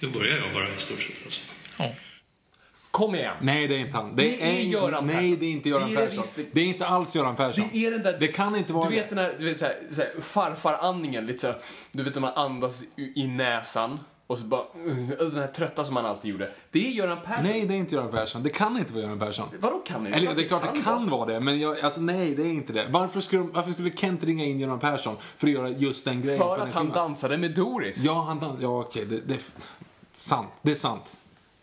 Nu börjar jag bara i stort sett alltså. Kom igen. Nej, det är inte han. Det, Det är är, Göran Nej, Persson. det är inte Göran Det är det Persson. visst. Det är inte alls Göran Persson. Det är den där... Det kan inte vara Du vet det. den här, du vet, så här, så här, farfar-andningen, lite så här, Du vet när man andas i, i näsan och så bara... uh, Den här trötta som man alltid gjorde. Det är Göran Persson. Nej, det är inte Göran Persson. Det kan inte vara Göran Persson. Vadå kan det? Eller det är klart det kan vara det, men jag, alltså, nej, det är inte det. Varför skulle, varför skulle Kent ringa in Göran Persson för att göra just den grejen? För att han filmen? dansade med Doris. Ja, han dans, Ja, okej. Det, det, sant. Det är sant.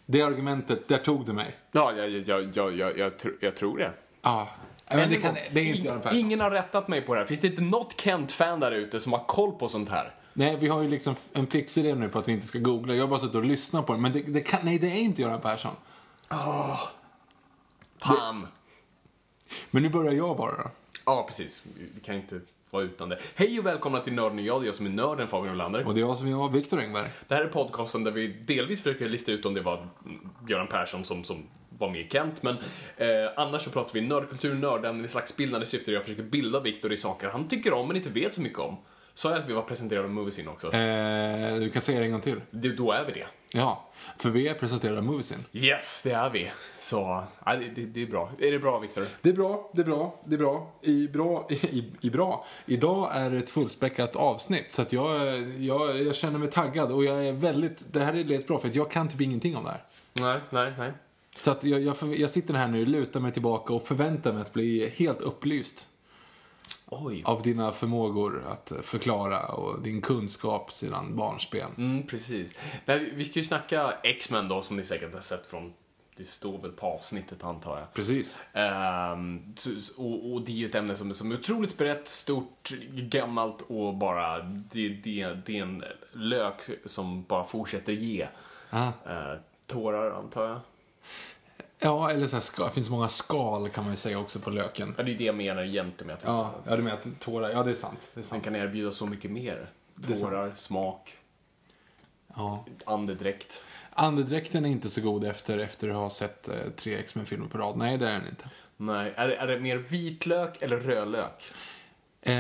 Det argumentet, där tog du mig. Ja, jag, jag, jag, jag, jag, jag, tr- jag tror det. Ja. Men det, kan, det är inte Göran Persson. Ingen har rättat mig på det här. Finns det inte något Kent-fan där ute som har koll på sånt här? Nej, vi har ju liksom en fix idé nu på att vi inte ska googla. Jag har bara suttit och lyssnat på det. Men det, det kan, nej, det är inte Göran Persson. Fan. Men nu börjar jag bara då. Ja, precis. Vi kan inte vara utan det. Hej och välkomna till Nörden och jag. Det är jag som är nörden, Fabian Olander. Och det är jag som är jag, Viktor Engberg. Det här är podcasten där vi delvis försöker lista ut om det var Göran Persson som, som var med i Kent, men eh, annars så pratar vi nördkultur, nördämnen i slags bildande syfte. Jag försöker bilda Viktor i saker han tycker om men inte vet så mycket om. Sa jag att vi var presenterade av Moviesin också? Eh, du kan säga det en gång till. Det, då är vi det. Ja, för vi är presenterade av Moviesin. Yes, det är vi. Så, ja, det, det, är bra. Är det bra, Viktor? Det är bra, det är bra, det är bra. I bra, i, i bra. Idag är det ett fullspäckat avsnitt så att jag, jag, jag känner mig taggad och jag är väldigt, det här är lite bra för jag kan typ ingenting om det här. Nej, nej, nej. Så att jag, jag, jag sitter här nu, lutar mig tillbaka och förväntar mig att bli helt upplyst Oj. av dina förmågor att förklara och din kunskap sedan barnsben. Mm, precis. Nej, vi- ska ju snacka X-Men då, som ni säkert har sett från... Det står väl på avsnittet, antar jag. Precis. Så- och, och det är ju ett ämne som är, som är otroligt brett, stort, gammalt och bara... Det, det, det är en lök som bara fortsätter ge. Ah. Eh, tårar, antar jag. Ja, eller så här, ska, det finns många skal kan man ju säga också på löken. Ja, det är det jag menar egentligen med att Ja, ja du menar att tårar, ja det är sant. Det är den sant. kan erbjuda så mycket mer. Tårar, smak, Ja. andedräkt. Andedräkten är inte så god efter, efter att ha sett eh, tre X-Men-filmer på rad. Nej, det är den inte. Nej, är det, är det mer vitlök eller rödlök? Eh,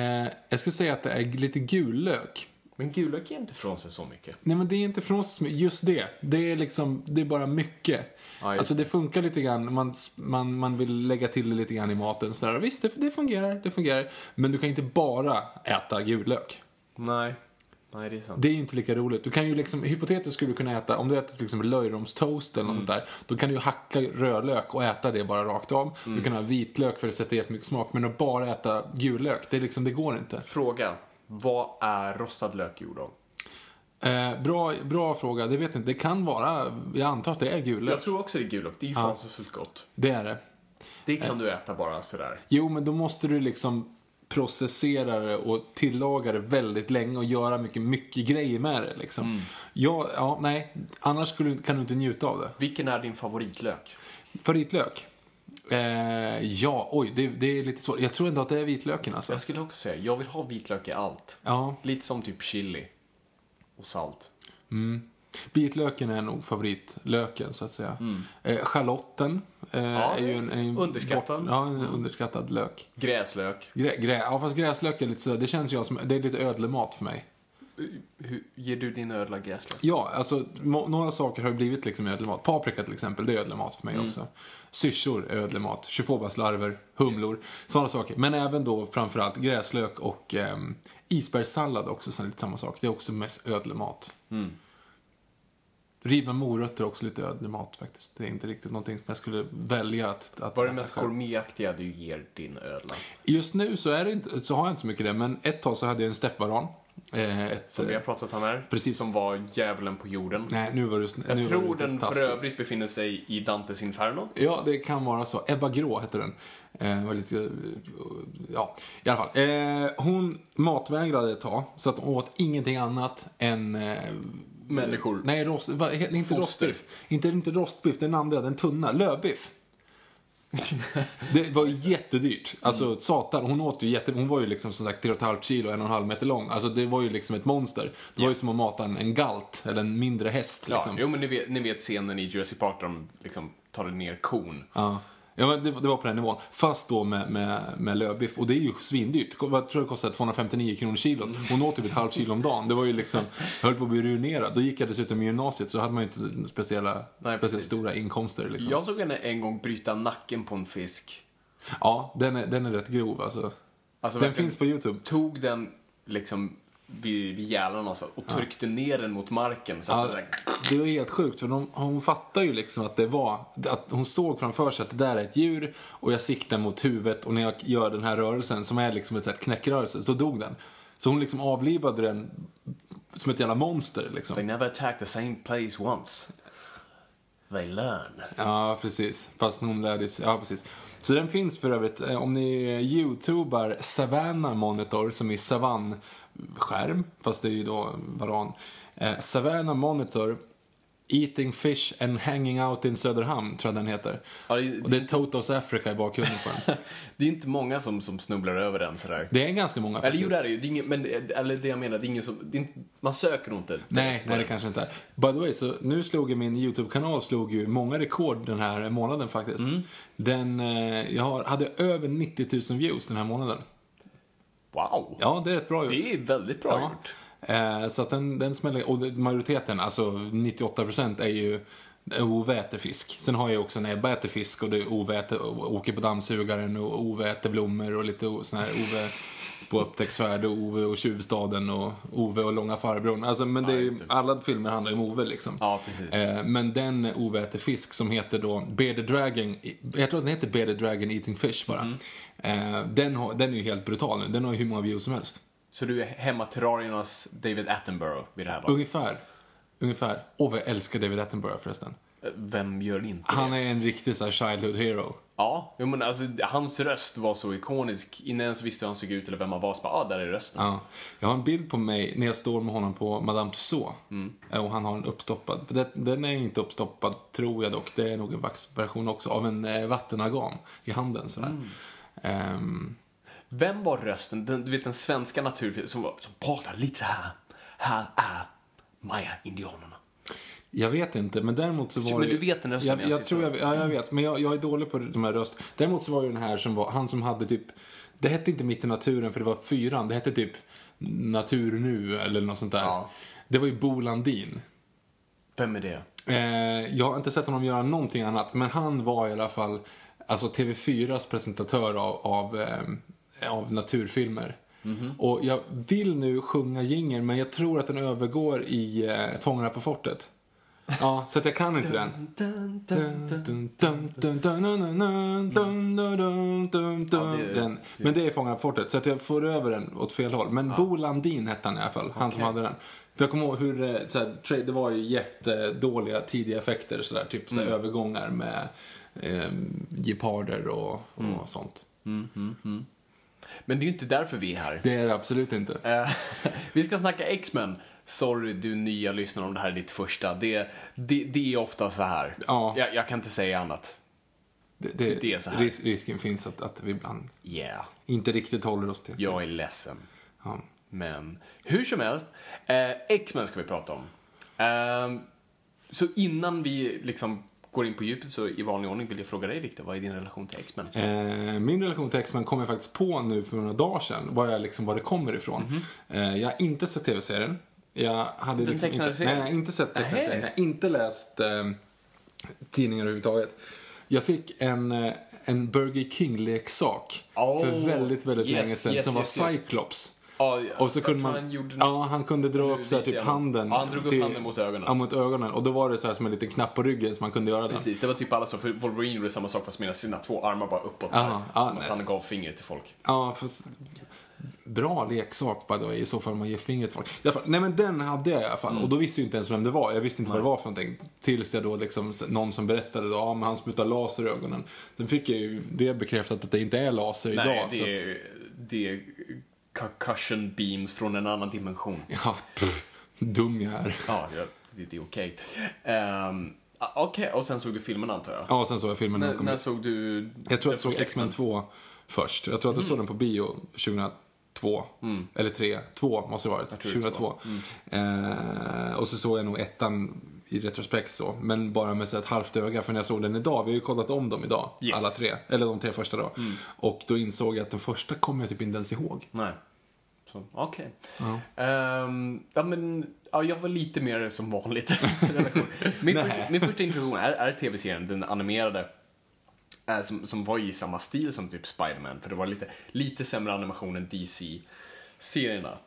jag skulle säga att det är lite gul lök. Men gulök är inte från sig så mycket. Nej, men det är inte från mycket. Just det. Det är liksom, det är bara mycket. Ja, alltså det funkar lite grann, man, man, man vill lägga till det lite grann i maten. Så där. Visst, det, det fungerar, det fungerar. Men du kan inte bara äta gul. Nej, nej det är sant. Det är ju inte lika roligt. Du kan ju liksom, hypotetiskt skulle du kunna äta, om du äter till exempel löjromstoast eller något Mm. sånt där. Då kan du ju hacka rödlök och äta det bara rakt av. Mm. Du kan ha vitlök för att sätta jättemycket smak. Men att bara äta gul lök, det, är liksom, det går inte. Fråga. Vad är rostad lök gjord av? Eh, bra, bra fråga, det vet jag inte. Det kan vara, jag antar att det är gul lök. Jag tror också det är gulök. Det är ju Ja. fasansfullt gott. Det är det. Det kan du äta bara sådär. Jo, men då måste du liksom processera det och tillaga det väldigt länge och göra mycket, mycket grejer med det. Liksom. Mm. Ja, ja, nej. Annars skulle, kan du inte njuta av det. Vilken är din favoritlök? Favoritlök? Eh, ja, oj, det, det är lite svårt. Jag tror ändå att det är vitlöken alltså. Jag skulle också säga, jag vill ha vitlök i allt. Ja, Lite som typ chili och salt. Vitlöken är nog favoritlöken, så att säga. Eh, schalotten eh, Mm. Ja, är ju en, en underskattad. Bort, ja, en underskattad lök. Gräslök. Grä, grä, ja, fast gräslök är lite sådär, det känns ju som, det är lite ödlemat för mig. Hur ger du din ödla gräslök? Ja, alltså må, några saker har ju blivit liksom ödlemat. Paprika till exempel, det är ödlemat för mig Mm. också. Syrsor är ödlemat. Tjofåbaslarver, humlor, sådana saker. Men även då framförallt gräslök och um, isbergssallad också, så är lite samma sak. Det är också mest ödlemat. Mm. Rivna morötter är också lite ödlemat faktiskt. Det är inte riktigt någonting som jag skulle välja att, att Vad är det mest gourmetaktiga du ger din ödla? Just nu så, är det inte, så har jag inte så mycket det, men ett tag så hade jag en steppvaran. Eh, ett, Som vi har pratat om här. Precis. Som var djävulen på jorden. Nej, nu var du Jag nu tror du den för övrigt befinner sig i Dantes Inferno. Ja, det kan vara så. Ebba Grå hette den. Eh, var lite, eh, ja, i alla fall. Eh, hon matvägrade ett tag, så att hon åt ingenting annat än... Eh, Människor. Nej, rost, va, inte Foster. rostbiff. Inte, inte rostbiff, den andra, den tunna. Lövbiff. Det var ju jättedyrt. Alltså satan, hon åt ju jätte... Hon var ju liksom som sagt 3,5 kilo, en och en halv meter lång. Alltså det var ju liksom ett monster. Det var ju som att mata en, en galt, eller en mindre häst Ja, liksom. jo men ni vet, ni vet scenen i Jurassic Park där de liksom tar ner kon. Ja. Ja, men det, det var på den nivån. Fast då med, med, med lövbiff. Och det är ju svindyrt. Jag tror det kostade 259 kronor kilot. Hon åt typ ett halvt kilo om dagen. Det var ju liksom, jag höll på att bli ruinerad. Då gick jag dessutom i gymnasiet så hade man ju inte speciella, Nej, speciellt stora inkomster. Liksom. Jag såg henne en gång bryta nacken på en fisk. Ja, den är, den är rätt grov alltså. Alltså, den finns på YouTube. Tog den liksom vid, vid gälarna och, så, och tryckte ner den mot marken. Så Ja, det där, det var helt sjukt, för de, hon fattar ju liksom att det var, att hon såg framför sig att det där är ett djur och jag siktar mot huvudet och när jag gör den här rörelsen som är liksom ett knäckrörelse, så dog den. Så hon liksom avlivade den som ett jävla monster liksom. They never attack the same place once. They learn. Ja, precis. Fast hon lärde sig, ja precis. Så den finns för övrigt, eh, om ni youtubar Savannah Monitor, som är savannskärm, fast det är ju då varan. Eh, Savannah Monitor, Eating Fish and Hanging Out in Söderhamn, tror jag den heter. Ja, det, Och det är Totos Africa i bakgrunden på den. det är inte många som, som snubblar över den sådär. Det är ganska många Eller faktiskt. jo, det är det ju. Det är ingen, men, eller det jag menar, det är ingen som... Det är inte, man söker nog inte. Nej, nej det kanske inte är. By the way, så nu slog ju min YouTube-kanal slog ju många rekord den här månaden faktiskt. Mm. Den, eh, jag har, hade över 90 000 views den här månaden. Wow! Ja, det är ett bra gjort. Det är väldigt bra Ja. gjort. Eh, så att den, den smäller, och majoriteten, alltså 98% är ju Ove äter fisk. Sen har jag också en Ebba äter fisk och det är Ove äter, åker på dammsugaren och Ove äter blommor och lite sån här Ove på upptäcktsfärd och Ove och tjuvstaden och Ove och långa farbrorn. Alltså, men det är, det. alla filmer handlar ju om Ove liksom. Ja, precis. Eh, men den Ove äter fisk som heter då Bear the Dragon, jag tror att den heter Bear the Dragon Eating Fish bara. Mm. Eh, den, har, den är ju helt brutal nu, den har ju hur många views som helst. Så du är hemmaterrariernas David Attenborough vid det här laget? Ungefär. Ungefär. Jag älskar David Attenborough förresten. Vem gör inte Han det? är en riktig så här childhood hero. Ja, jo, men alltså, hans röst var så ikonisk. Innan jag ens visste hur han såg ut eller vem han var, så bara, ah, där är rösten. Ja. Jag har en bild på mig när jag står med honom på Madame Tussauds. Mm. Eh, Och han har en uppstoppad. För det, den är inte uppstoppad, tror jag dock. Det är nog en vaxversion också. Av en eh, vattenagam i handen sådär. Mm. Ehm, Vem var rösten, den, du vet den svenska naturfilmen som, som pratade lite så här. Här är Maya-indianerna. Jag vet inte, men däremot så var Men det... du vet den rösten jag, jag jag tror jag, ja, jag vet, men jag, jag är dålig på de här röst. Däremot så var det den här som var, han som hade typ, det hette inte Mitt i naturen för det var fyran, det hette typ Natur nu eller något sånt där. Ja. Det var ju Bo Landin. Vem är det? Eh, jag har inte sett honom göra någonting annat, men han var i alla fall alltså TV4s presentatör av, av, eh, av naturfilmer. Mhm. Och jag vill nu sjunga jingeln, men jag tror att den övergår i eh, Fångarna på fortet. Ja, så att jag kan inte den. Men det är Fångarna på fortet, så att jag får över den åt fel håll. Men ja. Bo Landin hette han i alla fall, han som hade den. För jag kommer ihåg hur, eh, så här, det var ju jättedåliga tidiga effekter, så där, typ så här, mm. övergångar med eh, geparder och, och mm. sånt. Mm, mm, mm, Men det är ju inte därför vi är här. Det är det absolut inte. Eh, vi ska snacka X-Men. Sorry du nya lyssnare om det här är ditt första. Det, det, det är ofta så här. Ja. Jag, jag kan inte säga annat. Det, det, det är så här. ris- risken finns att, att vi ibland Yeah, inte riktigt håller oss till. jag är ledsen. Ja. Men hur som helst, eh, X-Men ska vi prata om. Ehm, så innan vi liksom går in på djupet så i vanlig ordning vill jag fråga dig Viktor, vad är din relation till X-Men? Eh, min relation till X-Men kom jag faktiskt på nu för några dagar sedan. Var, jag liksom, var det kommer ifrån. Mhm. eh, jag har inte sett tv-serien. Jag hade liksom inte, serien? nej, inte sett tecknade. Jag har inte läst eh, tidningar överhuvudtaget. Jag fick en, eh, en Burger King-leksak Oh, för väldigt, väldigt yes, länge sedan yes, som yes, var. Cyclops. Ja, Och så kunde man, han gjorde ja, han kunde dra upp så här, typ handen. Ja, han drog upp till- handen mot ögonen. Ja, mot ögonen. Och då var det så här som en liten knapp på ryggen så man kunde göra den. Precis, det var typ alla som, för Wolverine gjorde samma sak fast med sina två armar bara uppåt så här, Aha, ja, som att han gav fingret till folk. Ja, fast bra leksak by the way, i så fall man ger fingret folk. Fall, nej men den hade jag i alla fall. Och då visste jag inte ens vem det var. Jag visste inte vad det var för någonting. Tills jag då liksom, någon som berättade då, ja men han sprutar laser i ögonen. Sen fick jag ju det bekräftat att det inte är laser Nej, idag. det att, är, det är concussion beams från en annan dimension. ja, pff, dum jag är. Ja, det, det är okej. Ehm, ah, Okej, och sen såg du filmen antar jag? Ja, sen såg jag filmen när när, såg du Jag tror att jag såg X-Men 2 först. Jag tror att jag såg den på bio 2002. Eller 3. 2 måste det ha varit. tror det är 2002. Eh, och så såg jag nog ettan i retrospekt så. Men bara med så ett halvt öga. För när jag såg den idag, vi har ju kollat om dem idag. Yes. Alla tre. Eller de tre första då. Och då insåg jag att den första kommer jag typ inte ens ihåg. Nej. Okej. Ehm, ja, men ja, jag var lite mer som vanligt. min, första, min första introduktion är, är tv-serien, den animerade. Eh, som, som var i samma stil som typ Spider-Man, för det var lite, lite sämre animation än DC-serierna.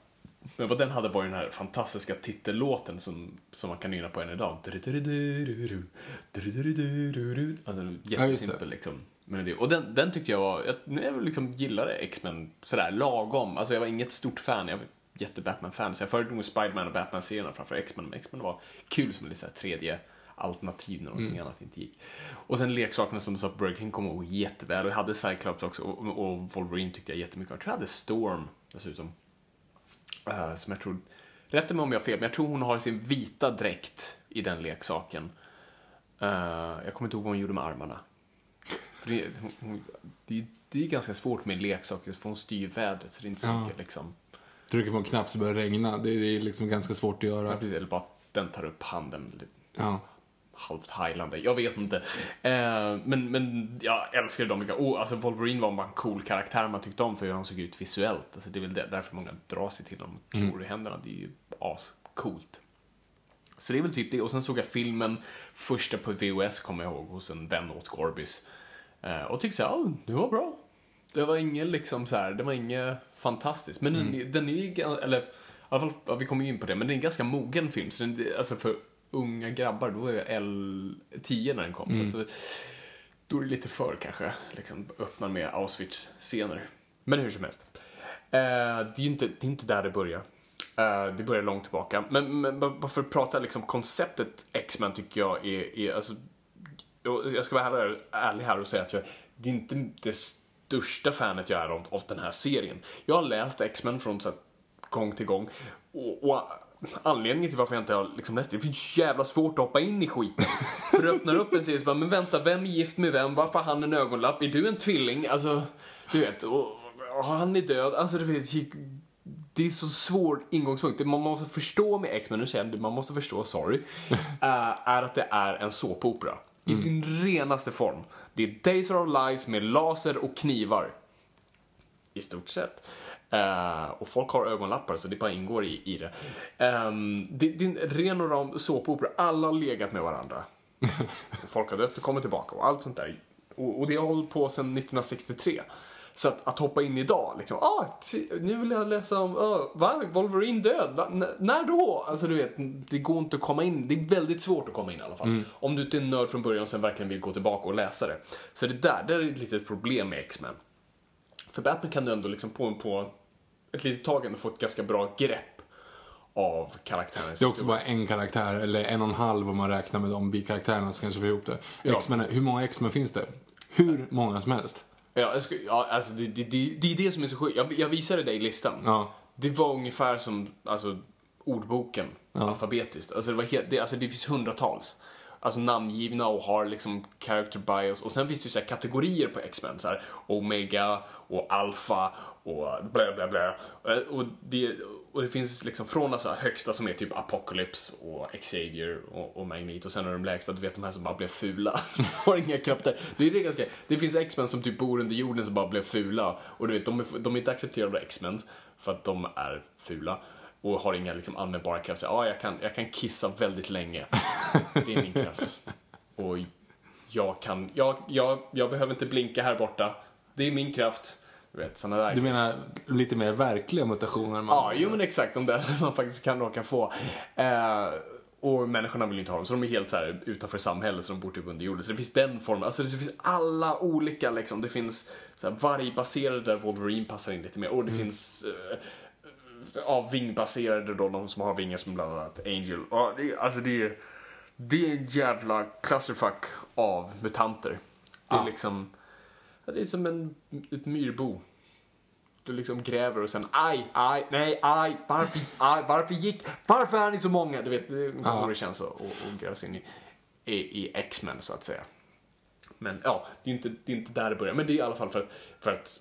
Men vad den hade var ju den här fantastiska titellåten som, som man kan nynna på än idag. Alltså, jättesimpel liksom. melodi. Och den, den tyckte jag var, jag, jag liksom gillade X-Men sådär lagom. Alltså jag var inget stort fan, jag var jätte Batman-fan. Så jag föredrog Spider-Man och Batman-serierna framför X-Men. Men X-Men var kul som en lite så tredje alternativ när någonting annat inte gick. Och sen leksakerna som du sa Burger King kommer ihåg jätteväl. Och jag hade Cyclops också och, och Wolverine tyckte jag jättemycket om. Jag tror jag hade Storm dessutom. Uh, som jag tror, rätta mig om jag har fel, men jag tror hon har sin vita dräkt i den leksaken. Uh, jag kommer inte ihåg vad hon gjorde med armarna. För det, hon, det, det är ganska svårt med leksaker, för hon styr vädret så det är inte så Ja. mycket liksom. Trycker på en knapp så börjar det regna. Det är liksom ganska svårt att Ja, göra. precis, eller bara den tar upp handen. lite Ja. Halvt highlander, jag vet inte. Eh, men, men jag älskade dem mycket. Alltså Wolverine var bara en cool karaktär man tyckte om för hur han såg ut visuellt. Alltså, det är väl där- därför många drar sig till honom. Klor i händerna, det är ju ascoolt. Så det är väl typ det. Och sen såg jag filmen, första på VHS kommer jag ihåg, hos en vän åt Gorbis. Eh, och tyckte så här, ja, det var bra. Det var inget liksom så här, det var inget fantastiskt. Men den, den är ju, eller i alla fall, vi kommer ju in på det, men det är en ganska mogen film. Så den, alltså för unga grabbar, då är jag L10 när den kom. Så att, då är det lite för kanske, liksom öppnar med Auschwitz-scener. Men hur som helst. Eh, det är inte, det är inte där det börjar. Eh, det börjar långt tillbaka. Men, men bara för att prata liksom konceptet X-Men tycker jag är, är alltså, jag ska vara ärlig här och säga att jag, det är inte det största fanet jag är av, av den här serien. Jag har läst X-Men från så här, gång till gång och, och anledningen till varför jag inte har liksom läst det, det är så jävla svårt att hoppa in i skiten. För du öppnar upp en serie så bara, men vänta, vem är gift med vem? Varför har han en ögonlapp? Är du en tvilling? Alltså, du vet, och, och han är död. Alltså, du vet, det är så svår ingångspunkt. Det man måste förstå med X-Men, nu säger jag man måste förstå, sorry, eh, är att det är en såpopera. I sin renaste form. Det är Days of Our Lives med laser och knivar. I stort sett. Eh, och folk har ögonlappar så det bara ingår i, i det. Ehm, det. Det är en ren och ram såpopera. Alla har legat med varandra. folk har dött och kommit tillbaka och allt sånt där. Och, och det har hållit på sedan 1963. Så att, att hoppa in idag, liksom, ah, nu vill jag läsa om, ah, va? Wolverine död? Va? N- när då? Alltså du vet, det går inte att komma in, det är väldigt svårt att komma in i alla fall. Om du inte är nörd från början och sen verkligen vill gå tillbaka och läsa det. Så det där, det är ett litet problem med X-Men. För Batman kan du ändå liksom på, på ett litet tag ändå få ett ganska bra grepp av karaktärens Det är också bara en karaktär, eller en och en halv om man räknar med de bikaraktärerna som kanske får ihop det. Ja. Hur många X-Men finns det? Hur många som helst. Ja, ska, ja alltså det, det, det, det är det som är så sjukt. Jag, jag visade dig listan. Ja. Det var ungefär som alltså, ordboken alfabetiskt. Alltså det, var helt, det, alltså det finns hundratals. Alltså namngivna och har liksom character bios. Och sen finns det ju så kategorier på X-Men. Så här, Omega och Alpha och bla bla bla. Eh, och det, och det finns liksom från de högsta som är typ Apocalypse och Xavier och, och Magneto och sen är de lägsta, du vet de här som bara blev fula. har inga krafter. Det är det ganska, det finns X-Men som typ bor under jorden som bara blev fula och du vet de är, de är inte accepterade av X-Men för att de är fula och har inga liksom användbara krafter. Ja, jag kan, jag kan kissa väldigt länge. Det är min kraft. Och jag kan, jag, jag, jag behöver inte blinka här borta. Det är min kraft. Du vet, såna där Du menar lite mer verkliga mutationer? Man... Ja, jo men exakt. De där man faktiskt kan råka få. Eh, och människorna vill inte ha dem, så de är helt så här utanför samhället, så de bor typ under jorden. Så det finns den formen. Alltså det finns alla olika liksom. Det finns så här, vargbaserade där Wolverine passar in lite mer. Och det finns eh, ja, vingbaserade då, de som har vingar som bland annat Angel. Ja, det, alltså det är, det är en jävla clusterfuck av mutanter. Det är Ja. liksom, det är som en, ett myrbo. Du liksom gräver och sen aj, aj, nej, aj, varför, aj, varför gick, varför är ni så många? Du vet, det är ungefär så det känns att, att gräva sig in i, i, i X-Men så att säga. Men ja, det är inte, det är inte där det börjar. Men det är i alla fall för att, för att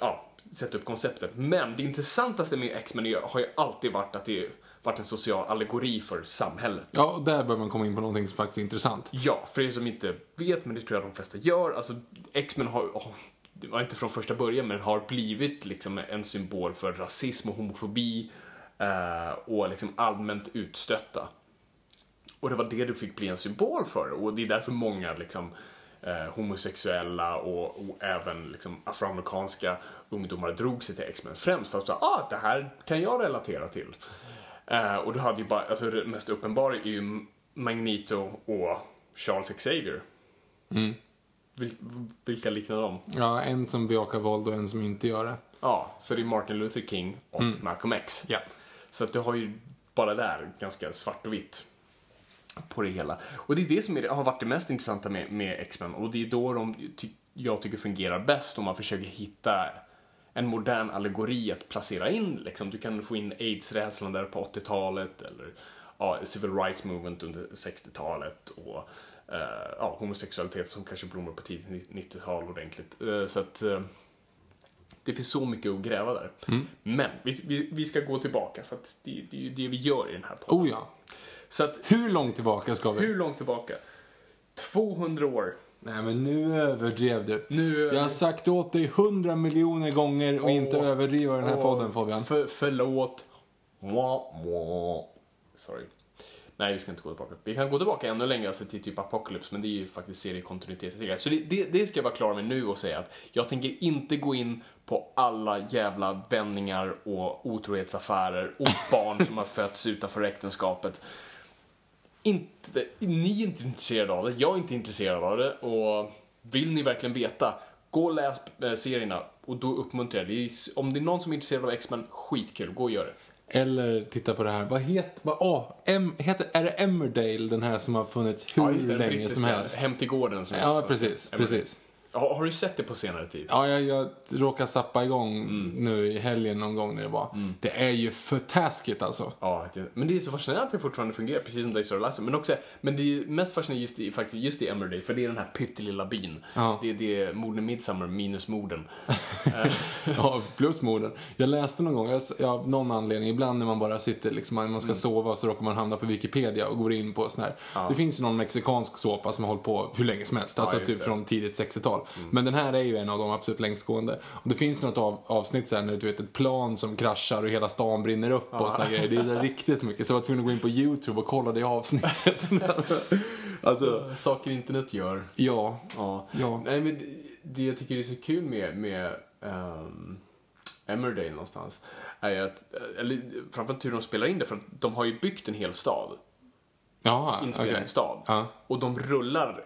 ja, sätta upp konceptet. Men det intressantaste med X-Men är- har ju alltid varit att det varit en social allegori för samhället. Ja, och där bör man komma in på någonting som faktiskt är intressant. Ja, för er som inte vet, men det tror jag de flesta gör, alltså X-Men har, oh, det var inte från första början, men har blivit liksom en symbol för rasism och homofobi eh, och liksom allmänt utstötta. Och det var det du fick bli en symbol för och det är därför många liksom eh, homosexuella och, och även liksom afroamerikanska ungdomar drog sig till X-Men främst för att säga, ah, det här kan jag relatera till. Eh, och du hade ju bara, alltså det mest uppenbara är ju Magneto och Charles Xavier. Vil, vilka liknar de? Ja, en som bejakar våld och en som inte gör det. Ja, så det är Martin Luther King och Malcolm X. Ja. Så att du har ju bara där ganska svart och vitt på det hela. Och det är det som är, har varit det mest intressanta med, med X-Men och det är då de, ty, jag tycker fungerar bäst om man försöker hitta en modern allegori att placera in. Liksom. Du kan få in aids-rädslan där på 80-talet eller ja, civil rights movement under 60-talet och eh, ja, homosexualitet som kanske blommar på tidigt 90-tal ordentligt. Eh, så att eh, det finns så mycket att gräva där. Men vi, vi, vi ska gå tillbaka för att det, det är ju det vi gör i den här podden. Oh ja. Så att Hur långt tillbaka ska vi? hur långt tillbaka? 200 år. Nej, men nu överdrev du. Nu, Jag har sagt åt dig hundra miljoner gånger och inte överdriva den här Åh, podden, Fabian. För, förlåt. Sorry. Nej, vi ska inte gå tillbaka. Vi kan gå tillbaka ännu längre, alltså till typ Apocalypse, men det är ju faktiskt seriekontinuitet. Så det, det, det ska jag vara klar med nu och säga att jag tänker inte gå in på alla jävla vändningar och otrohetsaffärer och barn som har fötts utanför äktenskapet. Inte, ni är inte intresserade av det, jag är inte intresserad av det och vill ni verkligen veta, gå och läs eh, serierna och då uppmuntrar jag det. är- Om det är någon som är intresserad av X-Men, skitkul, gå och gör det. Eller titta på det här. Vad heter... Vad, åh, em, heter, är det Emmerdale, den här som har funnits hur Ja, det, länge som helst? Hem till gården. Som Ja, precis, Emmerdale. precis. Har, har du sett det på senare tid? Ja, jag, jag råkade sappa igång Mm. nu i helgen någon gång när det var. Det är ju för taskigt alltså. Ja, det, men det är så fascinerande att det fortfarande fungerar, precis som Days of Life. Men också, men det är mest fascinerande just i, faktiskt just i Emmerdale, för det är den här pyttelilla byn. Ja. Det, det är morden Midsummer minus morden. Ja, plus morden. Jag läste någon gång, jag, jag, av någon anledning, ibland när man bara sitter liksom, man Mm. ska sova så råkar man hamna på Wikipedia och går in på sån här. Det finns ju någon mexikansk såpa som har hållit på hur länge som helst, alltså just typ det. från tidigt 60-tal. Men den här är ju en av de absolut längstgående. Och det finns något av, avsnitt sen när du vet ett plan som kraschar och hela stan brinner upp och såna grejer. Det är riktigt mycket. Så jag var tvungen att gå in på YouTube och kolla det avsnittet. alltså, Saker internet gör. ja. Ja. Ja. Nej, men det- jag tycker är så kul med, med um, Emmerdale någonstans är att, eller framförallt hur de spelar in det, för att de har ju byggt en hel stad, Ja, inspelningsstad, okej. Ja. och de rullar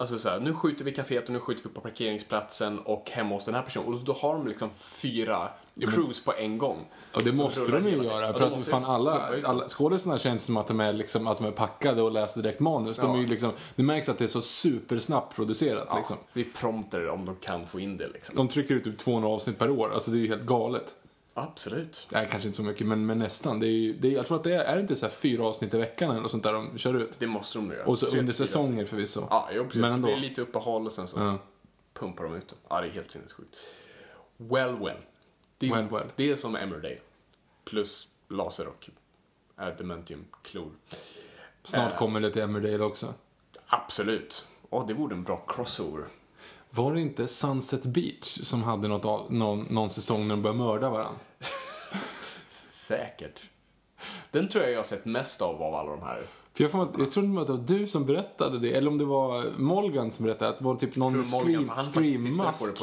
Alltså så här, nu skjuter vi kaféet och nu skjuter vi på parkeringsplatsen och hemma hos den här personen. Och då har de liksom fyra crews på en gång. Och det måste de ju göra. Ja, För att fan alla, alla skådisarna känns som att de är, liksom, att de är packade och läser direkt manus. De är Ja. liksom, det märks att det är så supersnabbt producerat. Liksom. Det är prompter om de kan få in det liksom. De trycker ut typ 200 avsnitt per år. Alltså det är ju helt galet. Absolut. Nej, kanske inte så mycket, men, men nästan. Det är, ju- det är, jag tror att det är, är det inte så här fyra avsnitt i veckan eller något sånt där de kör ut? Det måste de göra. Och så Tre under säsonger förvisso. Ja, jo, precis. Men ändå. det lite uppehåll och sen så Ja. pumpar de ut dem. Ja, det är helt sinnessjukt. Well, well. Det är, Well, well. Det är som Emmerdale. plus laser och adamantium-klor. Snart Eh. kommer det till Emmerdale också. Absolut. Åh, det vore en bra crossover. Var det inte Sunset Beach som hade något, någon, någon säsong när de började mörda varandra? Säkert. Den tror jag jag har sett mest av av alla de här. För jag, får, jag trodde att det var du som berättade det, eller om det var Molgan som berättade att det var typ någon med tror scream, scream-mask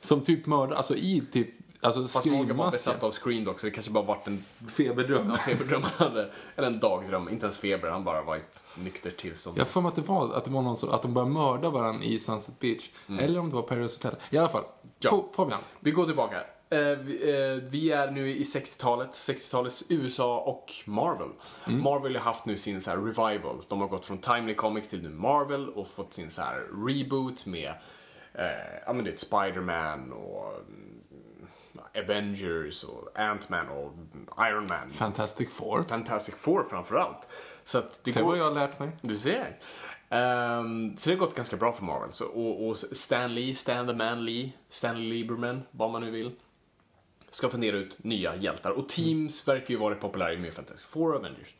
som typ mördade, alltså i typ, alltså Fast Morgan var scream-masken. besatt av Scream så det kanske bara varit en Feberdröm. ja, feberdröm han hade. Eller en dagdröm, inte ens feber, han bara var i ett nyktert tillstånd. Jag för mig att det var, att det var någon som, att de började mörda varandra i Sunset Beach. Eller om det var Paris Hotel. I alla fall. Mm. Ja. Fa- Fabian. Vi går tillbaka. Eh, vi, eh, vi är nu i 60-talet, 60-talets USA och Marvel. Marvel har haft nu sin så här revival. De har gått från Timely Comics till nu Marvel och fått sin så här reboot med eh, ja, men det är Spider-Man och mm, Avengers och Ant-Man och Iron Man. Fantastic Four. Fantastic Four framförallt. Så att det Se går... vad jag har lärt mig. Du ser. Ehm, så det har gått ganska bra för Marvel. Så, och, och Stan Lee, Stan the Man Lee, Stanley Lieberman, vad man nu vill, ska fundera ut nya hjältar. Och teams verkar ju vara populära med Fantastic Four och Avengers.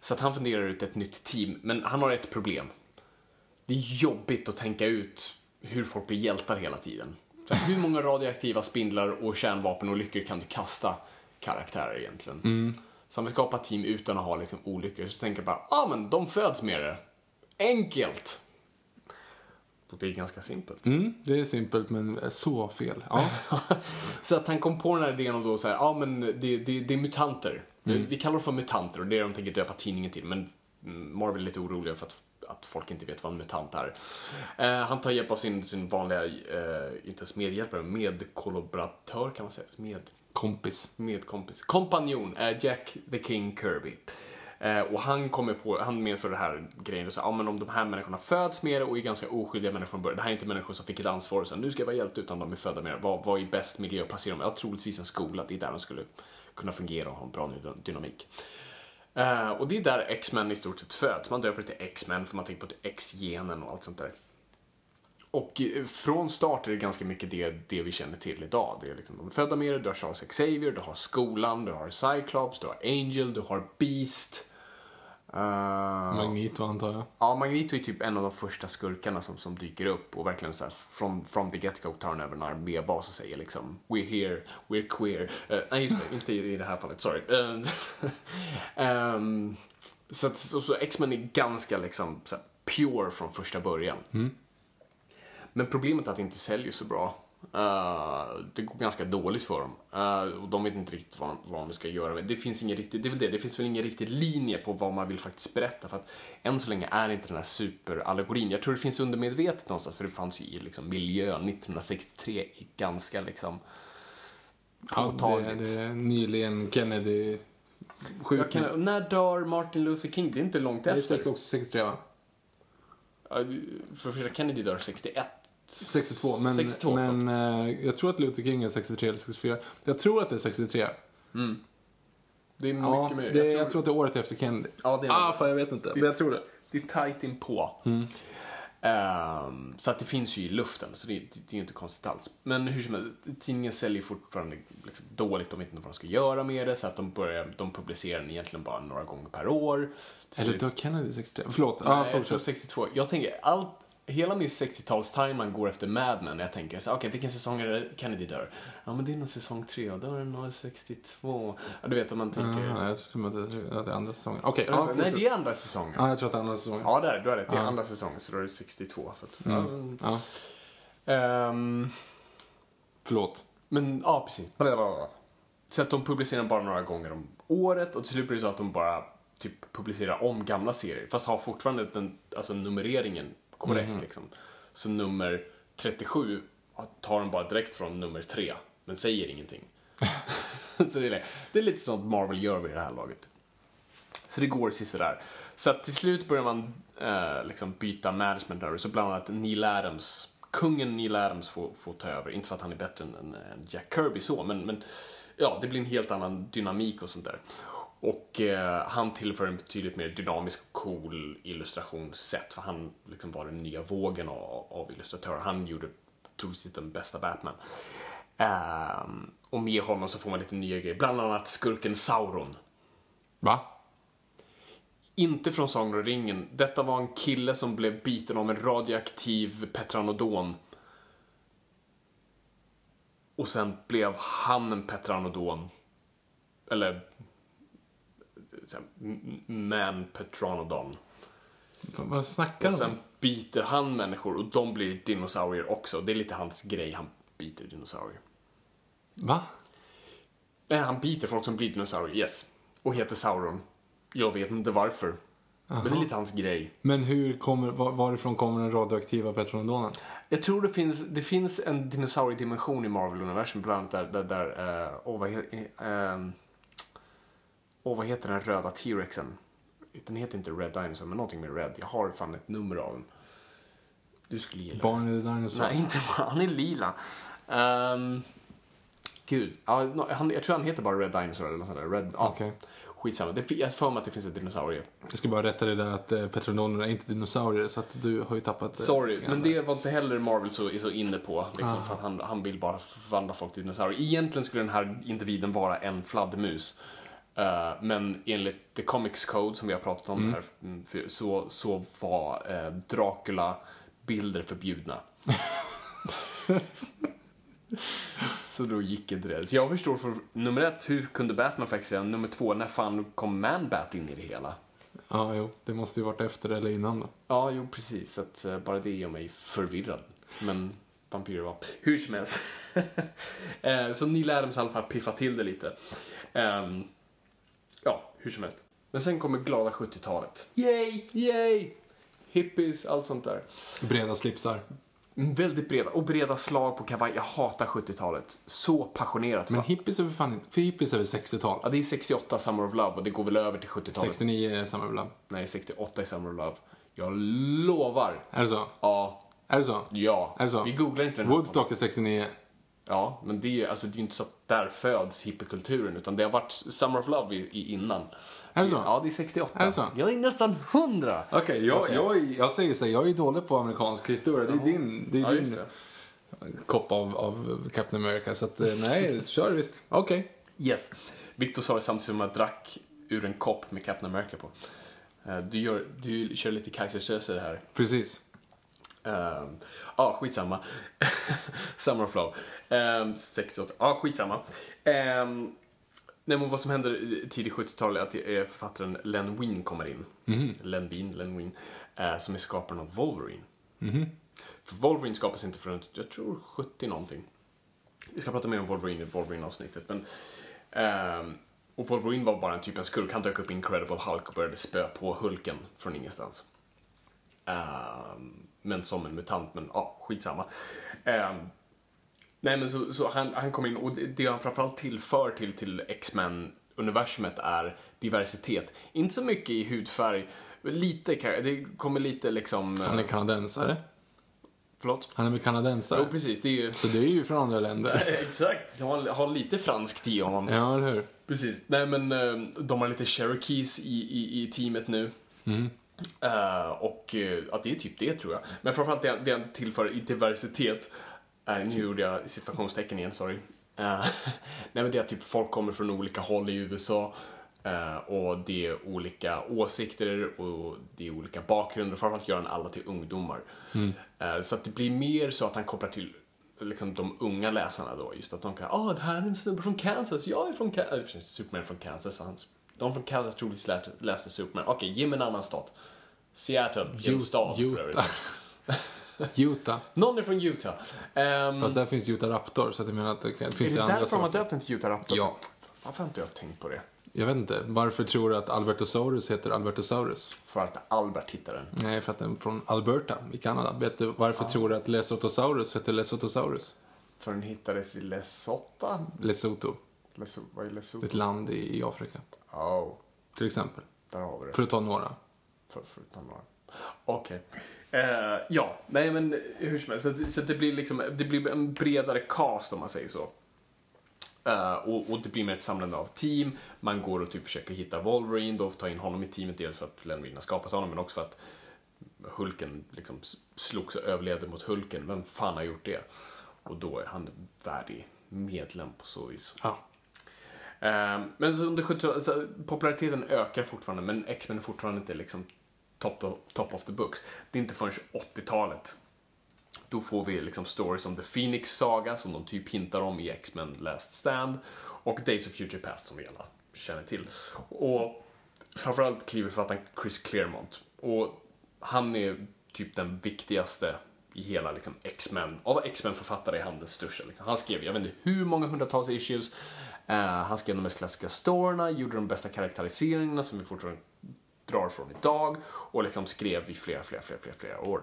Så att han funderar ut ett nytt team, men han har ett problem. Det är jobbigt att tänka ut hur folk blir hjältar hela tiden. Hur många radioaktiva spindlar och kärnvapen och lyckor kan du kasta karaktärer egentligen? Så han vill skapa ett team utan att ha liksom olyckor. Så tänker jag bara, ja ah, men de föds med det. Enkelt! Och det är ganska simpelt. Mm, det är simpelt men så fel. Ja. Så att han kom på den här idén om då så här, ja men det, det, det är mutanter. Vi kallar dem för mutanter och det är de tänker döpa tidningen till. Men mm, Marvel är lite oroliga för att, att folk inte vet vad en mutant är. Eh, han tar hjälp av sin, sin vanliga, eh, inte ens medhjälpare, medkollaboratör kan man säga. Med, Kompis. medkompis. Kompanjon, eh, Jack the King Kirby. Eh, och han kommer på, han medför det här grejen och säger, ja men om de här människorna föds med det och är ganska oskyldiga människor från början. Det här är inte människor som fick ett ansvar och sen, nu ska jag vara hjälte utan de är födda med det. Vad, vad är bäst miljö att placera dem i? Ja, troligtvis en skola. Det är där de skulle kunna fungera och ha en bra dy- dynamik. Eh, och det är där X-Men i stort sett föds. Man döper det till X-Men för man tänker på X-genen och allt sånt där. Och eh, från start är det ganska mycket det, det vi känner till idag. Det är liksom, de är födda med det, du har Charles Xavier, du har skolan, du har Cyclops, du har Angel, du har Beast. Eh, Magneto antar jag. Ja, Magneto är typ en av de första skurkarna som, som dyker upp och verkligen så här from, from the get-go tar han över en armébas och säger liksom We're here, we're queer. Eh, nej, just det, inte i, i det här fallet, sorry. Ehm, så att, så, så X-Men är ganska liksom pure från första början. Men problemet är att det inte säljer så bra. Eh, det går ganska dåligt för dem. Eh, och de vet inte riktigt vad, vad de ska göra. Det finns ingen riktig, det är väl det, det finns väl ingen riktig linje på vad man vill faktiskt berätta. För att än så länge är inte den här superallegorin. Jag tror det finns undermedvetet någonstans, för det fanns ju i liksom, miljön 1963 i ganska liksom Ja, det, påtagligt. det är nyligen Kennedy kan, när dör Martin Luther King? Det är inte långt Det är efter. också 63 va? För första Kennedy dör 61. 62, men, 62, men eh, jag tror att Luther King är 63 eller 64. Jag tror att det är 63. Det är mycket Ja, mer. det, jag, jag, tror, tror att det är året efter Kennedy. Ja, det är ah, fan jag vet inte. Men jag tror det. det är tajt inpå. Ehm, så att det finns ju i luften, så det, det, det är ju inte konstigt alls. Men hur som helst, tidningen säljer fortfarande liksom dåligt, de vet inte vad de ska göra med det, så att de, börjar, de publicerar den egentligen bara några gånger per år. Eller slut- dör Kennedy 63? Förlåt. Nej, jag tror fortsätt. 62. Jag tänker, allt, hela min 60-tals-timeline går efter Mad Men. Jag tänker, så, okej, vilken säsong är det Kennedy dör? Ja, men det är nog säsong 3 och då är det nog 62. Ja, du vet om man tänker... Ja, jag tror att det, är andra säsongen. Okej, Ja, ja, Nej, det är andra säsongen. Ja, jag tror att det är andra säsongen. Ja, det är det. Du har rätt. Det är andra säsongen, så då är det 62. För att, Mm. Ja. Ehm, förlåt. men, ja, precis. Så att de publicerar bara några gånger om året och till slut blir det så att de bara typ publicerar om gamla serier. Fast har fortfarande den, alltså numreringen korrekt liksom. Så nummer 37 tar de bara direkt från nummer 3, men säger ingenting. så det är, det. är lite sånt Marvel gör vid det här laget. Så det går sådär. Så att till slut börjar man eh, liksom byta management över. Så bland annat Neil Adams, kungen Neil Adams får, får ta över. Inte för att han är bättre än, än än Jack Kirby så, men, men ja, det blir en helt annan dynamik och sånt där. Och eh, han tillför en betydligt mer dynamisk och cool illustrationssätt. För han liksom var den nya vågen av, av illustratörer. Han gjorde troligtvis den bästa Batman. Ehm, och med honom så får man lite nya grejer. Bland annat skurken Sauron. Va? Inte från Sagan om ringen. Detta var en kille som blev biten av en radioaktiv petranodon. Och sen blev han en petranodon. Eller... Man petranodon. Va- Vad snackar Och du om? sen biter han människor och de blir dinosaurier också. Det är lite hans grej, han biter dinosaurier. Va? Nej, han biter folk som blir dinosaurier, yes. Och heter Sauron. Jag vet inte varför. Men det är lite hans grej. Men hur kommer, var, varifrån kommer den radioaktiva petronodonen? Jag tror det finns, det finns en dinosauriedimension i Marvel-universum, bland annat där, där, där eh, åh, vad, he, åh, vad heter den röda T-rexen? Den heter inte Red Dinosaur, men någonting med Red. Jag har fan ett nummer av den. Du skulle gilla. Barney the Dinosaur? Nej, inte. Han är lila. Um, gud. Ja, han, jag tror han heter bara Red Dinosaur eller något sånt där. Red, ja. Okej. Skitsamma. Det, jag för mig att det finns en dinosaurie. Jag ska bara rätta dig där att eh, petronoderna är inte dinosaurier så att du har ju tappat... eh, Sorry, men det var inte heller Marvel så, är så inne på. Liksom, för att han, han vill bara förvandla folk till dinosaurier. Egentligen skulle den här individen vara en fladdermus. Eh, men enligt The Comics Code, som vi har pratat om här, mm, så, så var uh, Dracula-bilder förbjudna. så då gick inte det. Så jag förstår, för nummer ett, hur kunde Batman faktiskt säga? Nummer två, när fan kom Man-Bat in i det hela? Ja, jo. Det måste ju varit efter eller innan då. Ja, jo precis. Så att, eh, bara det gör mig förvirrad. Men vampyrer var... Hur som helst. Så Neil Adams i alla fall piffa till det lite. Ehm, ja, hur som helst. Men sen kommer glada 70-talet. Yay! Yay! Hippies, allt sånt där. Breda slipsar. Mm, Väldigt breda. Och breda slag på kavaj. Jag hatar 70-talet. Så passionerat. Men för, hippies är väl fan inte... För hippies är väl 60-tal? ja, det är 68 Summer of Love och det går väl över till 70-talet. 69 är samma väl? Nej, 68 i Summer of Love. Jag lovar. Är det så? Ja, Är det så? ja. Är det så? Vi googlar inte den här Woodstock är 69. Ja, men det är ju alltså, det är ju inte så att där föds hippiekulturen, utan det har varit Summer of Love i, i innan. Är det så? Ja, det är 68. Är det så? Jag är nästan 100! Okej, jag, jag, är- jag säger så här, jag är dålig på amerikansk historia. Det är din, det är Ja, din det. kopp av, av Captain America. Så att, eh, nej, kör visst. Okej. Yes. Victor sa det samtidigt som jag drack ur en kopp med Captain America på. Eh, Du, gör, du kör lite Kaiserslöse här. Precis. Ehm, Ja, skitsamma. Summer of Love. Um, 68. Ja, skitsamma. Um, nej, men vad som händer tidigt 70-tal är att författaren Len Wein kommer in. Len Wein, Len Wein. eh, som är skaparen av Wolverine. För Wolverine skapas inte förrän, jag tror, 70 någonting. Vi ska prata mer om Wolverine i Wolverine-avsnittet, men... ehm, och Wolverine var bara en typ av skurk. Han dök upp i Incredible Hulk och började spö på Hulken från ingenstans. Ehm, men som en mutant, men ja, skitsamma. Ehm, nej, men så, så han, han kom in och det, det han framförallt tillför till, till X-Men-universumet är diversitet. Inte så mycket i hudfärg, lite, det kommer lite liksom... Han är eh, kanadensare. Förlåt? Han är väl kanadensare. Jo, precis. Det är ju... Så det är ju från andra länder. Exakt. Har, har lite franskt i honom. Ja, eller hur? Precis. Nej, men eh, de har lite Cherokees i, i, i teamet nu. Eh, och eh, ja, det är typ det tror jag. Men framförallt det, det han tillför i diversitet. Uh, nu gjorde jag citationstecken igen, sorry. Eh, nej men det är att typ folk kommer från olika håll i USA. och det är olika åsikter och det är olika bakgrunder. Framförallt gör han alla till ungdomar. Eh, så att det blir mer så att han kopplar till liksom de unga läsarna då. Just att de kan, ah det här är en snubbe från Kansas, jag är från Kansas. Superman är från Kansas. Han, de från Kansas troligtvis läste, läste Superman. Okej, ge mig en annan stat. Seattle, det är en stad för övrigt. Utah. Utah. Någon är från Utah. Um, Fast där finns Utah Raptor, så jag menar att det är finns det ju andra därför de har saker. döpt den till Utah Raptor? Ja. Varför har inte jag tänkt på det? Jag vet inte. Varför tror du att Albertosaurus heter Albertosaurus? För att Albert hittade den. Nej, för att den är från Alberta i Kanada. Vet du varför tror du att Lesotosaurus heter Lesotosaurus? För den hittades i Lesotho. Lesotho. Leso, vad är Lesotho? Ett land i, i Afrika. Oh, Till exempel. där har vi det. För att ta några. För, förutom några. Okej. Eh, ja, nej men hur som helst. Så, att- så att det blir liksom, det blir en bredare cast om man säger så. Eh, och, och det blir mer ett samlande av team. Man går och typ försöker hitta Wolverine, då ta in honom i teamet. Dels för att Len Wein har skapat honom, men också för att Hulken liksom slogs och överlevde mot Hulken. Vem fan har gjort det? Och då är han värdig medlem på så vis. Ja. Eh, men så under 70 alltså, populariteten ökar fortfarande, men X-Men är fortfarande inte liksom top, of, top of the books. Det är inte förrän 80-talet. Då får vi liksom stories om The Phoenix Saga, som de typ hintar om i X-Men Last Stand, och Days of Future Past, som vi alla känner till. Och framförallt kliver författaren Chris Claremont. Och han är typ den viktigaste i hela liksom, X-Men, av X-Men-författare är han den största. Liksom. Han skrev, jag vet inte hur många hundratals issues, Eh, han skrev de mest klassiska storyna, gjorde de bästa karaktäriseringarna som vi fortfarande drar från idag och liksom skrev i flera, flera, flera, flera, flera år.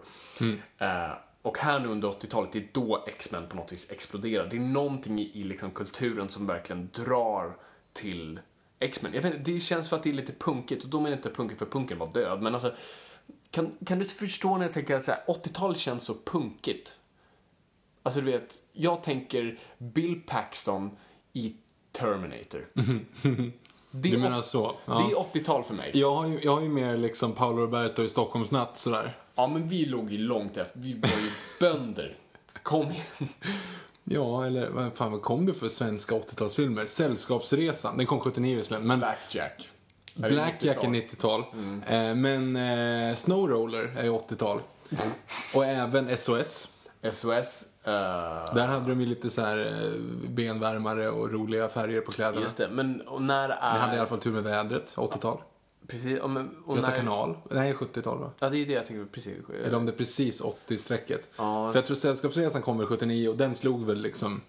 Eh, och här nu under 80-talet, det är då X-Men på något vis exploderar. Det är någonting i, i liksom kulturen som verkligen drar till X-Men. Jag vet inte, det känns för att det är lite punkigt och då menar jag inte punkigt för punken var död, men alltså kan, kan du förstå när jag tänker att så här, 80-talet känns så punkigt? Alltså du vet, jag tänker Bill Paxton i Terminator. Det är, Du menar så? det Ja. är 80-tal för mig. Jag har ju, jag har ju mer liksom Paolo Roberto i Stockholmsnatt sådär. Ja, men vi låg ju långt efter. Vi var ju bönder. Kom igen. Ja, eller vad fan vad kom det för svenska 80-talsfilmer? Sällskapsresan, den kom 79 visserligen. Men Blackjack. Är det Blackjack är 90-tal? 90-tal. Eh, men eh, Snowroller är 80-tal. Och även SOS. SOS. Eh, Där hade de ju lite så här eh, benvärmare och roliga färger på kläderna. just det, men och när är... Vi hade i alla fall tur med vädret, 80-tal. Precis, och, men, och Göta när... kanal. Nej, 70-tal va? Ja, det är det jag tänkte precis. Eller om det är precis 80-strecket. Ja. För jag tror Sällskapsresan kommer 79 och den slog väl liksom...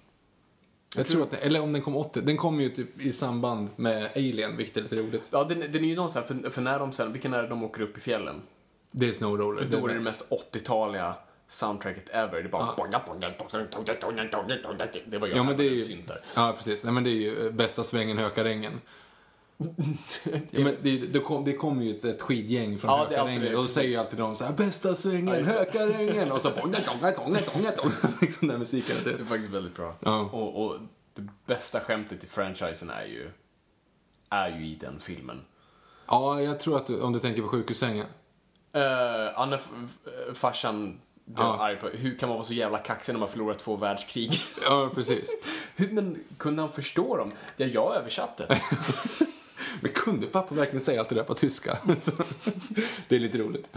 Jag tror att den, eller om den kom 80. Den kom ju typ i samband med Alien, vilket är lite roligt. Ja, den, den är ju någonstans, för, för när de sen, vilken är det de åker upp i fjällen? Det är Snowroller. För då är det mest 80-taliga soundtracket ever. Det är bara... Det var ju Ja, men det är ju... syntar. Ja, precis. Nej, men det är ju eh, bästa svängen Hökarängen. ja, men det, det, kom, det kom ju ett, ett skidgäng från Ja, Hökarängen och då precis. säger ju alltid de så här bästa svängen, det. Hökarängen och så liksom den musiken. Det är faktiskt väldigt bra. Ja. Och, och det bästa skämtet i franchisen är ju, är ju i den filmen. Ja, jag tror att du, om du tänker på sjukhussängen. Uh, Anna, f- f- farsan, blev Ja. arg på, hur kan man vara så jävla kaxig när man förlorat två världskrig? Ja, precis. hur, men kunde han förstå dem? Ja, jag översatte. Men kunde pappa verkligen säga allt det där på tyska? det är lite roligt.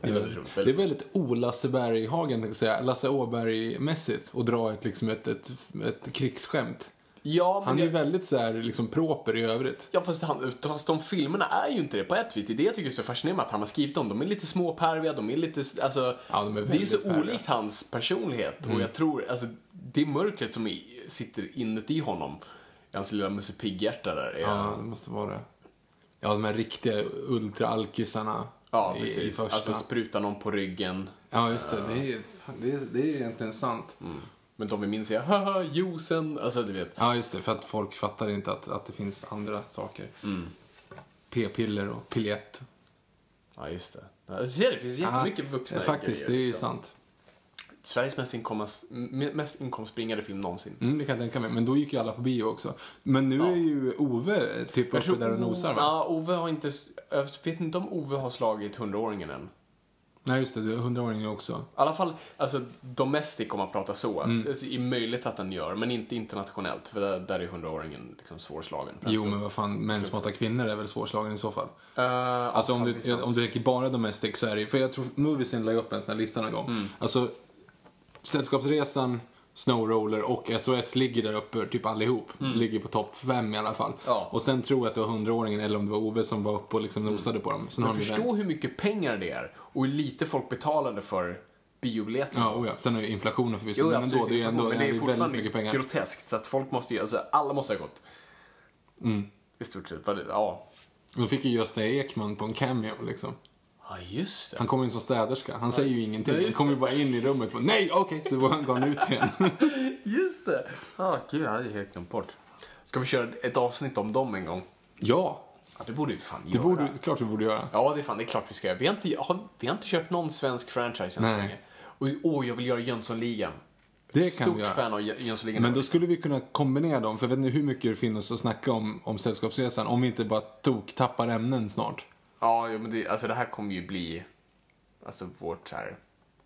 Det är väldigt roligt. Det är väldigt o-Lasse Berghagen. Lasse Åberg-mässigt. Och dra ett, liksom ett, ett, ett krigsskämt. Ja, men Han är ju jag, väldigt så här, liksom proper i övrigt. ja, fast, han, fast de filmerna är ju inte det på ett vis. Det är det jag tycker är så fascinerande att han har skrivit dem. De är lite småperviga, de är lite, alltså, Ja, de är det är så perviga. olikt hans personlighet. Och jag tror, alltså, det mörkret som sitter inuti honom, i hans lilla Musse Pigg-hjärta där, är, Ja, det måste vara det. Ja, de här riktiga ultra-alkisarna Ja, i, i precis. första. Alltså spruta någon på ryggen. Ja, just det. Det är, det, är, det är egentligen sant. Men vi minns är haha, juicen. Alltså, du vet. Ja, just det. För att folk fattar inte att, att det finns andra saker. Mm. P-piller och piljett. Ja, just det. Ja, ser, det finns jättemycket vuxna ja, Faktiskt, grejer, det är ju liksom. sant. Sveriges mest, inkomst, mest inkomstbringande film någonsin. Mm, det kan jag tänka mig. Men då gick ju alla på bio också. Men nu är ju Ove typ uppe där och nosar, va? Ja, Ove har inte... Jag vet inte om Ove har slagit 100-åringen än. Nej, just det. Hundraåringen också. I alla fall, alltså domestic om man pratar så. Mm. Det är möjligt att den gör, men inte internationellt. För där, där är 100-åringen liksom svårslagen. Jo, men vad fan. Män som hatar kvinnor är väl svårslagen i så fall? Uh, Alltså om du, om du tänker bara domestic så är det ju- För jag tror Moviesen la upp en sån här lista någon gång. Mm. Alltså, Sällskapsresan, Snowroller och SOS ligger där uppe, typ allihop. Ligger på topp fem i alla fall. Mm. Ja. Och sen tror jag att det var hundraåringen eller om det var Ove som var uppe och liksom nosade på dem. Sen Men förstå den. hur mycket pengar det är och hur lite folk betalade för biobiljetterna. Ja, oh ja. Sen har ju inflationen förvisso, men ändå, det är ju ändå men det är väldigt mycket pengar. groteskt. Så att folk måste ju, alltså alla måste ha gått. Mm. I stort sett. Ja. Då fick ju Gösta Ekman på en cameo liksom. Ja, just det. Han kommer in som städerska. Han säger ju ingenting. Han kommer ju bara in i rummet och nej, okej, så går han ut igen. Just det. Ja, gud, jag hade helt glömt bort. Ska vi köra ett avsnitt om dem en gång? ja, Ja, det borde vi fan det göra. borde, klart vi borde göra. Ja, det är fan, det är klart vi ska göra. Vi har inte, har, vi har inte kört någon svensk franchise än så länge. Och åh, jag vill göra Jönssonligan. Det kan Stort vi göra. fan av Jö- Jönssonligan. Men då skulle vi kunna kombinera dem, för jag vet inte hur mycket det finns att snacka om, om Sällskapsresan, om vi inte bara tok tappar ämnen snart. Ja, men det, alltså det här kommer ju bli alltså vårt så här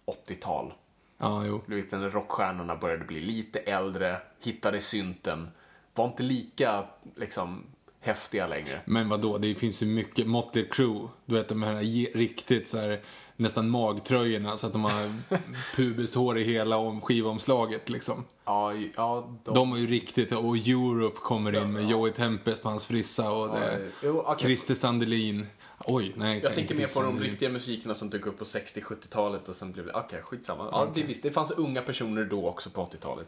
80-tal. Ja, jo. Du vet, när rockstjärnorna började bli lite äldre, hittade synten, var inte lika liksom häftiga längre. Men vad då? det finns ju mycket, Motley Crue, du vet de här riktigt så här nästan magtröjorna så att de har pubishår i hela om skivomslaget liksom. Ja, ja de, De är ju riktigt, och Europe kommer in med Joey Tempest med hans frissa och det, jo, okej. Christer Sandelin. Oj, nej. Jag tänker mer på de riktiga musikerna som dök upp på 60-70-talet och sen blev det, okej, skitsamma. Ja, det, visst, det fanns unga personer då också på 80-talet.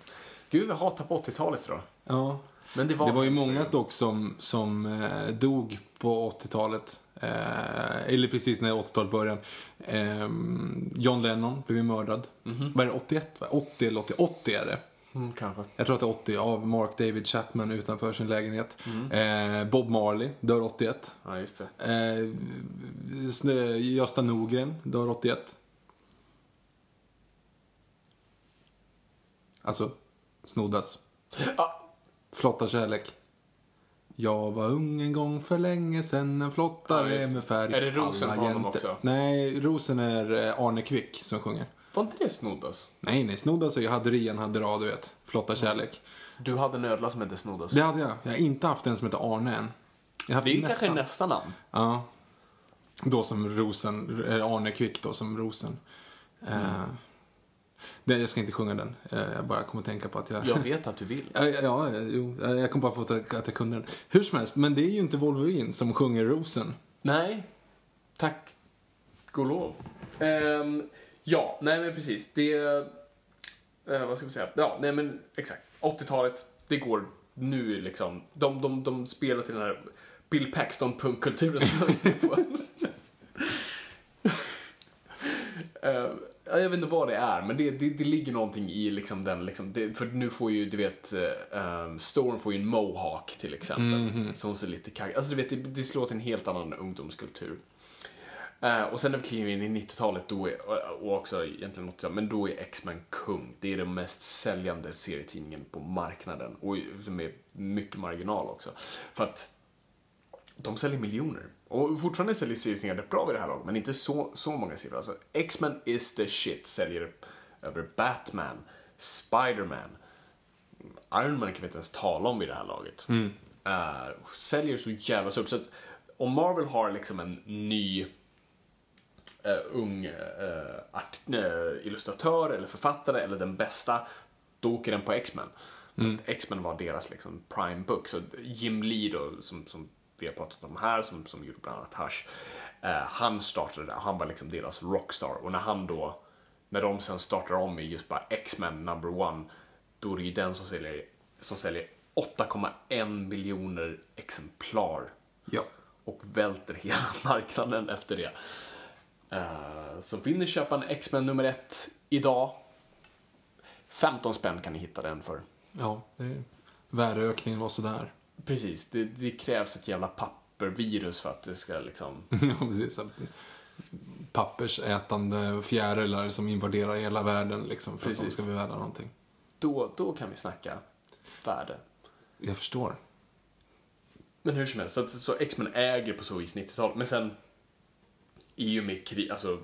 Gud, vad hatar på 80-talet då. Ja. Men det var, Det var ju många dock som, som eh, dog på 80-talet. Eh, eller precis när 80-talet började. Eh, John Lennon blev ju mördad. Vad är det, 81? va? 80 eller 80? 80 är det. Mm, kanske. Jag tror att det är 80 av Mark David Chapman utanför sin lägenhet. Eh, Bob Marley dör 81. Ja, just det. Eh, Gösta Norgren dör 81. Alltså, snoddas. Ja, Flotta kärlek. Jag var ung en gång för länge sen, en flottare Ja, med färg. Är det Rosen alla på honom jäntor. också? Nej, Rosen är eh, Arne Kvick som sjunger. var inte det Snoddas? Nej, nej, Snoddas är ju Haderian Hadera, du vet. Flotta kärlek. Du hade en ödla som hette Snoddas. Det hade jag. Jag har inte haft en som heter Arne än. Det är ju nästan. kanske nästa namn. Ja. Då som Rosen, eh, Arne Kvick då som Rosen. Eh, nej, jag ska inte sjunga den. Eh, jag bara kommer att tänka på att jag... Jag vet att du vill. Ja, ja, jo, jag kom bara på att jag, kunde den. Hur som helst, men det är ju inte Wolverine som sjunger Rosen. Nej, tack. God lov. Ehm, ja, nej men precis. Det... eh, vad ska vi säga? Ja, nej men exakt. 80-talet, det går nu liksom. De, de, de spelar till den här Bill Paxton-punkkulturen som jag var inne på. Eh, ja, jag vet inte vad det är, men det, det, det ligger någonting i liksom den, liksom, det, för nu får ju, du vet, uh, Storm får ju en mohawk till exempel, som ser lite kack, alltså du vet, det, det slår till en helt annan ungdomskultur. Eh, och sen när vi kliver in i 90-talet, då är, och också egentligen 80 men då är X-Men kung. Det är den mest säljande serietidningen på marknaden, och med mycket marginal också. För att de säljer miljoner. Och fortfarande säljer serietidningar rätt bra vid det här laget, men inte så, så många siffror. Alltså, X-Men is the shit säljer över Batman, Spider-Man, Iron Man kan vi inte ens tala om vid det här laget. Eh, säljer så jävla stort. Så att om Marvel har liksom en ny eh, ung eh, art, illustratör eller författare eller den bästa, då åker den på X-Men. Att X-Men var deras liksom prime book. Så Jim Lee då, som, som vi har pratat om här, som, som gjorde bland annat Hush, eh, han startade det, han var liksom deras rockstar. Och när han då, när de sen startar om i just bara X-Men number one, då är det ju den som säljer, som säljer 8,1 miljoner exemplar Ja. och välter hela marknaden efter det. Uh, så vill ni köpa en X-Men nummer ett idag, 15 spänn kan ni hitta den för. Ja, det, värdeökningen var sådär. Precis, det, det krävs ett jävla pappervirus för att det ska liksom... ja, precis. Pappersätande fjärilar som invaderar hela världen liksom för att de Precis. ska bli värda någonting. Då, då kan vi snacka värde. Jag förstår. Men hur som helst, så, så X-Men äger på så vis 90-talet. Men sen, i och med kri, alltså,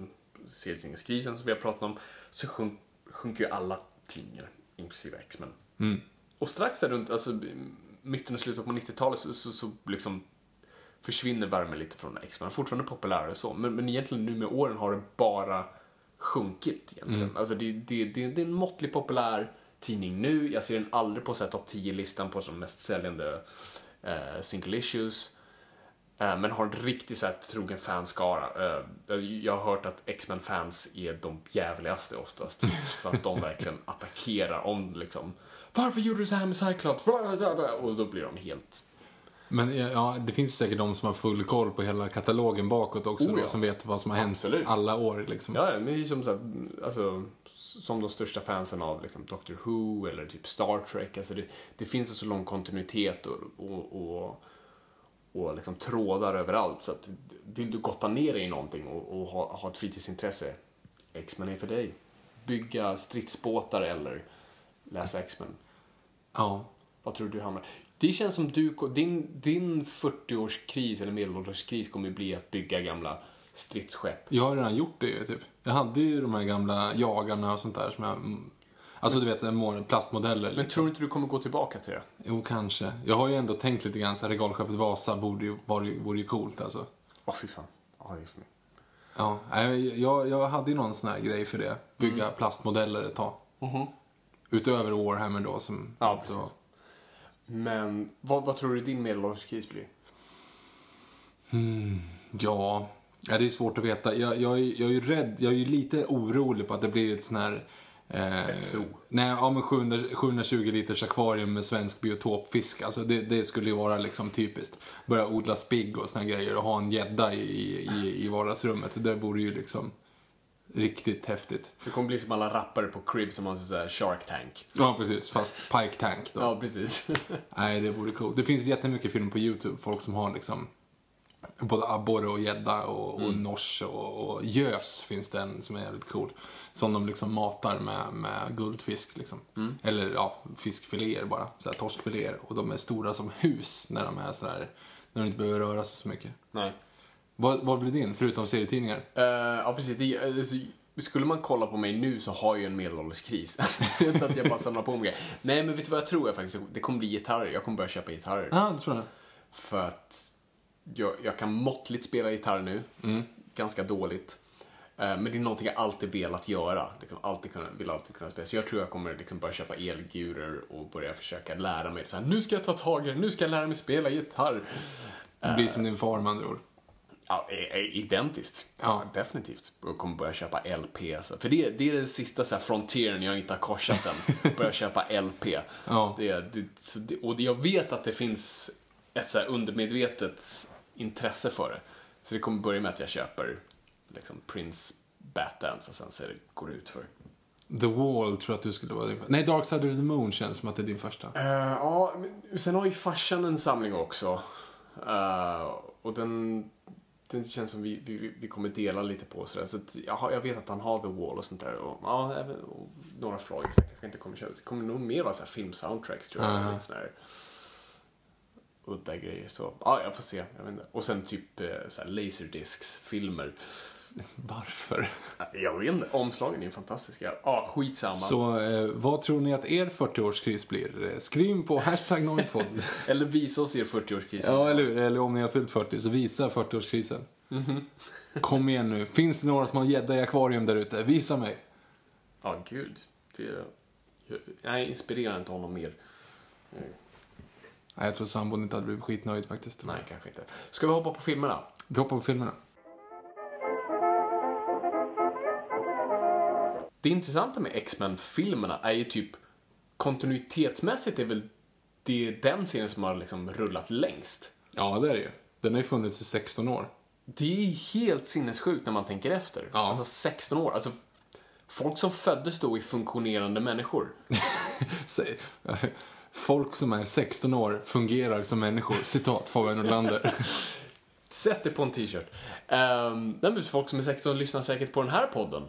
serietidningskrisen som vi har pratat om, så sjunk, sjunker ju alla tidningar, inklusive X-Men. Och strax där runt, alltså mitten och slutet på 90-talet så, så, så liksom försvinner värmen lite från X-Men. Fortfarande populärare så, men, men egentligen nu med åren har det bara sjunkit egentligen. Alltså det, det, det, det är en måttlig populär tidning nu. Jag ser den aldrig på topp 10-listan på de mest säljande eh, single issues. Eh, men har en riktigt så här trogen fanskara. Eh, jag har hört att X-Men-fans är de jävligaste oftast. för att de verkligen attackerar om liksom Varför gjorde du så här med Cyclops? Och då blir de helt... Men ja, det finns ju säkert de som har full koll på hela katalogen bakåt också Oh, då, ja. som vet vad som har hänt Absolut. alla år liksom. Ja, men det är som, så här, alltså, som de största fansen av liksom, Doctor Who eller typ Star Trek. Alltså det, det finns en så lång kontinuitet och, och, och, och liksom trådar överallt. Så att vill du gotta ner dig i någonting och, och ha, ha ett fritidsintresse, X-Men är för dig. Bygga stridsbåtar eller läsa X-Men. Ja. Vad tror du hamnar? Det känns som du, din, din 40-årskris eller medelålderskris kommer bli att bygga gamla stridsskepp. Jag har redan gjort det ju, typ. Jag hade ju de här gamla jagarna och sånt där som jag... mm, Alltså du vet, plastmodeller. Men liksom. tror du inte du kommer gå tillbaka till det? Jo, kanske. Jag har ju ändå tänkt lite grann så här, regalskeppet Vasa borde ju, ju, vore ju coolt alltså. Åh, fy fan. Ja, just det. Ja, jag, jag hade ju någon sån här grej för det. Bygga plastmodeller ett tag. Utöver Warhammer då som... Ja, precis. Men vad, vad tror du din medelålderskris blir? Ja, ja, det är svårt att veta. Jag, jag, är, jag är ju rädd, jag är ju lite orolig på att det blir ett sån här... Eh, Ett zoo. Nej, ja men 700, 720 liters akvarium med svensk biotopfisk. Alltså det, det skulle ju vara liksom typiskt. Börja odla spigg och såna grejer och ha en gädda i, i, i vardagsrummet. Det vore ju liksom riktigt häftigt. Det kommer bli som alla rappare på Crib som har så här Shark Tank. Ja, precis. Fast Pike Tank då. Ja, precis. Nej, det vore coolt. Det finns jättemycket filmer på YouTube. Folk som har liksom både abborre och gädda och, och nors och, och gös finns det en som är jävligt cool. Som de liksom matar med, med guldfisk liksom. Eller ja, fiskfiléer bara. Så här, torskfiléer. Och de är stora som hus när de är sådär, när de inte behöver röra sig så mycket. Nej. Vad, vad blir din, förutom serietidningar? Eh, ja, precis. Det, alltså, skulle man kolla på mig nu så har jag en medelålderskris. Inte att jag bara samlar på mig grejer. Nej, men vet du vad jag tror jag faktiskt? Det kommer bli gitarrer. Jag kommer börja köpa gitarrer. Ja, det tror jag. För att jag, jag kan måttligt spela gitarr nu. Ganska dåligt. Eh, Men det är någonting jag alltid velat göra. Liksom alltid kunna, vill alltid kunna spela. Så jag tror jag kommer liksom börja köpa elgurer och börja försöka lära mig. Så här, nu ska jag ta tag i det, nu ska jag lära mig spela gitarr. Det blir som din far med andra ord. Ja, identiskt. Ja. Ja, definitivt. Jag kommer börja köpa LP. Så. För det, det är den sista så här, frontieren jag inte har korsat än. börja köpa LP. Ja. Det, det, och jag vet att det finns ett så här undermedvetet intresse för det. Så det kommer börja med att jag köper liksom, Prince Batdance och sen så det går det ut för. The Wall tror jag att du skulle vara din Nej, Dark Side of the Moon känns som att det är din första. Eh, ja, men sen har ju farsan en samling också. Eh, och den, den känns som vi, vi, vi kommer dela lite på sådär. Så att jag, har, jag vet att han har The Wall och sånt där. Och, ja, även, och några Floyd så jag kanske inte kommer köpa. Det kommer nog mer vara filmsoundtracks tror jag. Sån här udda grejer. Så ja, jag får se. Jag vet inte. Och sen typ eh, så här laserdiscs-filmer. Varför? Jag vet inte. Omslagen är ju fantastiska. Ja, skitsamma. Så eh, vad tror ni att er 40-årskris blir? Eh, Skriv på hashtag Noipod. Eller visa oss er 40-årskris. ja, eller hur? Eller om ni har fyllt 40 så visa 40-årskrisen. Kom igen nu. Finns det några som har gädda i akvarium där ute? Visa mig. Ja, gud. Det, jag, jag inspirerar inte honom mer. Nej, jag tror sambon inte hade blivit skitnöjd faktiskt. Nej, kanske inte. Ska vi hoppa på filmerna? Vi hoppar på filmerna. Det intressanta med X-Men-filmerna är ju typ kontinuitetsmässigt är väl det är den serien som har liksom rullat längst. Ja, det är det ju. Den har ju funnits i 16 år. Det är helt sinnessjukt när man tänker efter. Ja. Alltså 16 år. Alltså, folk som föddes då är funktionerande människor. Folk som är 16 år fungerar som människor. Citat Fabian Nordlander. Sätt det på en t-shirt. Um, nej, men folk som är 16 lyssnar säkert på den här podden.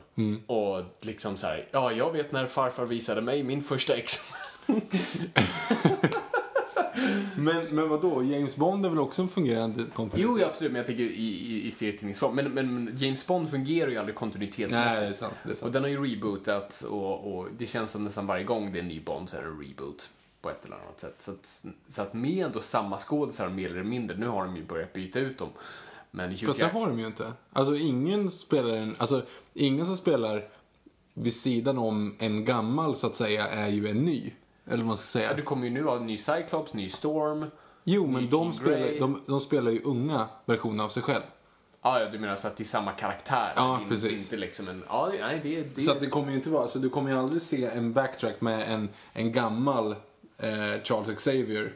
Och liksom så här, ja, jag vet när farfar visade mig min första X. men, men vad då? James Bond är väl också en fungerande kontinuitet? Jo, ja, absolut, men jag tänker i, i, i serietidningsform. Men, men James Bond fungerar ju aldrig kontinuitetsmässigt. Nej, det är sant. Det är Och sant. den har ju rebootat och, och det känns som nästan varje gång det är en ny Bond så är det en reboot på ett eller annat sätt. Så att, så att med ändå samma skådisar mer eller mindre, nu har de ju börjat byta ut dem. Men Hugh Fast det har de ju inte. Alltså ingen spelar en, alltså ingen som spelar vid sidan om en gammal så att säga är ju en ny. Eller vad man ska säga. Ja, du kommer ju nu ha en ny Cyclops, ny Storm. Jo, men de spelar, de, de spelar ju unga versioner av sig själv. Ja, ja, du menar så att det är samma karaktär? Ja, är precis. Inte liksom en... Ja, nej, det, det, Så att det kommer ju inte vara, så du kommer ju aldrig se en backtrack med en, en gammal eh, Charles Xavier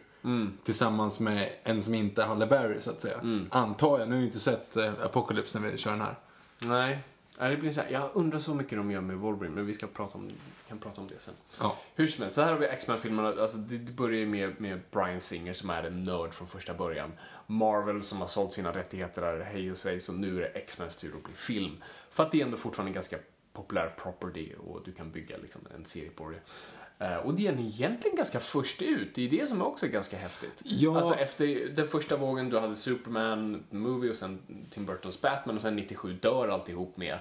tillsammans med en som inte är Halle Berry så att säga. Antar jag, nu har jag inte sett eh, Apocalypse när vi kör den här. Nej. Det blir så här, jag undrar så mycket de gör med Wolverine, men vi ska prata om, kan prata om det sen. Ja. Hur som helst, så här har vi X-Men-filmerna. Alltså, det, det börjar ju med, med Brian Singer som är en nörd från första början. Marvel som har sålt sina rättigheter där, hej och svejs, och nu är det X-Mens tur att bli film. För att det är ändå fortfarande en ganska populär property och du kan bygga liksom en serie på det. Eh, och det är den egentligen ganska först ut. Det är det som också är ganska häftigt. Ja. Alltså efter den första vågen, du hade Superman, Movie och sen Tim Burtons Batman och sen 97 dör alltihop med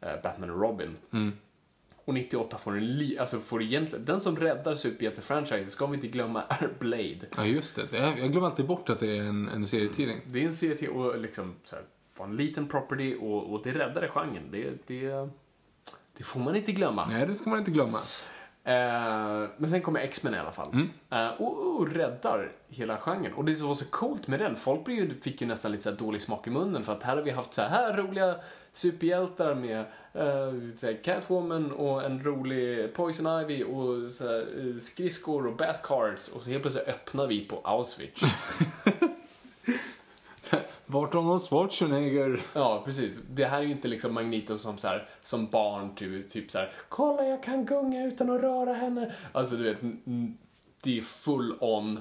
eh, Batman och Robin. Och 98 får en li- alltså får egentligen, den som räddar superhjälte-franchise, ska vi inte glömma, är Blade. Ja, just det. Jag glömmer alltid bort att det är en, en serietidning. Det är en serie till och liksom så här, var en liten property och, och det räddade genren. Det, det, det får man inte glömma. Nej, det ska man inte glömma. Eh, men sen kommer X-Men i alla fall. Eh, och, och räddar hela genren. Och det som var så coolt med den, folk blev ju, fick ju nästan lite så dålig smak i munnen för att här har vi haft så här, roliga superhjältar med eh, Catwoman och en rolig Poison Ivy och så här, eh, skridskor och Batcards och så helt plötsligt öppnar vi på Auschwitz. Vart Arnold Schwarzenegger? Ja, precis. Det här är ju inte liksom Magneto som, så här, som barn, typ, typ så här, kolla jag kan gunga utan att röra henne. Alltså du vet, det är full on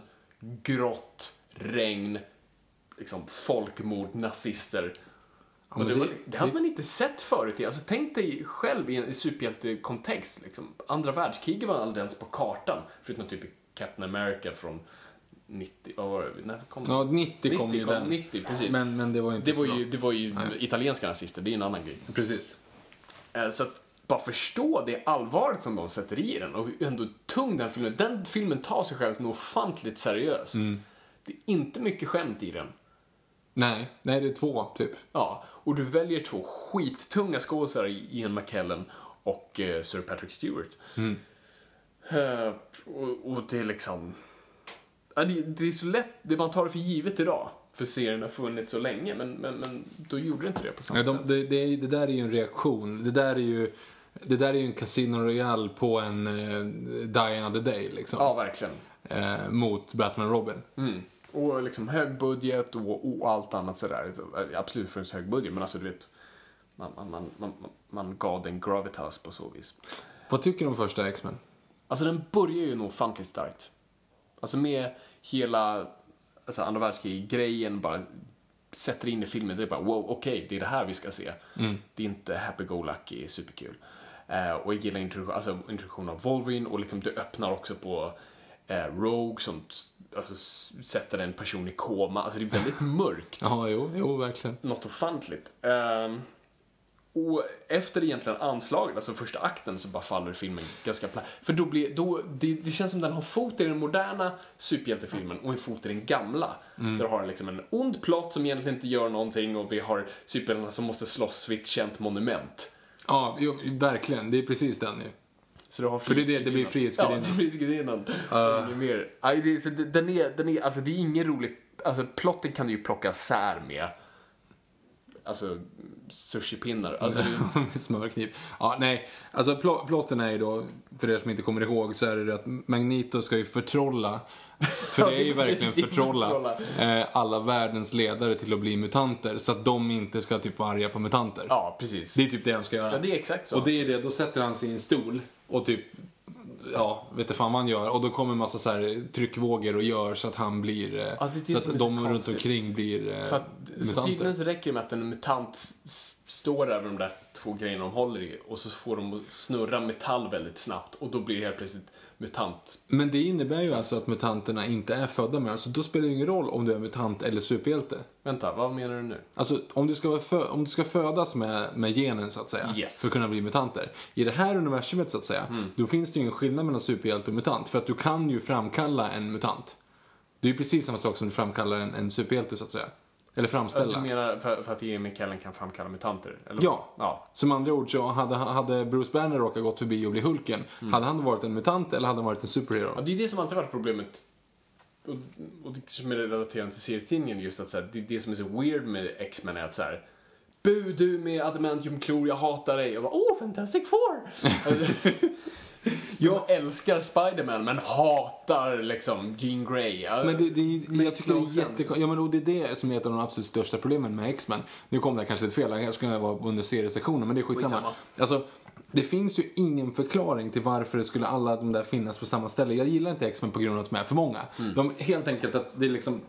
grått, regn, liksom folkmord, nazister. men det, det- det hade det- man inte sett förut. Alltså, tänk dig själv i en superhjältekontext. Liksom. Andra världskriget var aldrig ens på kartan, förutom typ Captain America från 90, vad var det? När kom Ja, 90 kom 90 ju kom, den. 90, precis. Men, men det var ju inte Det så var bra. ju, det var ju Nej. italienska nazister, det är en annan grej. Precis. Eh, Så att bara förstå det allvaret som de sätter i den och hur ändå tung den filmen Den filmen tar sig själv något ofantligt seriöst. Mm. Det är inte mycket skämt i den. Nej, nej det är två typ. Ja, och du väljer två skittunga skådespelare, Ian McKellen och eh, Sir Patrick Stewart. Eh, och, och det är liksom... Ja, det, det är så lätt, det man tar det för givet idag. För serien har funnits så länge, men, men, men då gjorde det inte det på samma Nej, de, sätt. det, det, det där är ju en reaktion. Det där är ju, det där är ju en Casino Royale på en eh, Die Another Day liksom. Ja, verkligen. Eh, mot Batman Robin. Mm. Och liksom hög budget och, och allt annat sådär. Så, eh, Absolut för en hög budget, men alltså du vet. Man, man, man, man, man gav den gravitas på så vis. Vad tycker du om första X-Men? Alltså den börjar ju nog ofantligt starkt. Alltså med hela alltså andra världskrig-grejen bara sätter in i filmen. Det är bara wow, okej, det är det här vi ska se. Det är inte happy-go-lucky, superkul. Eh, och jag gillar introduktion, alltså, introduktionen av Wolverine och liksom det öppnar också på eh, Rogue som alltså, sätter en person i koma. Alltså det är väldigt mörkt Ja, jo, jo verkligen. något ofantligt. Ehm, och efter egentligen anslaget, alltså första akten, så bara faller filmen ganska platt. För då blir, då, det, det känns som den har fot i den moderna superhjältefilmen och en fot i den gamla. Där du har liksom en ond plott som egentligen inte gör någonting och vi har superhjältarna som måste slåss vid ett känt monument. Ja, jo, verkligen. Det är precis den ju. Så du har För det är det- det blir Frihetsgudinnan. Ja, Frihetsgudinnan. Inget mer. Aj, det, är- så det- den, är, den är, alltså det är ingen rolig, alltså plotten kan du ju plocka sär med, alltså sushipinnar. Alltså, det- Med smörkniv. Ja, nej. Alltså pl- plotten är ju då, för er som inte kommer ihåg, så är det att Magneto ska ju förtrolla, för det är ju verkligen förtrolla. eh, alla världens ledare till att bli mutanter. Så att de inte ska typ vara arga på mutanter. ja, precis. Det är typ det de ska göra. Ja, det är exakt så. Och det är det, då sätter han sig i en stol och typ, ja, vet inte fan vad han gör. Och då kommer en massa så här tryckvågor och gör så att han blir, eh, Ja, det det så att så de runt konstigt. omkring blir eh, För att, så mutanter. tydligen så räcker det med att en mutant står med de där två grejerna de håller i och så får de snurra metall väldigt snabbt och då blir det helt plötsligt mutant. Men det innebär ju alltså att mutanterna inte är födda med Alltså då spelar det ingen roll om du är mutant eller superhjälte. Vänta, vad menar du nu? Alltså om du ska, vara fö- om du ska födas med, med genen så att säga. Yes. För att kunna bli mutanter. I det här universumet så att säga. Mm. Då finns det ju ingen skillnad mellan superhjälte och mutant. För att du kan ju framkalla en mutant. Det är ju precis samma sak som du framkallar en, en superhjälte så att säga. Eller Du framställa. menar för, för att Ian McKellen kan framkalla mutanter? Eller? Ja. ja. Som andra ord så hade, hade Bruce Banner råkat gått förbi och bli Hulken. Hade han varit en mutant eller hade han varit en superhero? Mm. Ja, det är det som alltid varit problemet. Och, och det som är relaterat till serietidningen just att så här, det, det som är så weird med X-Men är att så här. Bu du med adamantiumklor, jag hatar dig. Och bara, åh, Fantastic Four! Jag älskar Spider-Man men hatar liksom Jean Grey. Men det, det, jag tycker det är jättekonstigt. Ja, men det är det som är ett av de absolut största problemen med X-Men. Nu kom det här kanske lite fel, här ska jag vara under seriesektionen, men det är skitsamma. Skitsamma. Alltså, det finns ju ingen förklaring till varför det skulle alla de där finnas på samma ställe. Jag gillar inte X-Men på grund av att de är för många. Mm. De, helt enkelt att det är liksom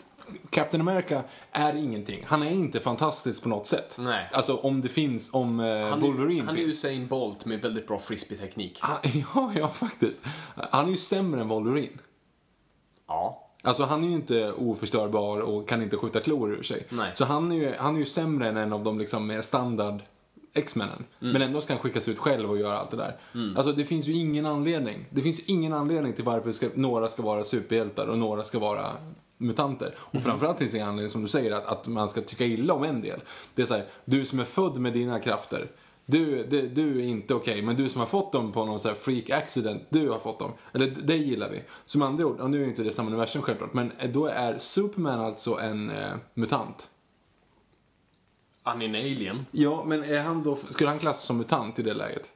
Captain America är ingenting. Han är inte fantastisk på något sätt. Nej. Alltså om det finns, om eh, Han Wolverine är, han är finns. Usain Bolt med väldigt bra frisbee-teknik. Han, ja, ja, faktiskt. Han är ju sämre än Wolverine. Ja. Alltså han är ju inte oförstörbar och kan inte skjuta klor ur sig. Nej. Så han är, ju, han är ju sämre än en av de liksom mer standard X-männen. Men ändå ska han skickas ut själv och göra allt det där. Alltså det finns ju ingen anledning. Det finns ingen anledning till varför ska, några ska vara superhjältar och några ska vara mutanter. Och framförallt finns det ingen anledning, som du säger, att, att man ska tycka illa om en del. Det är så här, du som är född med dina krafter. Du, du, du är inte okej, men du som har fått dem på någon så här freak accident, du har fått dem. Eller det gillar vi. Som andra ord, och nu är ju inte det samma universum självklart, men då är Superman alltså en eh, mutant. Han är en alien Ja, men är han då, skulle han klassas som mutant i det läget?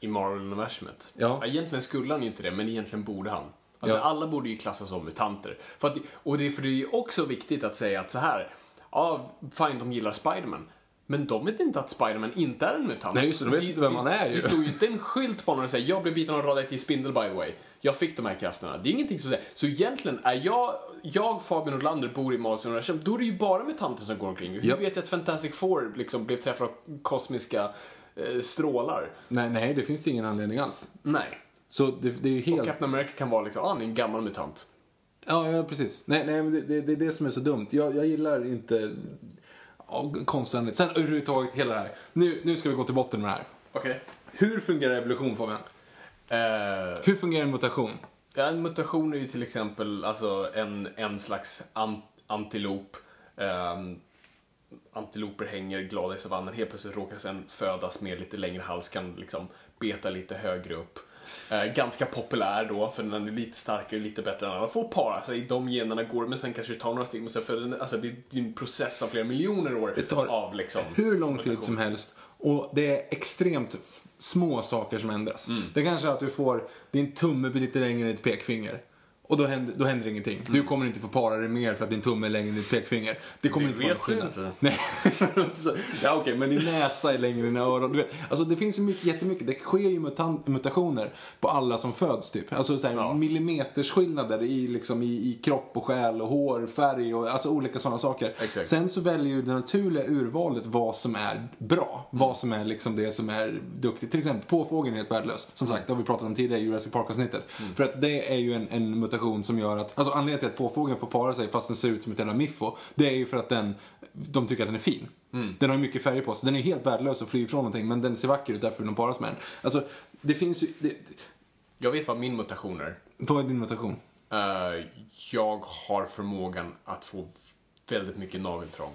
i Marvel-universumet. Ja. Egentligen skulle han ju inte det, men egentligen borde han. Alltså Ja. alla borde ju klassas som mutanter. För att, och det, är- för det är också viktigt att säga att så här, ja, fine, de gillar Spiderman. Men de vet inte att Spiderman inte är en mutant. Nej, just det, de vet inte vem han är ju. Det står ju inte en skylt på honom och säger jag blev biten av en radioaktiv spindel by the way. Jag fick de här krafterna. Det är ingenting som säger. Så egentligen är jag, jag Fabian Nordlander, bor i Marvels universum, då är det ju bara mutanter som går omkring. Hur Ja. vet jag att Fantastic Four liksom blev träffade av kosmiska eh, strålar? Nej, nej, det finns ingen anledning alls. Nej. Så det, det är ju helt... Och Captain America kan vara liksom, ah, han är en gammal mutant. Ja, ja precis. Nej, nej det, det, det är det som är så dumt. Jag, jag gillar inte ja, konstnärligt. Sen överhuvudtaget hela det här. Nu, nu ska vi gå till botten med det här. Okej. Hur fungerar evolution Fabian? Eh, Hur fungerar en mutation? ja, en mutation är ju till exempel alltså en, en slags an, antilop. Ehm, antiloper hänger glada i savannen. Helt plötsligt råkar sen födas med lite längre hals, kan liksom beta lite högre upp. Eh, ganska populär då, för den är lite starkare, lite bättre än andra. Får para sig, de generna går, men sen kanske det tar några steg. Men sen för den, alltså det är en process av flera miljoner år Det tar av liksom Hur lång tid som helst. Och det är extremt små saker som ändras. Det kanske är att du får din tumme blir lite längre än ditt pekfinger. Och då händer, då händer ingenting. Du kommer inte få para dig mer för att din tumme är längre än ditt pekfinger. Det kommer Det inte vara någon skillnad. inte. Nej, ja okej, men din näsa är längre än dina öron. Du vet, alltså det finns ju mycket, jättemycket. Det sker ju mutant, mutationer på alla som föds typ. Alltså så här, Ja. millimetersskillnader i, liksom, i, i kropp och själ och hår, färg och alltså olika sådana saker. Exakt. Sen så väljer ju det naturliga urvalet vad som är bra. Vad som är liksom det som är duktigt. Till exempel påfågeln är helt värdelös. Som sagt, det har vi pratat om tidigare i Jurassic Park-avsnittet. För att det är ju en, en mutation som gör att, alltså anledningen till att påfågeln får para sig fast den ser ut som ett jävla miffo. Det är ju för att den, de tycker att den är fin. Den har ju mycket färger på sig. Den är helt värdelös och flyr ifrån någonting men den ser vacker ut därför vill de paras med den. Alltså, det finns ju, det, Jag vet vad min mutation är. vad är din mutation? Eh, jag har förmågan att få väldigt mycket nageltrång.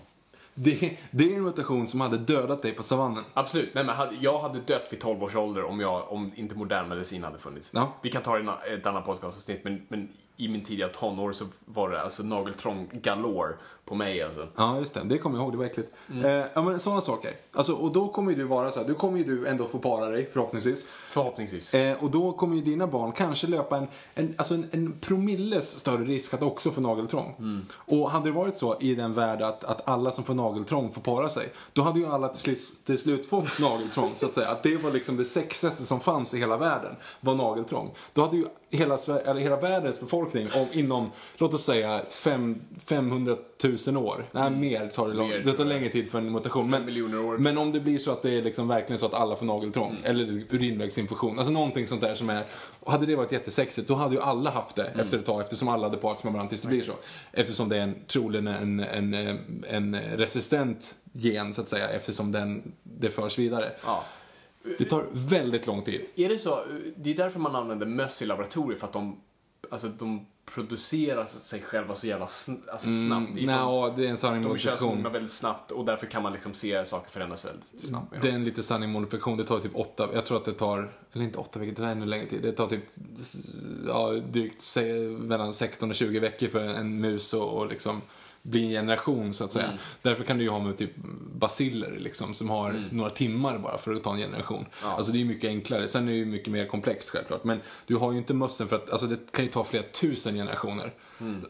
Det, det är en mutation som hade dödat dig på savannen. Absolut. Nej, men jag hade dött vid 12 års ålder om, jag, om inte modern medicin hade funnits. Ja. Vi kan ta det i ett annat podcastavsnitt, men, men i min tidiga tonår så var det alltså nageltrång galore på mig alltså. Ja, just det. Det kommer jag ihåg. Det var äckligt. Mm. Eh, ja, men sådana saker. Alltså, och då kommer ju du vara så här. Då kommer ju du ändå få para dig, förhoppningsvis. Förhoppningsvis. Eh, och då kommer ju dina barn kanske löpa en, en, alltså en, en promilles större risk att också få nageltrång. Mm. Och hade det varit så i den värld att, att alla som får nageltrång får para sig, då hade ju alla till slut, till slut fått nageltrång, så att säga. Att det var liksom det sexigaste som fanns i hela världen, var nageltrång. Då hade ju hela, Sver- eller hela världens befolkning om, inom, låt oss säga, fem, 500 000 år. Nej, mer tar det lång, Mer, det tar längre tid för en mutation. Men, men om det blir så att det är liksom verkligen så att alla får nageltrång, eller urinvägsinfektion, alltså någonting sånt där som är, hade det varit jättesexigt, då hade ju alla haft det efter ett tag, eftersom alla hade parat med varandra tills det blir så. Eftersom det är en, troligen en, en, en, en resistent gen, så att säga, eftersom den, det förs vidare. Ja. Det tar väldigt lång tid. Är det så? Det är därför man använder möss i laboratorier, för att de, alltså, de producerar sig själva så jävla sn alltså, snabbt. Det är som- det är en sanning de modifikation. väldigt snabbt och därför kan man liksom se saker förändras väldigt snabbt. Det är en lite sanning modifikation. Det tar typ åtta, jag tror att det tar, eller inte åtta veckor, det tar ännu längre tid. Det tar typ, ja, drygt se, mellan 16 och 20 veckor för en mus och, och liksom bli en generation så att säga. Därför kan du ju ha med typ basiller liksom som har några timmar bara för att ta en generation. Alltså det är ju mycket enklare. Sen är det ju mycket mer komplext självklart. Men du har ju inte mössen för att, alltså det kan ju ta flera tusen generationer.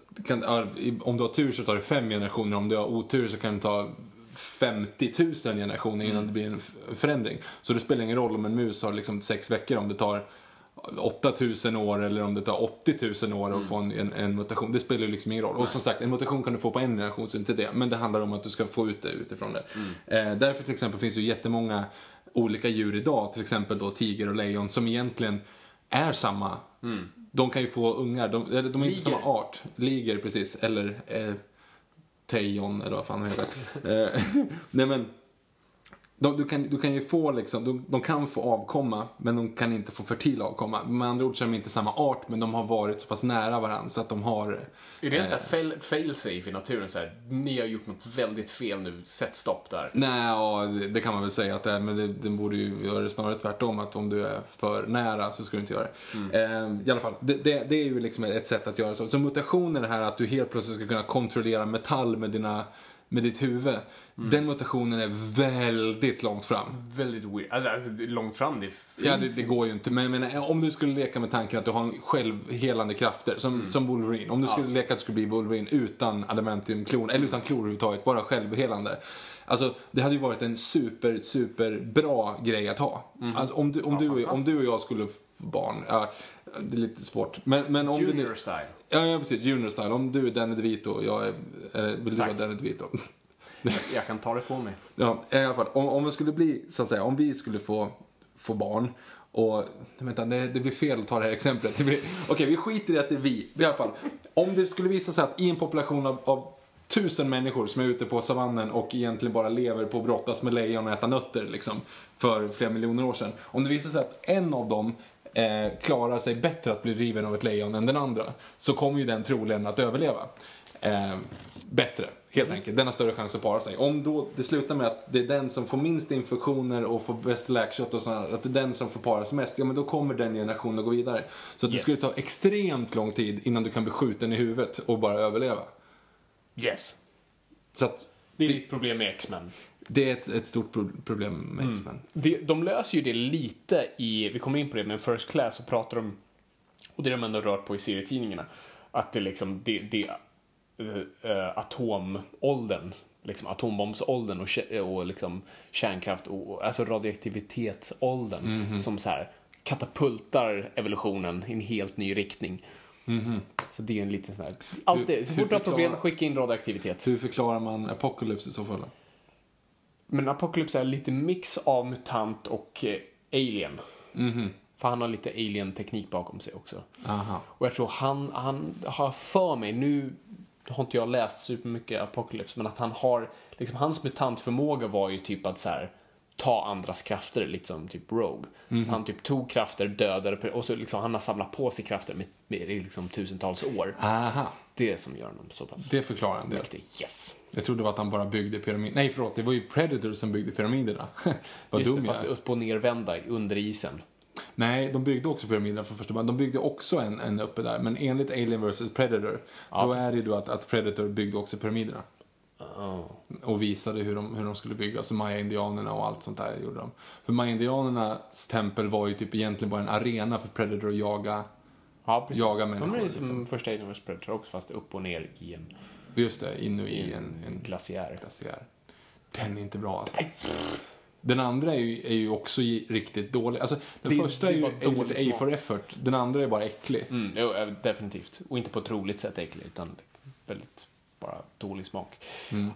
Det Kan, ja, om du har tur så tar det fem generationer, om du har otur så kan det ta 50 000 generationer innan det blir en förändring. Så det spelar ingen roll om en mus har liksom sex veckor om det tar 8000 år eller om det tar 80 000 år att få en, en, en mutation. Det spelar ju liksom ingen roll. Och som sagt, en mutation kan du få på en generation, så inte det. Men det handlar om att du ska få ut det utifrån det. Eh, därför till exempel finns det ju jättemånga olika djur idag, till exempel då tiger och lejon, som egentligen är samma. De kan ju få ungar, de, eller de är inte Liger. samma art. Liger, precis. Eller eh, tejon, eller vad fan de heter. eh, nej men, de, du, kan, du kan ju få liksom, de, de kan få avkomma, men de kan inte få fertil avkomma. Med andra ord så är de inte samma art, men de har varit så pass nära varandra så att de har... Är det en sån här fail, fail-safe i naturen? Så här, ni har gjort något väldigt fel nu, sätt stopp där. Nej, ja, det, det kan man väl säga att det är, men det, det borde ju göra det snarare tvärtom, att om du är för nära så ska du inte göra det. Eh, I alla fall, det, det, det är ju liksom ett sätt att göra så. Så mutationer är det här att du helt plötsligt ska kunna kontrollera metall med, dina, med ditt huvud. Den mutationen är väldigt långt fram. Väldigt weird. Alltså, alltså långt fram, det finns Ja, det, det går ju inte. Men, men om du skulle leka med tanken att du har en självhelande krafter, som, som Wolverine. Om du skulle precis. leka att du skulle bli Wolverine utan adamantiumklon, eller utan klor överhuvudtaget, bara självhelande. Alltså, det hade ju varit en super, super bra grej att ha. Alltså, om, du, om, du, om du och jag skulle få barn, ja, det är lite svårt. Men, men om du Junior nu, style. Ja, ja, precis. Junior style. Om du är Danny DeVito och jag är, eh, vill du vara Danny DeVito? Jag kan ta det på mig. Ja, i alla fall. Om, om vi skulle bli, så att säga, om vi skulle få, få barn och, vänta, det, det blir fel att ta det här exemplet. Det blir- Okej, vi skiter i att det är vi. I alla fall, om det skulle visa sig att i en population av, av tusen människor som är ute på savannen och egentligen bara lever på att brottas med lejon och äta nötter liksom, för flera miljoner år sedan. Om det visar sig att en av dem eh, klarar sig bättre att bli riven av ett lejon än den andra, så kommer ju den troligen att överleva. Eh, bättre, helt enkelt. Den har större chans att para sig. Om då det slutar med att det är den som får minst infektioner och får bäst läkkött och sådär, att det är den som får para sig mest, ja men då kommer den generationen att gå vidare. Så att det Yes. skulle ta extremt lång tid innan du kan bli skjuten i huvudet och bara överleva. Yes. Så att Det är det, ditt problem med X-Men. det är ett, ett stort pro- problem med X-Men. Det, de löser ju det lite i, vi kommer in på det, men First Class så pratar de, och det har de ändå rört på i serietidningarna, att det liksom, det, det äh, atomåldern, liksom atombombsåldern och, och liksom kärnkraft, och, alltså radioaktivitetsåldern som så här katapultar evolutionen i en helt ny riktning. Så det är en liten sån här, allt det, så hur fort du har problem, skicka in radioaktivitet. Hur förklarar man Apocalypse i så fall? då? Men Apocalypse är lite mix av mutant och eh, alien. För han har lite alien-teknik bakom sig också. Aha. Och jag tror han, han har för mig, nu har inte jag läst supermycket Apocalypse, men att han har, liksom hans mutantförmåga var ju typ att så här ta andras krafter, liksom typ Rogue. Så han typ tog krafter, dödade, och så liksom han har samlat på sig krafter med, med liksom tusentals år. Aha. Det som gör honom så pass Det förklarar en del. mäktig. Yes. Jag trodde det var att han bara byggde pyramider. Nej, förlåt. Det var ju Predator som byggde pyramiderna. Vad Just dum det, fast upp och nervända under isen. Nej, de byggde också pyramiderna från första början. De byggde också en, en uppe där. Men enligt Alien vs Predator, Ja, då är det ju precis. då att, att Predator byggde också pyramiderna. Oh. Och visade hur de, hur de skulle bygga. Alltså Maya-indianerna och allt sånt där gjorde de. För Maya-indianernas tempel var ju typ egentligen bara en arena för Predator att jaga. Ja, precis. Jaga människor, är ju som liksom. första Alien vs Predator också, fast upp och ner i en, Just det, in och i en, en glaciär. glaciär. Den är inte bra alltså. Den andra är ju, är ju också riktigt dålig. Alltså, den Det- första det är ju bara är lite A for effort. Den andra är bara äcklig. Mm, jo, eh, definitivt. Och inte på ett roligt sätt äcklig, utan väldigt bara dålig smak.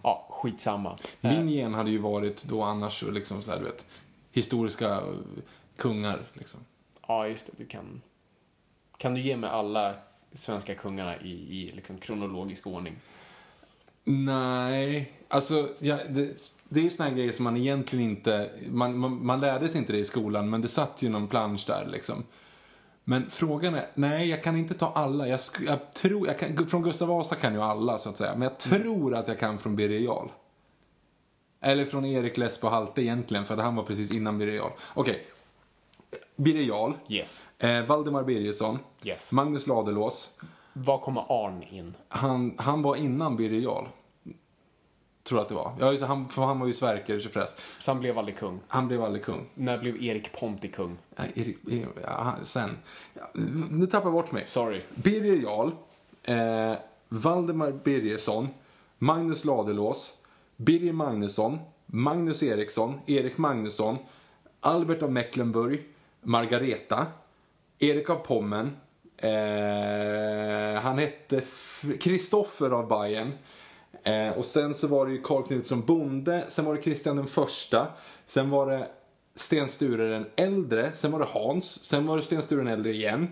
Ja, skitsamma. Eh, Min gen hade ju varit då annars så liksom så här, du vet, historiska eh, kungar liksom. Ja, just det. Du kan... Kan du ge mig alla svenska kungarna i, i liksom kronologisk ordning? Nej, alltså ja, det, det är ju såna här grejer som man egentligen inte, man, man, man lärde sig inte det i skolan men det satt ju någon plansch där liksom. Men frågan är, nej jag kan inte ta alla. Jag, jag tror, jag kan, från Gustav Vasa kan jag alla så att säga. Men jag tror att jag kan från Birger Jarl. Eller från Erik Lesbo Halte egentligen, för att han var precis innan Birger Jarl. Okej. Birger Jarl. Yes. Eh, Valdemar Birgersson. Yes. Magnus Ladulås. Var kommer Arn in? Han, han var innan Birger Jarl. Tror att det var. Ja, just, han, för han var ju Sverker förresten. Så han blev aldrig kung. Han blev aldrig kung. När blev Erik Ponti kung? Nej, Erik, Erik, ja, sen. Ja, nu tappar jag bort mig. Sorry. Birger Jarl, eh, Valdemar Birgersson, Magnus Ladulås, Birger Magnusson, Magnus Eriksson, Erik Magnusson, Albert av Mecklenburg, Margareta, Erik av Pommen. Eh, han hette Kristoffer av Bayern. Eh, och sen så var det ju Karl Knutsson bonde, sen var det Kristian den första, sen var det Sten Sture den äldre, sen var det Hans, sen var det Sten Sture den äldre igen.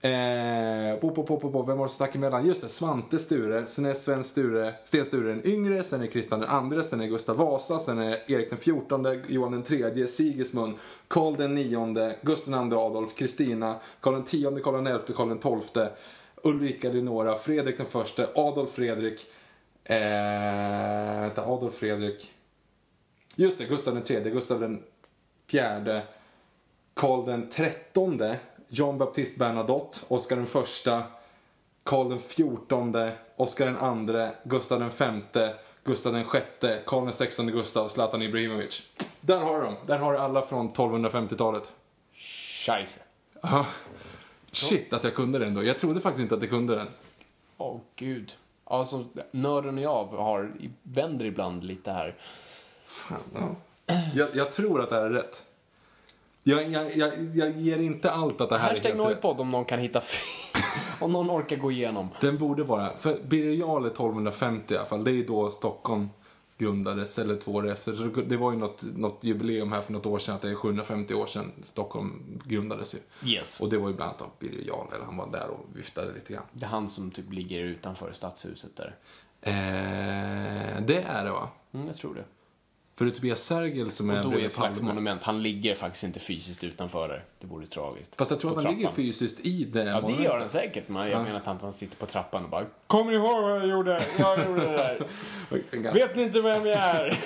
Eh, bo, bo, bo, bo, bo. vem var det som stack emellan? Just det, Svante Sture, sen är Sven Sture, Sten Sture den yngre, sen är Kristian den andre, sen är Gustav Vasa, sen är Erik den fjortonde, Johan den tredje, Sigismund, Karl den nionde, Gustav den andre Adolf, Kristina, Karl den tionde, Karl den elfte, Karl den tolfte, Ulrika Leonora, Fredrik den förste, Adolf Fredrik, eh, vänta, Adolf Fredrik, just det, Gustav den tredje, Gustav den fjärde, Karl den trettonde, Jean Baptiste Bernadotte, Oscar den första, Karl den fjortonde, Oscar den andre, Gustav den femte, Gustav den sjätte, Karl den sextonde Gustav, Zlatan Ibrahimovic. Där har du dem. Där har du alla från 1250-talet. Scheisse. Aha. Shit att jag kunde den då. Jag trodde faktiskt inte att jag kunde den. Åh, gud. Alltså, nörden och jag har, vänder ibland lite här. Fan, ja. jag, jag tror att det här är rätt. Jag, jag, jag, jag ger inte allt att det här är Hashtag helt rätt. Noipod om någon kan hitta fel. om någon orkar gå igenom. Den borde vara, för Birger Jarl är 1250 i alla fall. Det är då Stockholm grundades, eller två år efter. Så det var ju något, något jubileum här för något år sedan, att det är 750 år sedan Stockholm grundades ju. Yes. Och det var ju bland annat av Birger Jarl, eller han var där och viftade lite grann. Det är han som typ ligger utanför stadshuset där. Eh, det är det va? Mm, jag tror det. För det är Tobias Sergel som är Och då är bredvid ett slags Palme. monument. Han ligger faktiskt inte fysiskt utanför där. Det vore tragiskt. Fast jag tror På att han ligger trappan. fysiskt i det Ja, det gör han säkert. Men jag menar att han, sitter på trappan och bara Kommer ni ihåg vad jag gjorde? Jag gjorde det där. Vet ni inte vem jag är?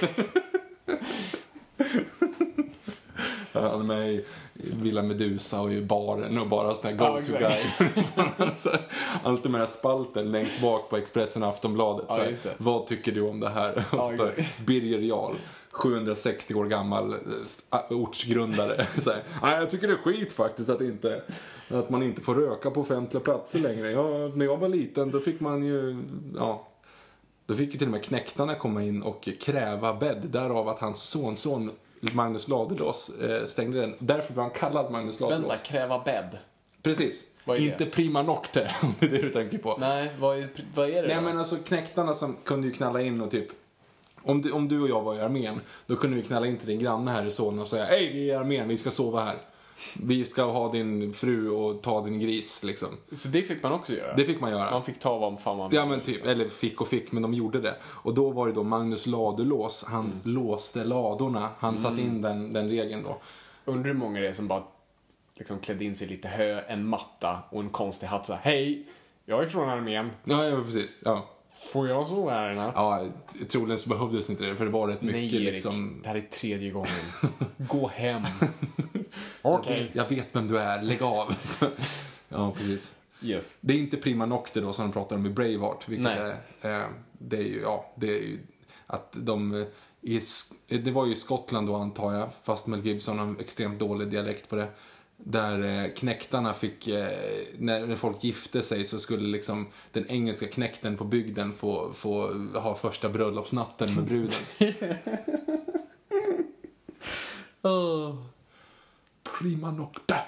Han är med i Villa Medusa och i baren och bara sån här Ja, go-to guy. Så här, Alltid med den här spalten längst bak på Expressen och Aftonbladet. Ja, så här, det. Vad tycker du om det här? Och Ja, så. Birger Jarl, 760 år gammal eh, ortsgrundare. Så här, Nej, jag tycker det är skit faktiskt att, inte, att man inte får röka på offentliga platser längre. Ja, när jag var liten då fick man ju, ja, då fick ju till och med knäktarna komma in och kräva bädd. Därav att hans sonson Magnus Ladulås eh, stängde den. Därför blev han kallad Magnus Ladulås. Vänta, kräva bädd. Precis. Inte prima nocte, om det är det du tänker på. Nej, vad är, vad är det Nej då? men alltså knäktarna som kunde ju knalla in och typ om du, om du och jag var i armén, då kunde vi knalla in till din granne här i Solna och säga Hej, vi är i armén, vi ska sova här. Vi ska ha din fru och ta din gris, liksom. Så det fick man också göra? Det fick man göra. Man fick ta vad fan man Ja ville, men typ, liksom. eller fick och fick, men de gjorde det. Och då var det då Magnus Ladulås, han Mm. låste ladorna. Han satte in den, den regeln då. Undrar hur många det är som bara liksom klädde in sig lite hö, en matta och en konstig hatt så här, Hej, jag är från armén. Ja, ja precis. Ja. Får jag sova här i natt? Ja, troligen så behövdes inte det, för det var rätt mycket Nej Erik, liksom... det här är tredje gången. Gå hem. Okej. Jag vet vem du är, lägg av. ja, precis. Yes. Det är inte prima nocte då som de pratar om i Braveheart, vilket Nej. är, eh, det är ju, ja, det är ju att de, i, det var ju i Skottland då antar jag, fast Mel Gibson har en extremt dålig dialekt på det. Där eh, knäktarna fick, eh, när, folk gifte sig så skulle liksom den engelska knäkten på bygden få, få ha första bröllopsnatten med bruden. Prima nocte,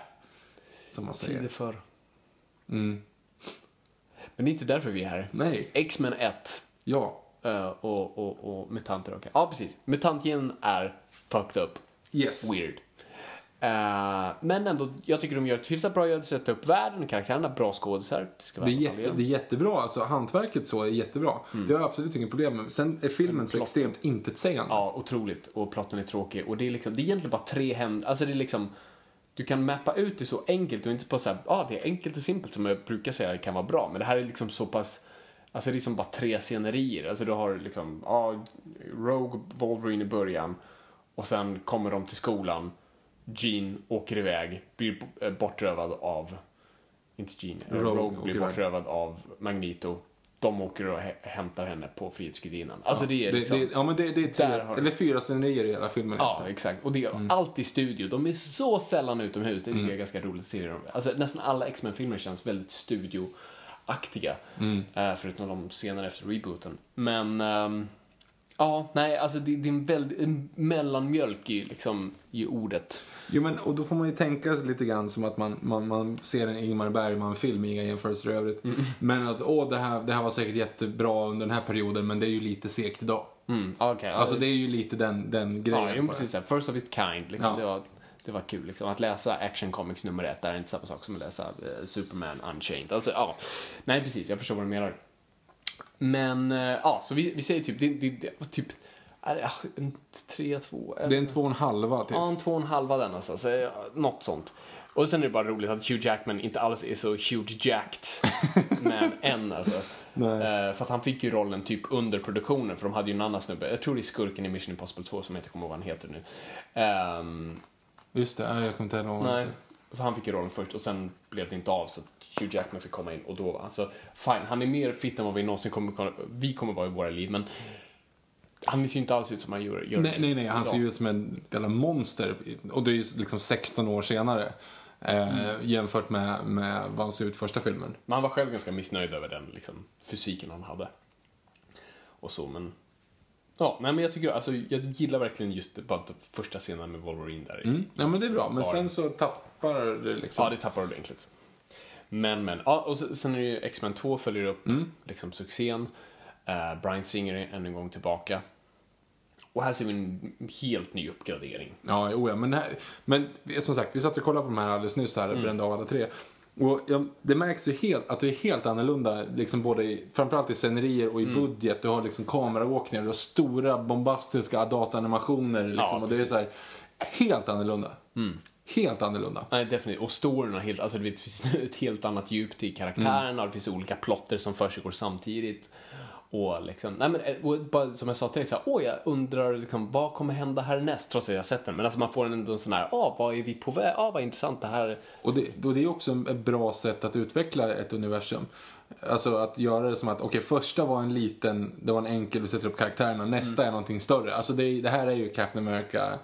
som man säger. Tider förr. Mm. Men det är inte därför vi är här. Nej, X-Men 1 ja. eh, och, och, och mutanter, okej. Ja, precis. Mutantgenen är fucked up. Yes. Weird. Eh, men ändå, jag tycker de gör ett hyfsat bra jobb att sätta upp världen och karaktärerna. Bra skådisar. Det, Det är, jätte, det är jättebra, alltså hantverket så är jättebra. Det har jag absolut inget problem med. Sen är filmen så plotten. extremt intetsägande. Ja, otroligt. Och plotten är tråkig. Och det är liksom, det är egentligen bara tre händer. Alltså det är liksom, du kan mappa ut det så enkelt och inte på så här, ja ah, det är enkelt och simpelt som jag brukar säga kan vara bra. Men det här är liksom så pass, alltså det är som bara tre scenerier. Alltså du har liksom, ja, Rogue Wolverine i början. Och sen kommer de till skolan. Jean åker iväg, blir eh, bortrövad av, inte Jean, eh, Rogue Rogue, blir åker iväg. bortrövad av Magneto. De åker och hä- hämtar henne på Frihetsgudinnan. Alltså det är det, liksom... det, ja, men det, det är tre, har eller fyra scenerier i hela filmen. Ja, egentligen. exakt. Och det är Mm. alltid studio. De är så sällan utomhus. Det är ganska roligt att se dem. Alltså, nästan alla X-Men-filmer känns väldigt studioaktiga. Mm. Eh, förutom de senare efter rebooten. Men... ehm, Ja, nej, alltså det, det är en väldigt, mellanmjölk i, liksom, i ordet. Jo, men och då får man ju tänka lite grann som att man, man, man ser en Ingmar Bergman-film, inga jämförelser i övrigt. Men att åh, det här, det här var säkert jättebra under den här perioden, men det är ju lite segt idag. Mm, okay, Alltså det är ju lite den, den grejen. Ja, jo, precis. så här, First of its kind. Liksom. Ja. Det, var, det var kul. Liksom. Att läsa Action Comics nummer ett är inte samma sak som att läsa eh, Superman Unchained. Alltså, ja. Nej, precis. Jag förstår vad du menar. Men, eh, ja, så vi, vi säger typ, det, det, det typ, är ja, en tre, två, en, Det är en två och en halva, typ. Ja, en två och en halva den alltså. Så, något sånt. Och sen är det bara roligt att Hugh Jackman inte alls är så Hugh Jacked med en alltså. Eh, för att han fick ju rollen typ under produktionen, för de hade ju en annan snubbe. Jag tror det är skurken i Mission Impossible 2 som jag inte kommer ihåg vad han heter nu. Ehm, Just det, ja, jag kommer inte ihåg. nej, han fick ju rollen först och sen blev det inte av så att Hugh Jackman fick komma in och då, alltså fine, han är mer fit än vad vi någonsin kommer, vi kommer vara i våra liv, men han ser ju inte alls ut som han gör, gör Nej, nej, nej, han idag. ser ju ut som en jävla monster. Och det är ju liksom 16 år senare. Eh, Mm. Jämfört med, med vad han ser ut första filmen. Men han var själv ganska missnöjd över den liksom, fysiken han hade. Och så, men... Ja, nej men jag tycker, alltså jag gillar verkligen just bara första scenen med Wolverine där. i. Mm. Ja, men det är bra. Men sen så tappar det liksom. Ja, det tappar ordentligt. Men, men. Ja, och sen är det ju X-Men 2 följer upp liksom succén. Uh, Brian Singer är ännu en gång tillbaka. Och här ser vi en helt ny uppgradering. Ja, jo, ja, men, här, men som sagt, vi satt och kollade på de här alldeles nyss här, brände av alla tre. Och ja, det märks ju helt att det är helt annorlunda, liksom både i, framförallt i scenerier och i budget. Du har liksom kameraåkningar, du har stora bombastiska dataanimationer liksom. Ja, och det är så här, helt annorlunda. Helt annorlunda. Nej, definitivt. Och storyn helt, alltså det finns ett helt annat djup till karaktärerna, det finns olika plotter som försiggår samtidigt. Och liksom, nej men, eh, och bara, som jag sa till dig, så här, åh jag undrar liksom, vad kommer hända härnäst, trots att jag sett den. Men alltså man får ändå en sån här, åh vad är vi på väg, åh vad intressant det här. Och det, då det är också ett bra sätt att utveckla ett universum. Alltså att göra det som att, okej första var en liten, det var en enkel, vi sätter upp karaktärerna, nästa Mm. är någonting större. Alltså det, det här är ju Captain America,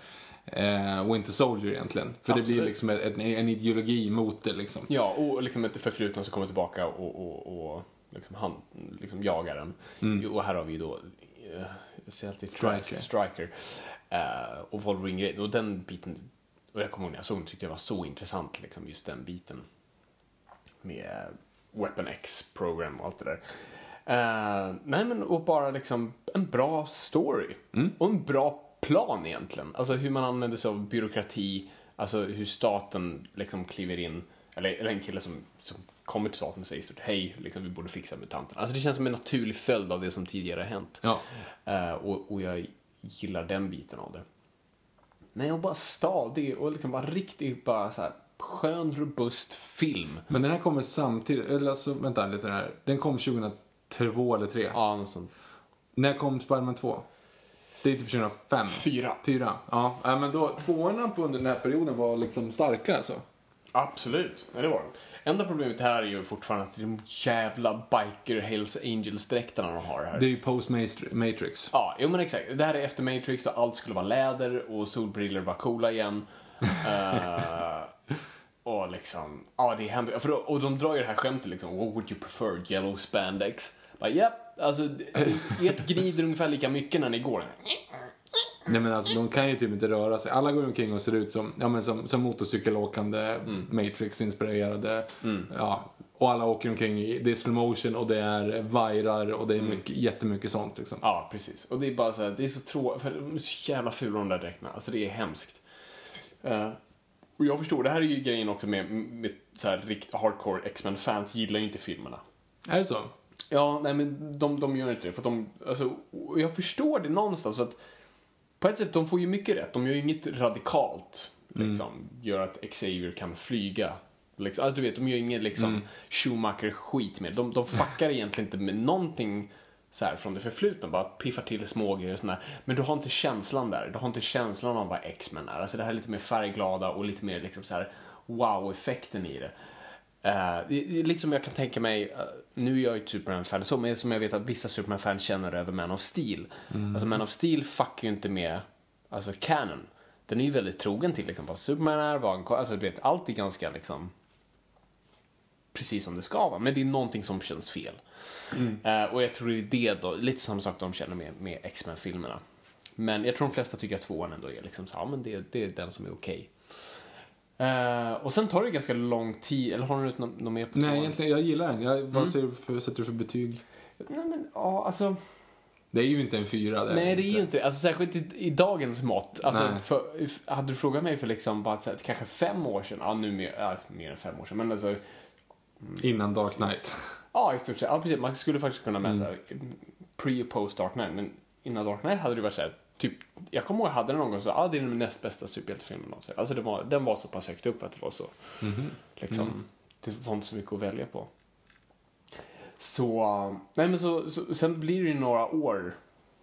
eh, Winter Soldier egentligen. För det blir Absolut. liksom en, en ideologi mot det liksom. Ja, och liksom ett förfluten som kommer tillbaka och, och, och liksom han liksom jagar den. Och här har vi ju då, eh, jag säger alltid Striker. Striker, eh, och Wolverine och den biten, och jag kommer ihåg när jag såg den tyckte jag var så intressant, liksom just den biten med Weapon X program och allt det där. Eh, nej men och bara liksom en bra story. Och en bra plan egentligen. Alltså hur man använder sig av byråkrati, alltså hur staten liksom kliver in, eller, eller en kille som, som kommer till staten och säger stort hej, liksom, vi borde fixa mutanterna. Alltså det känns som en naturlig följd av det som tidigare har hänt. Ja. Eh, och, och jag gillar den biten av det. Nej, och bara stadig och liksom bara riktigt bara så här skön, robust film. Men den här kommer samtidigt, eller alltså vänta lite här. Den kom 2002 eller 3. Ja, något sånt. När kom Spiderman 2? Det är typ 2005. Fyra. Fyra. Ja, ja men då, tvåorna på under den här perioden var liksom starka alltså. Absolut, nej, det var det. Enda problemet här är ju fortfarande att de jävla biker Hells Angels-dräkterna de har här. Det är ju post Matrix. Ja, jo men exakt. Det här är efter Matrix då allt skulle vara läder och solbriller var coola igen. Eh, och liksom, ja det är hemskt. Och de drar ju det här skämtet liksom, what would you prefer, yellow spandex? Bara, japp, alltså ert gnider ungefär lika mycket när ni går. Nej men alltså de kan ju typ inte röra sig. Alla går omkring och ser ut som, ja, men som, som motorcykelåkande Matrix-inspirerade. Ja, och alla åker omkring i, det är slow motion och det är vajrar och det är mycket, jättemycket sånt liksom. Ja, precis. Och det är bara så här, det är så tråkigt, för de är så jävla fula de där dräkterna. Alltså det är hemskt. Eh, och jag förstår, det här är ju grejen också med, med så här rikt hardcore X-Men-fans gillar ju inte filmerna. Är det så? Ja, nej men de, de gör inte det. För att de, alltså, jag förstår det någonstans. För att på ett sätt, de får ju mycket rätt. De gör ju inget radikalt. Liksom, gör att Xavier kan flyga. Liksom, alltså, du vet, de gör ingen liksom, Schumacher-skit med det. De, de fuckar egentligen inte med någonting så här, från det förflutna. Bara piffar till smågrejer och sådär. Men du har inte känslan där. Du har inte känslan av vad X-Men är. Alltså det här är lite mer färgglada och lite mer liksom så här wow-effekten i det. Uh, det är lite som jag kan tänka mig, eh, nu är jag ju ett Superman-fan, men som jag vet att vissa Superman-fans känner över Man of Steel. Alltså Man of Steel fuckar ju inte med, alltså canon. Den är ju väldigt trogen till liksom vad Superman är, vad han, alltså du vet, allt är ganska liksom precis som det ska vara. Men det är någonting som känns fel. Eh, och jag tror det är det då, lite samma sak de känner med, med X-Men-filmerna. Men jag tror de flesta tycker att tvåan ändå är liksom så, ja men det, det är den som är okej. Eh, och sen tar det ganska lång tid, eller har du något, något mer på Nej, egentligen, jag gillar den. Jag, Mm. vad du för, sätter du för betyg? Nej, men, ja, alltså, Det är ju inte en fyra. Det nej, det är ju inte alltså, Särskilt i, i dagens mått. Alltså, för, hade du frågat mig för liksom bara här, kanske fem år sedan, ja nu mer, ja, mer än fem år sedan, men alltså, Innan Dark Knight. ja i stort sett, ja precis, man skulle faktiskt kunna Mm. med här, pre och post Dark Knight, men innan Dark Knight hade det varit så här, typ, jag kommer ihåg jag hade den någon gång så, ja det är den näst bästa superhjältefilmen någonsin. Alltså det var, den var så pass högt upp att det var så, Mhm. liksom, Mm. det var inte så mycket att välja på. Så, nej men så, så sen blir det ju några år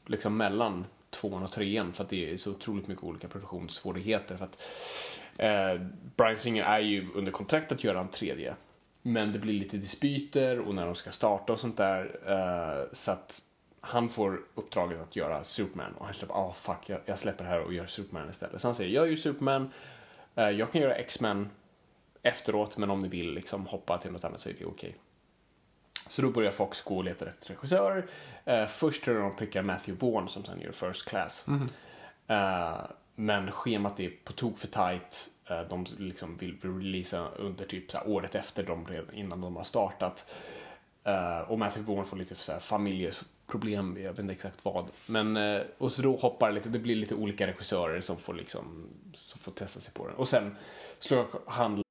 liksom mellan tvåan och trean för att det är så otroligt mycket olika produktionssvårigheter. För att eh, Brian Singer är ju under kontrakt att göra en tredje. Men det blir lite dispyter och när de ska starta och sånt där. Eh, så att han får uppdraget att göra Superman och han släpper, ah fuck, jag, jag släpper det här och gör Superman istället. Så han säger, jag gör Superman, eh, jag kan göra X-Men efteråt, men om ni vill liksom hoppa till något annat så är det okej. Så då börjar Fox gå och leta efter regissörer. Eh, först jag de prickar Matthew Vaughn som sen gör First Class. Eh, men schemat är på tok för tight. Eh, de liksom vill releasa under typ så året efter de redan, innan de har startat. Och Matthew Vaughn får lite så här problem, jag vet inte exakt vad. Men, eh, och så då hoppar lite, det blir lite olika regissörer som får liksom, som får testa sig på den. Och sen slår han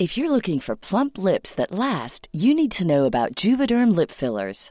If you're looking for plump lips that last, you need to know about Juvederm lip fillers.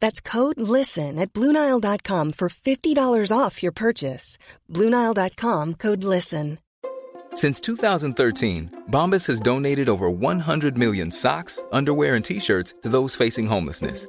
That's code LISTEN at Bluenile.com for $50 off your purchase. Bluenile.com code LISTEN. Since 2013, Bombas has donated over 100 million socks, underwear, and t shirts to those facing homelessness.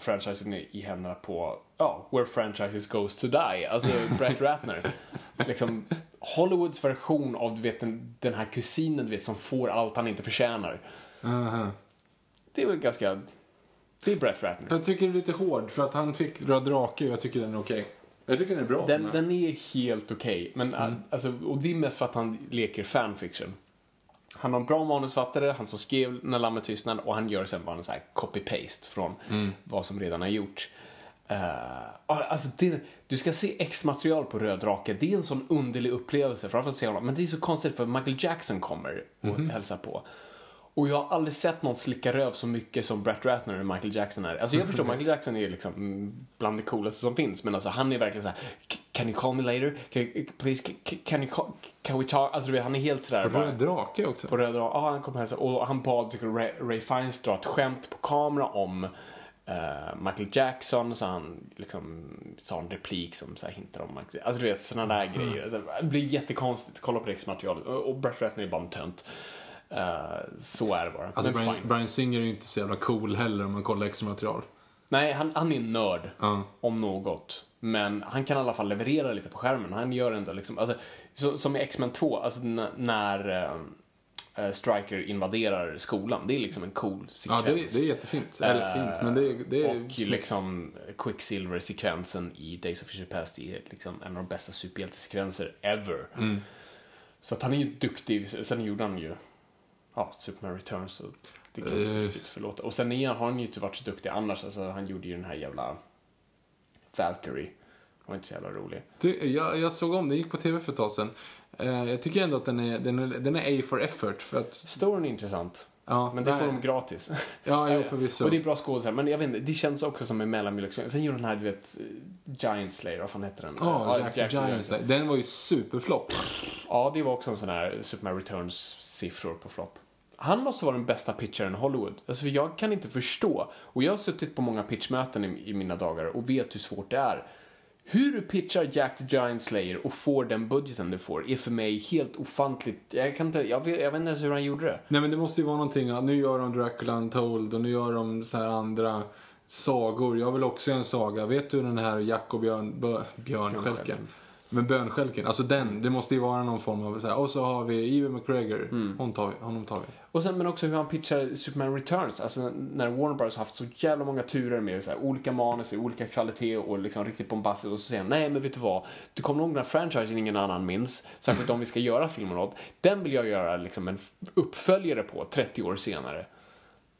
franchisen i händerna på, ja, where franchises goes to die. Alltså Brett Ratner. liksom Hollywoods version av, du vet, den, den här kusinen, du vet, som får allt han inte förtjänar. Aha. Det är väl ganska, det är Brett Ratner. Jag tycker det är lite hård för att han fick Röd Drake och jag tycker den är okej. Jag tycker den är bra. Den, den är helt okej, men alltså, och det är mest för att han leker fanfiction. Han har en bra manusfattare, han som skrev När lammet tystnade och han gör sen bara en sån här copy-paste från vad som redan har gjorts. Uh, alltså det, du ska se X-material på Röd Drake, det är en sån underlig upplevelse, framförallt se honom. Men det är så konstigt för Michael Jackson kommer och hälsar på. Och jag har aldrig sett någon slicka röv så mycket som Brett Ratner och Michael Jackson är. Alltså jag förstår, Michael Jackson är liksom mm, bland det coolaste som finns, men alltså han är verkligen så här: Can you call me later? Can, please, can, can you call, can we talk? Alltså du vet, han är helt sådär. bara- Röd Drake också. på Röda ja, han kom och hälsade och han bad tycker, Ray, Ray Fiennes dra ett skämt på kamera om eh, Michael Jackson, så han liksom sa en replik som så här hintar om Michael Alltså du vet, sådana där grejer. Alltså, det blir jättekonstigt, kolla på det materialet Och, Brett Ratner är bara en tönt. Eh, så är det bara. Alltså Brian. Brian Singer är ju inte så jävla cool heller om man kollar extra material. Nej, han, han är en nörd. Ja. Om något. Men han kan i alla fall leverera lite på skärmen. Han gör ändå liksom, alltså, så, som i X-Men 2, alltså när eh, Striker invaderar skolan. Det är liksom en cool Ja, sekvens. det, är- det är jättefint. Eller fint, men det, är- det är... Och liksom Quicksilver-sekvensen i Days of Future Past är liksom en av de bästa superhjältesekvenser ever. Mm. Så att han är ju duktig. Sen gjorde han ju ja, Superman Returns. Så det kan jag inte förlåta. Och sen är har han ju inte varit så duktig annars. Alltså, han gjorde ju den här jävla Valkyrie. Den var inte så jävla rolig. Du, jag, jag såg om, den gick på tv för ett tag sedan. Eh, jag tycker ändå att den är, den är, den är A for effort. För att, Storyn är intressant. ja, Men det får nej. de gratis. Ja, jo, förvisso. Och det är bra skådespelare. Men jag vet inte, det känns också som en mellanmjölk. Sen gjorde den här, du vet, Giant Slayer, vad fan heter den? Ja, Jack, Giant Slayer. Den var ju superflopp. Ja, det var också en sån här Superman Returns-siffror på flopp. Han måste vara den bästa pitcharen i Hollywood. Alltså, för jag kan inte förstå. Och jag har suttit på många pitchmöten i, i mina dagar och vet hur svårt det är. Hur du pitchar Jack the Giant Slayer och får den budgeten du får är för mig helt ofantligt. Jag, kan inte, jag, vet, jag vet inte ens hur han gjorde det. Nej men det måste ju vara någonting, nu gör de Dracula Untold och nu gör de så här andra sagor. Jag vill också göra en saga. Vet du den här Jack och Björn, bö, Björnskälken? Men Bönskälken, alltså den, det måste ju vara någon form av så här. Och så har vi Ewan McGregor, hon tar vi, honom tar vi. Och sen, men också hur han pitchar Superman Returns. Alltså när Warner Bros har haft så jävla många turer med så här, olika manus i olika kvalitet och liksom riktigt bombastiskt och så säger han, nej men vet du vad, du kommer ihåg den här franchisen ingen annan minns, särskilt om vi ska göra filmen åt, den vill jag göra liksom en uppföljare på 30 år senare.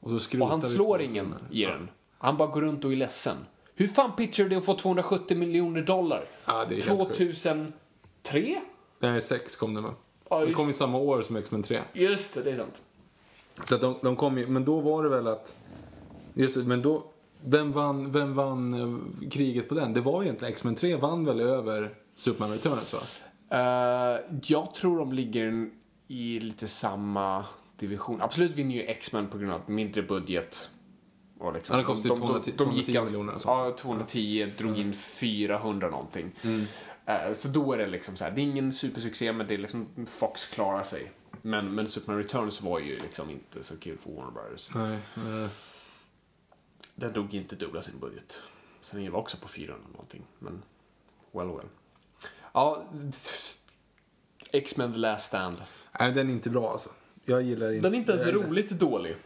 Och, Och han slår ingen i den. Han bara går runt och är ledsen. Hur fan pitchar du det att få 270 miljoner dollar? Ja, det är helt sjukt. 2003? Nej, sex kom det med. Ja, Det kom i samma år som X-Men 3. Just det, det är sant. Så att de, de kom ju, men då var det väl att, just men då, vem vann, vem vann eh, kriget på den? Det var egentligen, X-Men 3 vann väl över Superman Returns va? Eh, jag tror de ligger i lite samma division. Absolut vinner ju X-Men på grund av mindre budget. Och liksom, Ja, det kostade 210 210 ganska- miljoner och så. Ja, 210, drog in 400 någonting. Eh, så då är det liksom så här, det är ingen supersuccé men det är liksom, Fox klarar sig. Men, men Superman Returns var ju liksom inte så kul för Warner Brothers. Nej. eh, Den drog inte dubbla sin budget. Sen den var också på 400 någonting. Men, well well. Ja, X-Men The Last Stand. Nej, den är inte bra alltså. Jag gillar inte... Den är inte ens roligt dålig.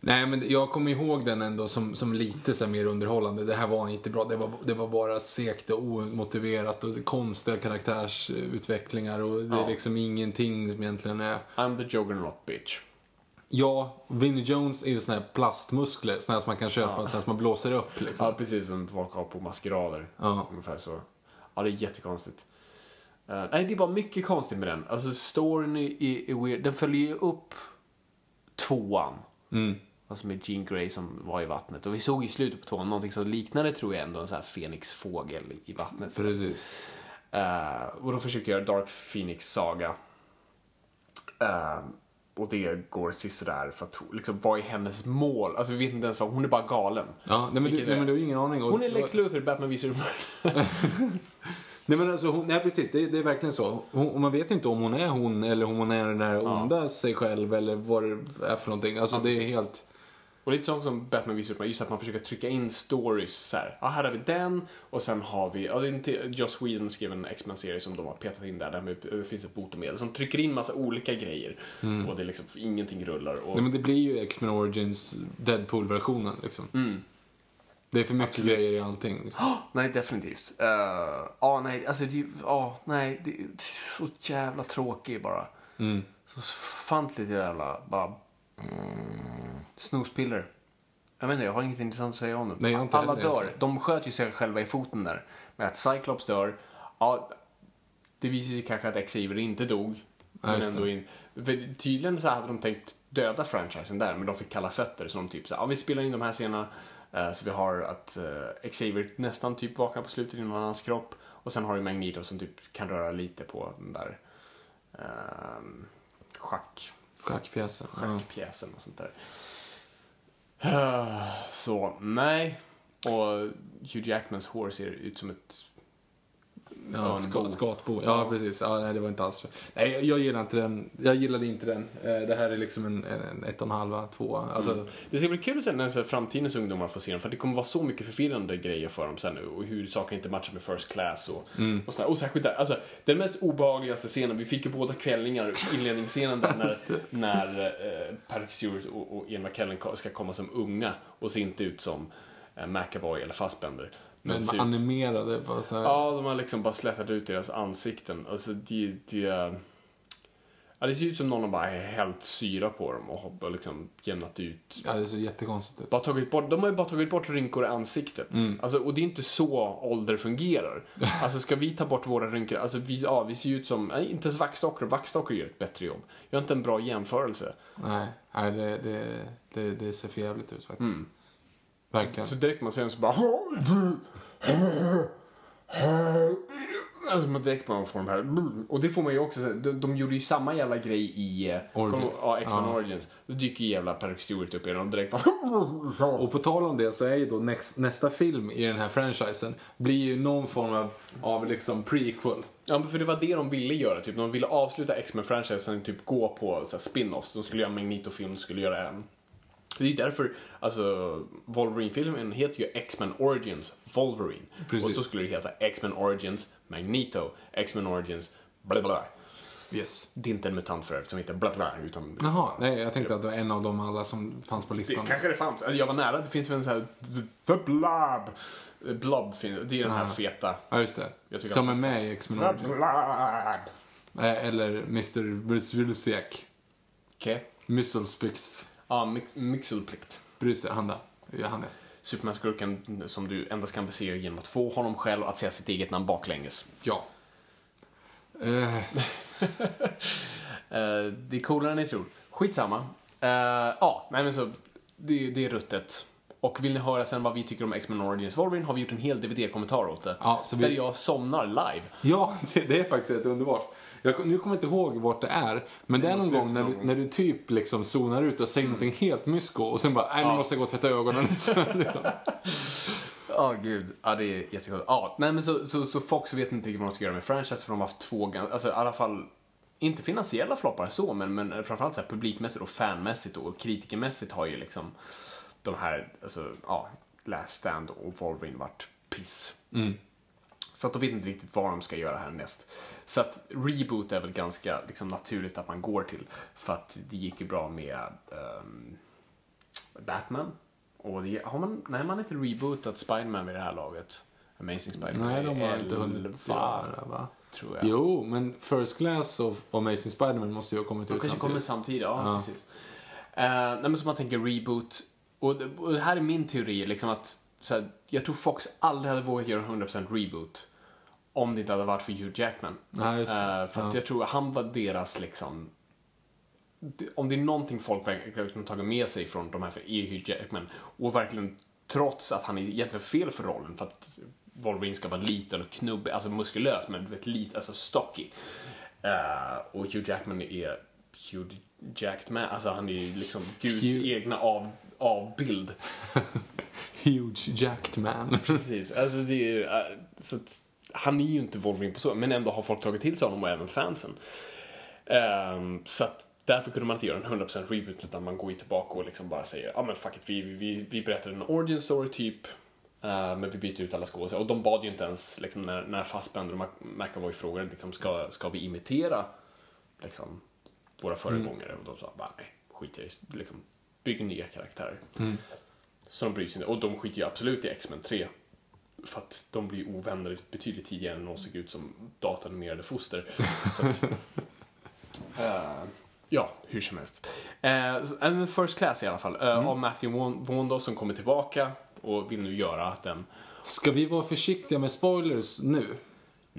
Nej, men jag kommer ihåg den ändå som, som lite så mer underhållande. Det här var inte bra. Det var, det var bara segt och omotiverat och konstiga karaktärsutvecklingar och det är Ja. liksom ingenting som egentligen är... I'm the juggernaut bitch. Ja, Vinnie Jones är ju såna här plastmuskler, såna här som man kan köpa, såna här som man blåser upp liksom. Ja, precis som folk har på maskerader. Ja. Ungefär så. Ja, det är jättekonstigt. Eh, nej, det är bara mycket konstigt med den. Alltså, storyn är, är, är weird. Den följer ju upp tvåan. Mm. Alltså med Jean Grey som var i vattnet. Och vi såg i slutet på tvåan någonting som liknade, tror jag, ändå en sån här fenixfågel i vattnet. Precis. Eh, och då försökte jag göra Dark Phoenix saga. Eh, och det går sisådär för att liksom, vad är hennes mål? Alltså vi vet inte ens vad, hon är bara galen. Ja, nej men, du, nej men du har ingen aning. Och- Hon är Lex Luthor, Batman v Superman. Nej men alltså, hon, nej precis, det, det är verkligen så. Hon, man vet inte om hon är hon eller om hon är den där onda sig själv eller vad det är för någonting. Alltså det är helt... Och lite sånt som Batman v Superman, just att man försöker trycka in stories så här. Ja, här har vi den och sen har vi, ja, det är inte, Joss Whedon skrev en X-Men-serie som de har petat in där, där det finns ett botemedel som trycker in massa olika grejer. Och det är liksom, ingenting rullar. Och, Nej men det blir ju X-Men Origins Deadpool-versionen liksom. Det är för mycket grejer i allting. Liksom. Nej, definitivt. Uh, ja, nej, alltså det, ja, nej, det är så jävla tråkig bara. Så fantligt jävla, bara snospiller. Jag vet inte, jag har inget intressant att säga om det. Nej, jag inte Alla heller dör. De sköt ju sig själva i foten där. Med att Cyclops dör. Ja, det visar sig kanske att Xavier inte dog. Men just det. ändå in, för tydligen så hade de tänkt döda franchisen där, men de fick kalla fötter. Så de typ så här, ja, vi spelar in de här scenerna. eh, så vi har att eh, Xavier nästan typ vaknar på slutet i någon annans kropp. Och sen har du Magneto som typ kan röra lite på den där um, schack, Schackpjäsen. Schackpjäsen och sånt där. Eh, så, nej. Och Hugh Jackmans hår ser ut som ett... Ja, ska, skatbo. Ja, precis. Ja, nej, det var inte alls Nej, jag gillar inte den. Jag gillade inte den. Eh, Det här är liksom en, en ett och en halva, två. Alltså, Det ska bli kul sen när så framtidens ungdomar får se den, för det kommer vara så mycket förvirrande grejer för dem sen nu och hur saker inte matchar med First Class och, och sådär. Och särskilt där, alltså den mest obehagligaste scenen, vi fick ju båda kvällningar, inledningsscenen där när, när eh, Patrick Stewart och, och Ian McKellen ska komma som unga och se inte ut som eh, McAvoy eller Fassbender. Men ser ut- animerade, bara så här. Ja, de har liksom bara slätat ut deras ansikten. Alltså, det, det, ja, det ser ut som någon har bara hällt syra på dem och liksom jämnat ut. Ja, det ser jättekonstigt ut. Bara tagit bort, de har ju bara tagit bort rynkor i ansiktet. Alltså, och det är inte så ålder fungerar. Alltså ska vi ta bort våra rynkor, alltså vi, ja, vi ser ju ut som, nej, inte ens vaxdockor, vaxdockor gör ett bättre jobb. Jag har inte en bra jämförelse. Nej, nej det, det, det, det ser för jävligt ut faktiskt. Verkligen. Så direkt man ser dem så bara... Alltså man direkt man får de här... Och det får man ju också se. de, de gjorde ju samma jävla grej i... eh, Origins. Ja, X-Men Ja. Origins. Då dyker ju jävla Patrick Stewart upp igen och direkt bara... Och på tal om det så är ju då näst, nästa film i den här franchisen blir ju någon form av, av liksom prequel. Ja, men för det var det de ville göra. Typ. De ville avsluta X-Men-franchisen typ gå på så här, spin-offs. De skulle göra Magneto-film, skulle göra en... Det är därför, alltså, Wolverine-filmen heter ju X-Men Origins Wolverine. Precis. Och så skulle det heta X-Men Origins Magneto, X-Men Origins bla bla. Yes. Det är inte en mutant för övrigt som heter bla bla, utan... Jaha, nej jag tänkte att det var en av de alla som fanns på Det listan. kanske det fanns. Alltså, Jag var nära. Det finns väl en sån här... The Blob. Blob. Det är den här feta... Ja, just det. Som är med i X-Men Origins. Blob. Eh, Eller Mr. Bruce Okej. Musselspix. Ja, mix, mixelplikt. Bruce, han där. Ja, han är. Superman-skurken som du endast kan besegra genom att få honom själv att säga sitt eget namn baklänges. Ja. Eh, det är coolare än ni tror. Skitsamma. Uh, ja, nej men så. Det, det är ruttet. Och vill ni höra sen vad vi tycker om X-Men Origins Wolverine har vi gjort en hel DVD-kommentar åt det. Ja, vi- Där jag somnar live. ja, det, det är faktiskt rätt underbart. Jag, nu kommer jag inte ihåg vart det är, men det är någon gång när du, när du typ liksom zonar ut och säger någonting helt mysko och sen bara, nej nu måste jag gå och tvätta ögonen. Liksom. Ja, gud. Ja, det är jättekul. Ja, nej men så, så, så Fox vet inte riktigt vad de ska göra med franchise för de har haft två, alltså i alla fall, inte finansiella floppar så, men, men framförallt så här publikmässigt och fanmässigt och kritikermässigt har ju liksom de här, alltså, ja, Last Stand och Wolverine varit piss. Så att de vet inte riktigt vad de ska göra härnäst. Så att reboot är väl ganska liksom, naturligt att man går till. För att det gick ju bra med ehm, Batman. Och det, har man, nej, man har inte rebootat Spiderman vid det här laget. Amazing Spiderman. Nej, de har inte hunnit elva, göra va? tror jag. Jo, men First Class of Amazing Spiderman måste ju ha kommit De ut kanske kommer samtidigt. samtidigt, ja, precis. Uh, nej, men så man tänker reboot. Och, och det här är min teori, liksom att här, jag tror Fox aldrig hade vågat göra en 100% reboot om det inte hade varit för Hugh Jackman. Nej, just det. Eh, för att Ja. jag tror att han var deras liksom om det är någonting folk verkligen tagit med sig från de här för är Hugh Jackman och verkligen trots att han är egentligen fel för rollen för att Wolverine ska vara liten och knubbig, alltså muskulös men du vet lite, alltså stocky. Eh, och Hugh Jackman är Hugh Jacked Man, alltså han är ju liksom Guds Hugh- egna av, avbild. Huge jacked man. Precis, alltså det är eh, så att, han är ju inte Wolverine på så, men ändå har folk tagit till sig honom och även fansen. Ehm, så att därför kunde man inte göra en 100% reboot utan man går ju tillbaka och liksom bara säger ja men fuck it, vi, vi, vi berättar en origin story typ eh, men vi byter ut alla skådespelare och de bad ju inte ens liksom, när, när Fassbender och McAvoy frågade liksom, ska, ska vi imitera liksom, våra föregångare och de sa bara nej, skit i det, liksom, bygg nya karaktärer. Så de bryr sig inte. Och de skiter ju absolut i X-Men 3. För att de blir ovänner betydligt tidigare än de såg ut som datanimerade foster. Så att, eh, ja, hur som helst. Uh, First Class i alla fall. Uh, Av Matthew då, som kommer tillbaka och vill nu göra den. Ska vi vara försiktiga med spoilers nu?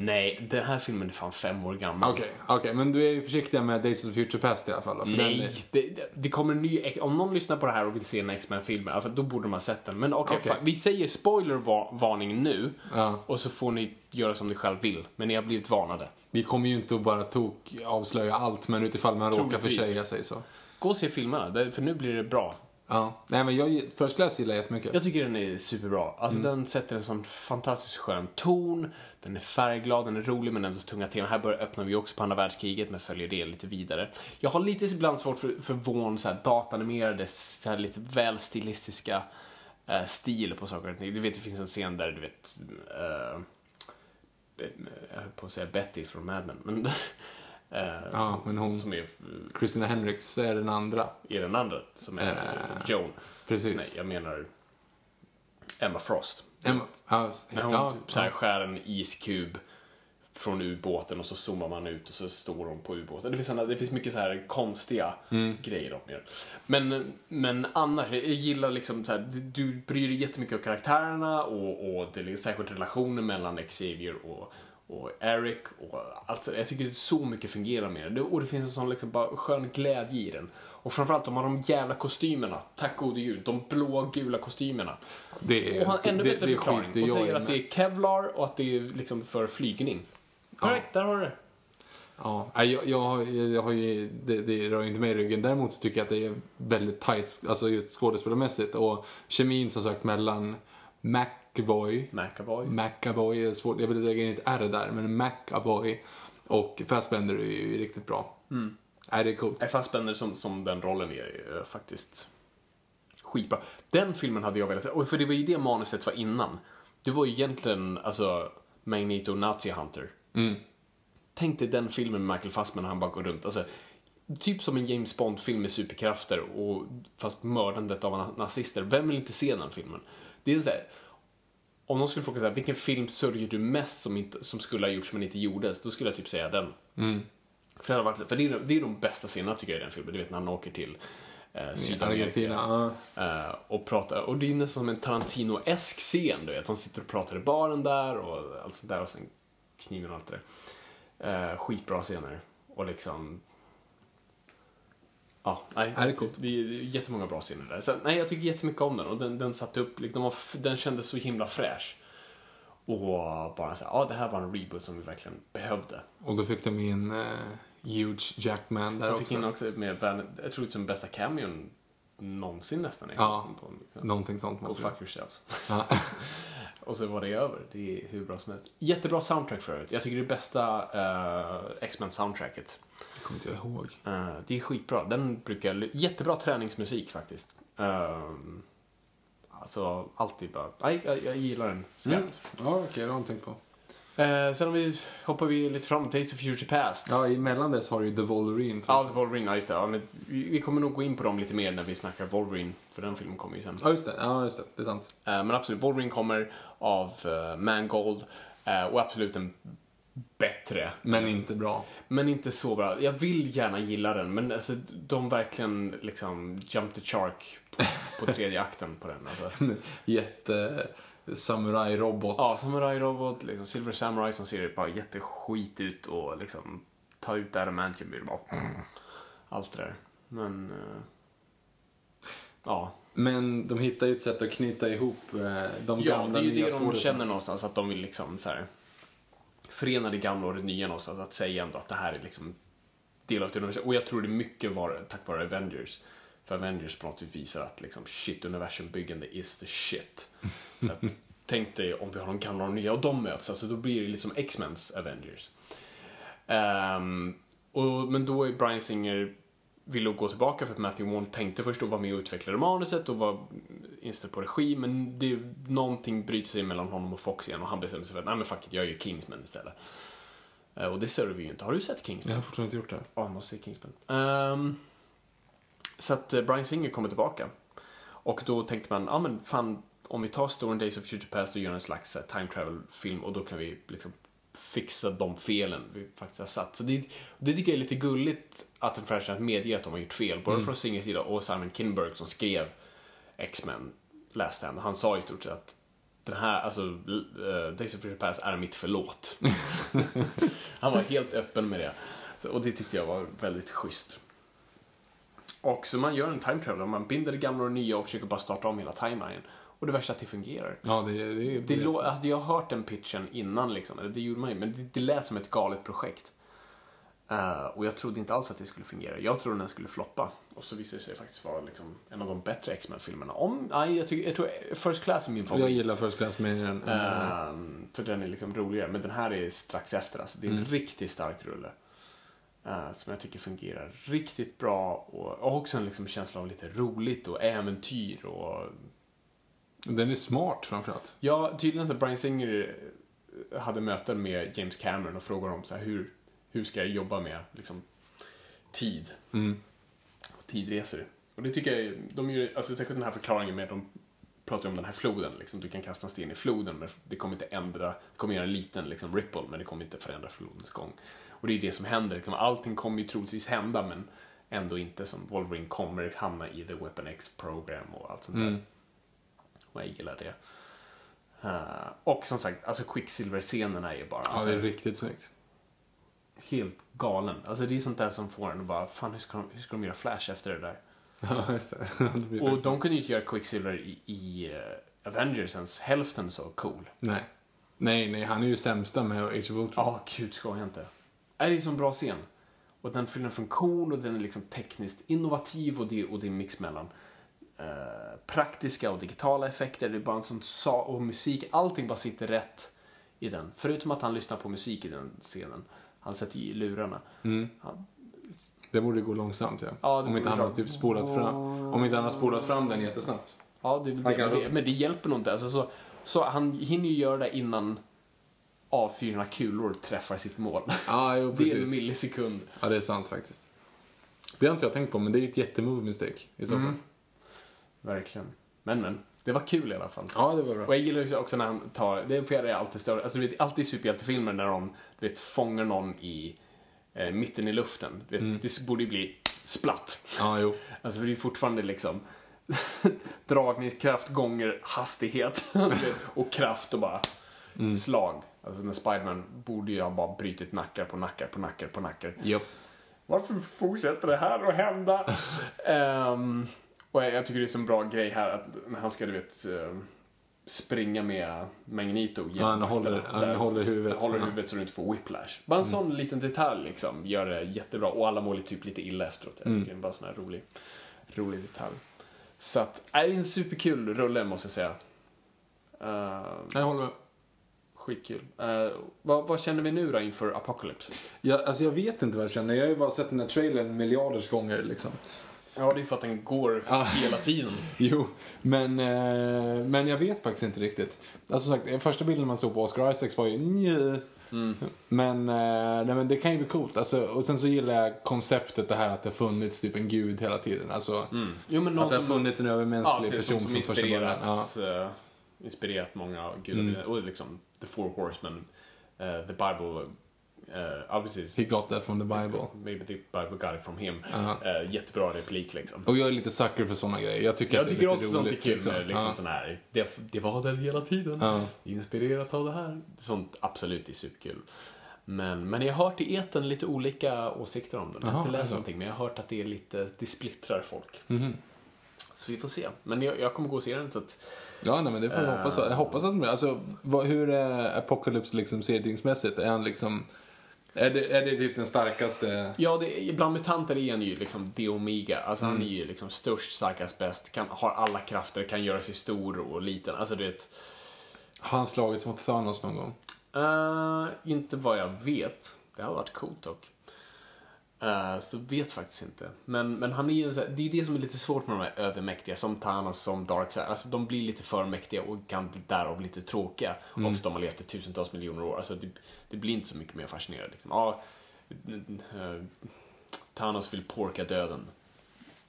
Nej, den här filmen är fan fem år gammal. Okej, okej, men du är ju försiktiga med Days of the Future Past i alla fall då, Nej, är- det, det- kommer en ny, om någon lyssnar på det här och vill se en X-Men-film, alltså, då borde man ha sett den. Men okej, fan, vi säger spoilervarning nu Ja. och så får ni göra som ni själv vill. Men ni har blivit varnade. Vi kommer ju inte att bara tok avslöja allt, men utifall man råkar försäga sig så. Gå och se filmerna, för nu blir det bra. Ja. Nej, men jag, First Class gillar jag jättemycket. Jag tycker den är superbra. Alltså den sätter en sån fantastiskt skön ton. Den är färgglad, den är rolig men ändå så tunga teman. Här börjar, öppnar vi också på andra världskriget men följer det lite vidare. Jag har lite ibland svårt för, för Vaughn så här datanimerade, så här lite väl stilistiska eh, stil på saker och ting. Du vet, det finns en scen där du vet eh, jag höll på att säga Betty från Mad Men, men Ja, men hon- som är, Christina Hendricks är den andra. är den andra, som är Eh, Joan. precis. Nej, jag menar Emma Frost. Emma, ja, När hon ja, så här skär en iskub från ubåten och så zoomar man ut och så står hon på ubåten. Det finns, det finns mycket så här konstiga Mm. grejer upp ner. Men, men annars, jag gillar liksom så här, du, bryr dig jättemycket om karaktärerna och, och det är särskilt relationen mellan Xavier och, och Eric. Och alltså, jag tycker så mycket fungerar med det. Och det finns en sån liksom bara skön glädje i den. Och framförallt de har de jävla kostymerna. Tack gode gud. De blå-gula kostymerna. Det är, Och har ännu det, bättre det förklaring. det och säger att det är Kevlar och att det är liksom för flygning. Perfekt, där har du det. Ja, jag, jag, har, jag har ju, det, det rör inte mig i ryggen. Däremot så tycker jag att det är väldigt tight, alltså just skådespelarmässigt. Och kemin som sagt mellan McAvoy, McAvoy. McAvoy är svårt, jag vill lägga in ett R där, men McAvoy och Fassbender är ju riktigt bra. Mm. Nej, det är coolt. Fassbender som, som den rollen är faktiskt skitbra. Den filmen hade jag velat se, för det var ju det manuset var innan. Det var ju egentligen, alltså, Magneto Nazi Hunter. Tänk dig den filmen med Michael Fassbender när han bara går runt. Alltså, typ som en James Bond-film med superkrafter och fast mördandet av na- nazister. Vem vill inte se den filmen? Det är så här, om någon skulle fråga så här, vilken film sörjer du mest som, inte, som skulle ha gjorts men inte gjordes? Då skulle jag typ säga den. För det, varit, för det, är, det är de bästa scenerna tycker jag i den filmen. Du vet när han åker till eh, Sydamerika. Argentina, Eh, och, pratar, och det är nästan som en Tarantino-esk scen, du vet. De sitter och pratar i baren där och allt sånt där och sen kniven och allt det där. Eh, skitbra scener. Och liksom... Ja, nej. Ja, det är coolt. Det är jättemånga bra scener där. Så, nej, jag tycker jättemycket om den och den, den satte upp, liksom, den, var, den kändes så himla fräsch. Och bara så här, ja det här var en reboot som vi verkligen behövde. Och då fick de in uh, Huge Jackman där Jag också. fick in också med, jag tror det är som bästa cameon någonsin nästan. Ja, på, Någonting sånt Go fuck yourselves. ja. Och så var det över. Det är hur bra som helst. Jättebra soundtrack för övrigt. Jag tycker det är bästa uh, X-Men soundtracket. Det kommer inte jag ihåg. Eh, det är skitbra. Den brukar jag... Jättebra träningsmusik faktiskt. Um, alltså, alltid bara... Nej, jag, jag gillar den skarpt. Ja, okej, det har jag tänkt på. Eh, sen om vi, hoppar vi lite framåt. Days of Future Past. Ja, emellan dess har du ju The Wolverine. Ja, Wolverine, ja just det. Ja, men vi, kommer nog gå in på dem lite mer när vi snackar Wolverine, för den filmen kommer ju sen. Ja, just det. Ja, just det. Det är sant. Eh, Men absolut, Wolverine kommer av uh, Mangold och absolut en bättre. Men inte bra. Men inte så bra. Jag vill gärna gilla den, men alltså, de verkligen liksom jump the shark på, på tredje akten på den. Alltså. Jätte samurai-robot. Ja, Samurai Robot, liksom Silver Samurai som ser bara jätteskit ut och liksom ta ut Adamantium det bara allt det där. Men eh, ja, Men de hittar ju ett sätt att knyta ihop eh, de Ja, gamla det är ju nya det de känner någonstans, att de vill liksom så här förena det gamla och det nya någonstans, att säga ändå att det här är liksom del av ett universum. Och jag tror det mycket var tack vare Avengers. För Avengers på något vis visar att liksom shit, universumbyggande is the shit. Så att, tänk dig om vi har de gamla och de nya och de möts, alltså då blir det liksom X-Mens Avengers. Um, och, men då är Brian Singer ville gå tillbaka för att Matthew Vaughn tänkte först att vara med och utveckla manuset och var inställd på regi men det, någonting bryter sig mellan honom och Fox igen och han bestämde sig för att nej men fuck it, jag gör Kingsman istället. Eh, och det ser vi ju inte. Har du sett Kingsman? Jag har fortfarande inte gjort det. Ja, måste se Kingsman. Ehm, så att eh, Brian Singer kommer tillbaka. Och då tänkte man, ja men fan, om vi tar Story Days of Future Past och gör en slags eh, time travel-film och då kan vi liksom fixa de felen vi faktiskt har satt. Så det, det tycker jag är lite gulligt att en franchise medger att de har gjort fel. Både från Singers sida och Simon Kinberg som skrev X-Men Last Stand. Han sa i stort sett att den här, alltså, uh, Days of Future Past är mitt förlåt. Han var helt öppen med det. Så, och det tyckte jag var väldigt schysst. Och så man gör en time traveler, man binder det gamla och det nya och försöker bara starta om hela timelinen. Och det värsta är att det fungerar. Ja, det, det, det, Det lå- hade jag hört den pitchen innan, liksom, eller det gjorde man ju, men det, det lät som ett galet projekt. Eh, och jag trodde inte alls att det skulle fungera. Jag trodde den skulle floppa. Och så visade det sig faktiskt vara liksom en av de bättre X-Men-filmerna. Om, nej, jag, tycker, jag tror First Class är min favorit. Jag gillar First Class mer än... Ehm, för den är liksom roligare. Men den här är strax efter. Alltså. Det är en riktigt stark rulle. eh, som jag tycker fungerar riktigt bra. Och, och också en liksom känsla av lite roligt och äventyr. Och, den är smart framförallt. ja, tydligen så Brian Singer eh, hade möten med James Cameron och frågade om så här, hur, hur ska jag jobba med liksom, tid. Och tidresor. Och det tycker jag, de gör, alltså särskilt den här förklaringen med de pratar om den här floden. Liksom. Du kan kasta en sten i floden men det kommer inte ändra, det kommer göra en liten liksom, ripple men det kommer inte förändra flodens gång. Och det är det som händer. Liksom, Allting kommer ju troligtvis hända men ändå inte som Wolverine kommer hamna i The Weapon X program och allt sånt där. Och jag gillar det. Eh, och som sagt, alltså Quicksilver-scenerna är ju bara Ja, alltså, det är riktigt snyggt. helt galen. Alltså det är sånt där som får en att bara, fan hur ska de, hur ska de göra Flash efter det där? Ja, just det. det Och de kunde ju inte göra Quicksilver i, i eh, Avengers ens hälften så cool. Nej. Nej, nej, han är ju sämsta med Age of Ultron. Ja, gud skoja inte. Är det är en sån bra scen. Och den fyller en funktion och den är liksom tekniskt innovativ och det, och det är mix mellan eh, praktiska och digitala effekter. Det är bara en sån sa och musik. Allting bara sitter rätt i den. Förutom att han lyssnar på musik i den scenen. Han sätter ju i lurarna. Han, Det borde gå långsamt, ja. Ja, om inte han har typ spolat fram. Om inte han har spolat fram den jättesnabbt. Ja, det, det, kan- men, det, men det hjälper nog inte. Alltså, så, så han hinner ju göra det innan avfyrarna kulor träffar sitt mål. Ja, jo, det är en millisekund. Ja, det är sant faktiskt. Det har inte jag tänkt på, men det är ett jättemove mistake i så fall. Mm. Verkligen. Men, men. Det var kul i alla fall. Ja, det var Och bra. jag gillar också när han tar, det får jag alltid större, alltså du vet, alltid i superhjältefilmer när de, du vet, fångar någon i eh, mitten i luften. Du vet, Mm. Det borde ju bli splatt. Ja, jo. Alltså för det är fortfarande liksom dragningskraft gånger hastighet. Och kraft och bara Mm. slag. Alltså när Spiderman borde ju ha bara brutit nackar på nackar på nackar på nackar. Japp. Varför fortsätter det här att hända? Ehm, och jag, jag tycker det är så en bra grej här att när han ska, du vet, eh, springa med Magneto. Ja, han håller- han Så här, håller huvudet. Håller Ja. Mm. huvudet så du inte får whiplash. Bara en sån liten detalj liksom gör det jättebra. Och alla mår typ lite illa efteråt. Mm. det är bara en sån här rolig, rolig detalj. Så att, äh, det är en superkul rulle måste jag säga. Ehm, Jag håller med. skitkul. Eh, vad, vad känner vi nu då inför Apocalypse? Jag, alltså jag vet inte vad jag känner. Jag har ju bara sett den här trailern miljarders gånger liksom. Ja, det är för att den går Ja. hela tiden. Jo, men, eh, men jag vet faktiskt inte riktigt. Alltså som sagt, den första bilden man såg på Oscar Isaacs var ju njö. Men, eh, nej, men det kan ju bli coolt. Alltså, och sen så gillar jag konceptet det här att det har funnits typ en gud hela tiden. Alltså, Jo, men någon att det har funnits en Ja, övermänsklig precis, person som, som från första början. Ja. inspirerats, eh, inspirerat många av gudarna. Och liksom The Four Horsemen, eh, The Bible. Eh, ja, precis. He got that from the Bible. Maybe the Bible got it from him. Ja. Eh, jättebra replik liksom. Och jag är lite sucker för sådana grejer. Jag tycker, Jag att det är tycker lite också sånt är roligt, kul liksom. med liksom Ja. sån här, det, det var där hela tiden. Ja. Inspirerat av det här. Sånt absolut är superkul. Men, men jag har hört i eten lite olika åsikter om den. Jag har inte läst alltså. någonting, men jag har hört att det är lite, det splittrar folk. Mhm. Så vi får se. Men jag, jag kommer gå och se den så att Ja, nej, men det får jag hoppas. Jag hoppas att de alltså, vad, hur är Apocalypse liksom serietingsmässigt? Är han liksom... Är det, är det typ den starkaste... Ja, det, bland mutanter är han ju liksom The Omega. Alltså han är ju liksom störst, starkast, bäst, kan, har alla krafter, kan göra sig stor och liten. Alltså du vet, Har han slagits mot Thanos någon gång? eh, inte vad jag vet. Det hade varit coolt dock. Eh, så vet faktiskt inte. Men, men han är ju så här, det är ju det som är lite svårt med de här övermäktiga, som Thanos, som Darkseid. Alltså de blir lite för mäktiga och kan bli därav lite tråkiga. Mm. Också de har levt i tusentals miljoner år. Alltså det, det blir inte så mycket mer fascinerande. Liksom. Ja, eh, Thanos vill porka döden.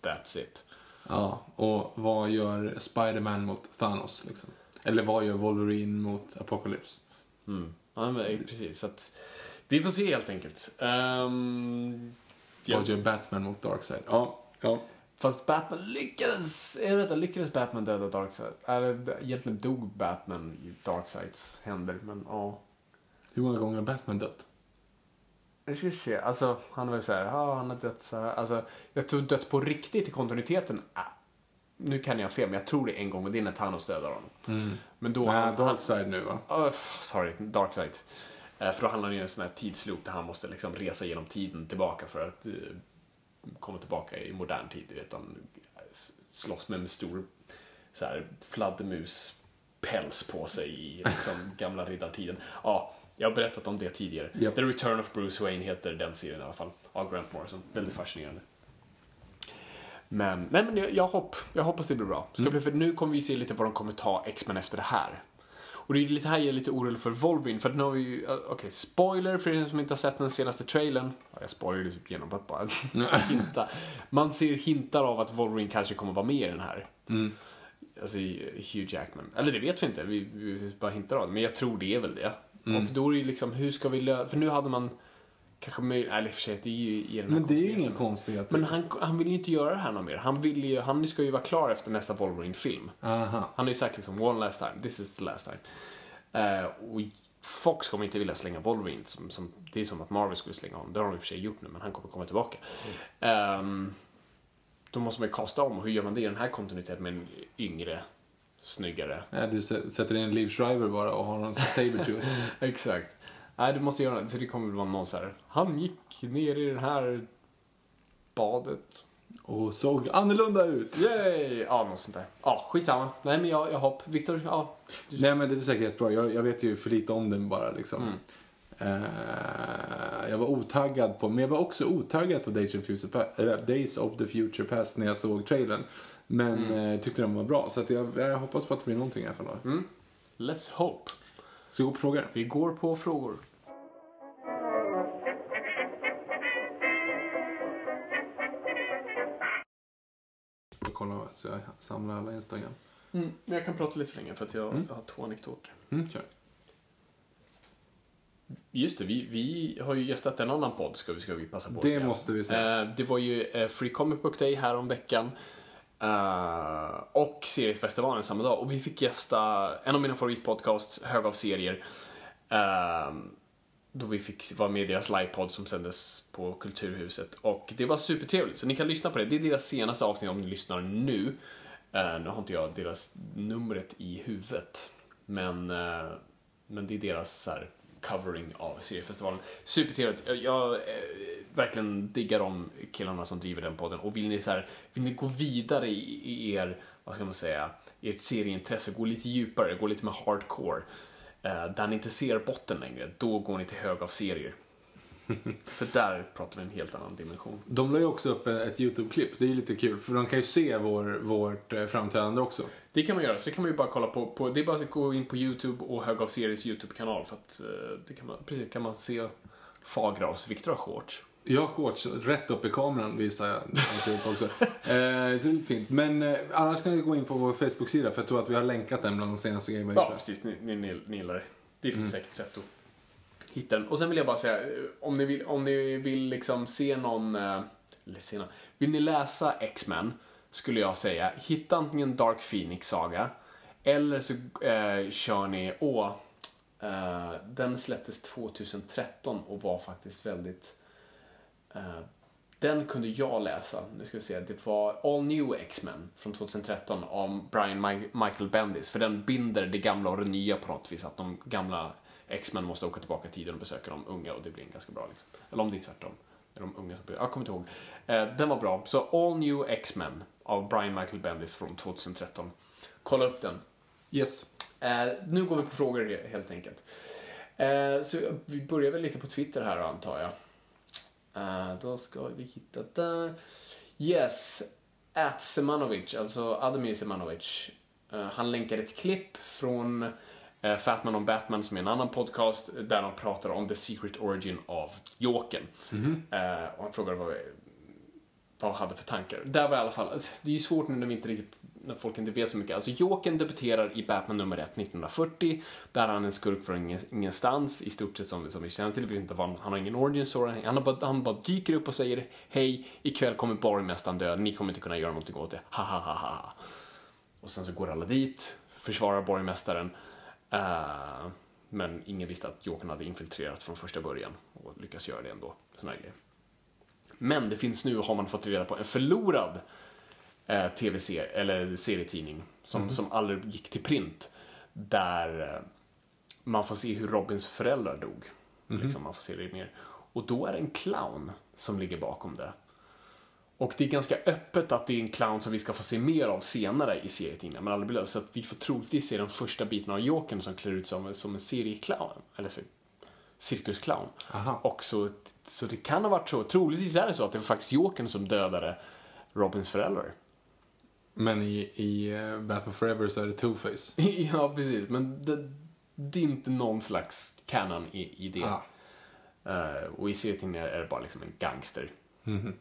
That's it. Ja, och vad gör Spider-Man mot Thanos liksom? Eller vad gör Wolverine mot Apocalypse? Mm. Ja, men, eh, precis. Så att, vi får se helt enkelt. Um, ja. Vad gör Batman mot Darkseid? Ja, ja. Fast Batman lyckades, inte, lyckades Batman döda Darkseid? Eller egentligen dog Batman i Darkseids händer, men ja. Hur många gånger har Batman dött? Jag ska se, alltså han är väl såhär, ja han har dött så här. Alltså jag tror dött på riktigt i kontinuiteten, ah, nu kan jag fel, men jag tror det en gång och det är när Thanos dödar honom. Men då... Nej, han, Darkseid nu va? oh, sorry, Darkseid. Eh, för då handlar det ju om en sån här tidsloop där han måste liksom resa genom tiden tillbaka för att eh, komma tillbaka i modern tid. Du vet, han slåss med en stor så här, fladdermuspäls på sig i liksom, gamla riddartiden. Ja, jag har berättat om det tidigare. Japp. The Return of Bruce Wayne heter den serien i alla fall, av Grant Morrison. Väldigt fascinerande. Men, nej men jag, jag, hopp, jag hoppas det blir bra. Ska bli, för nu kommer vi se lite vad de kommer ta X-Men efter det här. Och det är lite här jag är lite orolig för Wolverine, för nu har vi ju, uh, okej, spoiler för er som inte har sett den senaste trailern. Ja, jag spoilar ju typ genom att bara hinta. Man ser hintar av att Wolverine kanske kommer vara med i den här. Alltså i- Hugh Jackman. Eller det vet vi inte, vi, vi bara hintar av det. Men jag tror det är väl det. Och då är det ju liksom, hur ska vi lösa, för nu hade man kanske möjlighet, eller i och för sig, det är ju i den här Men det är ju ingen konstighet. Men han, han vill ju inte göra det här någon mer. Han, vill ju, han ska ju vara klar efter nästa Wolverine-film. Han har ju sagt liksom one last time, this is the last time. Eh, och Fox kommer inte vilja slänga Wolverine. Som, som, det är som att Marvel skulle slänga honom. Det har de i och för sig gjort nu, men han kommer komma tillbaka. Ehm, då måste man ju kasta om. Och hur gör man det i den här kontinuiteten med en yngre, snyggare? Ja, du sä- sätter in Liv Schreiber bara och har någon som Sabertooth. Exakt. Nej, du måste göra det. Så det kommer väl vara någon så här. Han gick ner i det här badet. och såg annorlunda ut. Yay! Ja, något sånt där. Ja, skitsamma. Nej, men jag, jag hopp. Viktor, ja. Nej men det är säkert jättebra. Jag, jag vet ju för lite om den bara liksom. Mm. Eh, jag var otaggad på, men jag var också otaggad på Days of, Future eller Days of the Future Past när jag såg trailern. Men Mm. eh, tyckte den var bra. Så jag, jag hoppas på att det blir någonting i alla fall. då. Let's hope. Ska vi gå på frågor? Vi går på frågor. Jag kollar så jag samlar alla Instagram. Men jag kan prata lite länge för att jag, jag har två anekdoter. Mm, kör. Just det, vi, vi har ju gästat en annan podd ska vi, ska vi passa på att Det säga. måste vi säga. Eh, det var ju eh, Free Comic Book Day här om veckan. Eh, och seriefestivalen samma dag. Och vi fick gästa en av mina favoritpodcasts, Hög av serier. Eh, då vi fick vara med i deras livepodd som sändes på Kulturhuset. Och det var supertrevligt, så ni kan lyssna på det. Det är deras senaste avsnitt om ni lyssnar nu. Eh, nu har inte jag deras numret i huvudet. Men, eh, men det är deras så här, covering av seriefestivalen. Supertrevligt. Jag, jag eh, verkligen diggar de killarna som driver den podden. Och vill ni, så här, vill ni gå vidare i, i er, vad ska man säga, ert serieintresse, gå lite djupare, gå lite mer hardcore. Eh, där ni inte ser botten längre, då går ni till hög av serier. För där pratar vi en helt annan dimension. De la ju också upp ett YouTube-klipp. Det är ju lite kul för de kan ju se vår, vårt eh, framträdande också. Det kan man göra, så det kan man ju bara kolla på, på det är bara att gå in på YouTube och Hög av Series YouTube-kanal för att eh, det kan man, precis, kan man se Fagras Viktor har shorts. Jag har shorts rätt upp i kameran visar jag YouTube också. Eh, fint. Men eh, annars kan ni gå in på vår Facebook-sida för jag tror att vi har länkat den bland de senaste grejerna Ja, precis, ni, ni, ni, ni gillar det. Det finns säkert sätt att hitta den. Och sen vill jag bara säga, eh, om ni vill, om ni vill liksom se någon, eh, eller se någon, vill ni läsa X-Men skulle jag säga, hitta antingen Dark Phoenix Saga eller så eh, kör ni, åh, eh, den släpptes 2013 och var faktiskt väldigt den kunde jag läsa. Nu ska vi se. Det var All New X-Men från 2013 om Brian Mi- Michael Bendis. För den binder det gamla och det nya på något vis. Att de gamla X-Men måste åka tillbaka i tiden och besöka de unga och det blir en ganska bra liksom. Eller om det är tvärtom. Är de unga som Jag kommer inte ihåg. Eh, den var bra. Så All New X-Men av Brian Michael Bendis från 2013. Kolla upp den. Yes. Eh, nu går vi på frågor he- helt enkelt. Eh, så vi börjar väl lite på Twitter här antar jag. Eh, då ska vi hitta där. Yes, at Semanovic, alltså Ademir Semanovic. Eh, han länkar ett klipp från eh, Fatman on Batman som är en annan podcast där de pratar om the secret origin av Jokern. Eh, och han frågar vad, vad han hade för tankar. Där var i alla fall, det är ju svårt nu när vi inte riktigt när folk inte vet så mycket. Alltså Jokern debuterar i Batman nummer 1 1940. Där är han en skurk från ingenstans, i stort sett som, som vi känner till. Vi inte vad, han har ingen origin story. Han, har bara, han bara dyker upp och säger Hej, ikväll kommer borgmästaren dö. Ni kommer inte kunna göra någonting åt det. Ha, ha, ha, ha. Och sen så går alla dit, försvarar borgmästaren. Uh, men ingen visste att Jokern hade infiltrerat från första början och lyckas göra det ändå. Såna här grejer. Men det finns nu, har man fått reda på, en förlorad eh, tv-serie, eller serietidning som, som aldrig gick till print. Där eh, man får se hur Robins föräldrar dog. Liksom, man får se det mer. Och då är det en clown som ligger bakom det. Och det är ganska öppet att det är en clown som vi ska få se mer av senare i serietidningarna, men aldrig blir Så att vi får troligtvis se den första biten av Jokern som klär ut sig som, som en serieclown, eller cirkusclown. Och så, så det kan ha varit så, troligtvis är det så att det var faktiskt Jokern som dödade Robins föräldrar. Men i, i eh, Batman Forever så är det Two-Face. ja, precis. Men det, det är inte någon slags canon i, i det. Ah. Eh, och i serietidningar är det bara liksom en gangster. Mhm.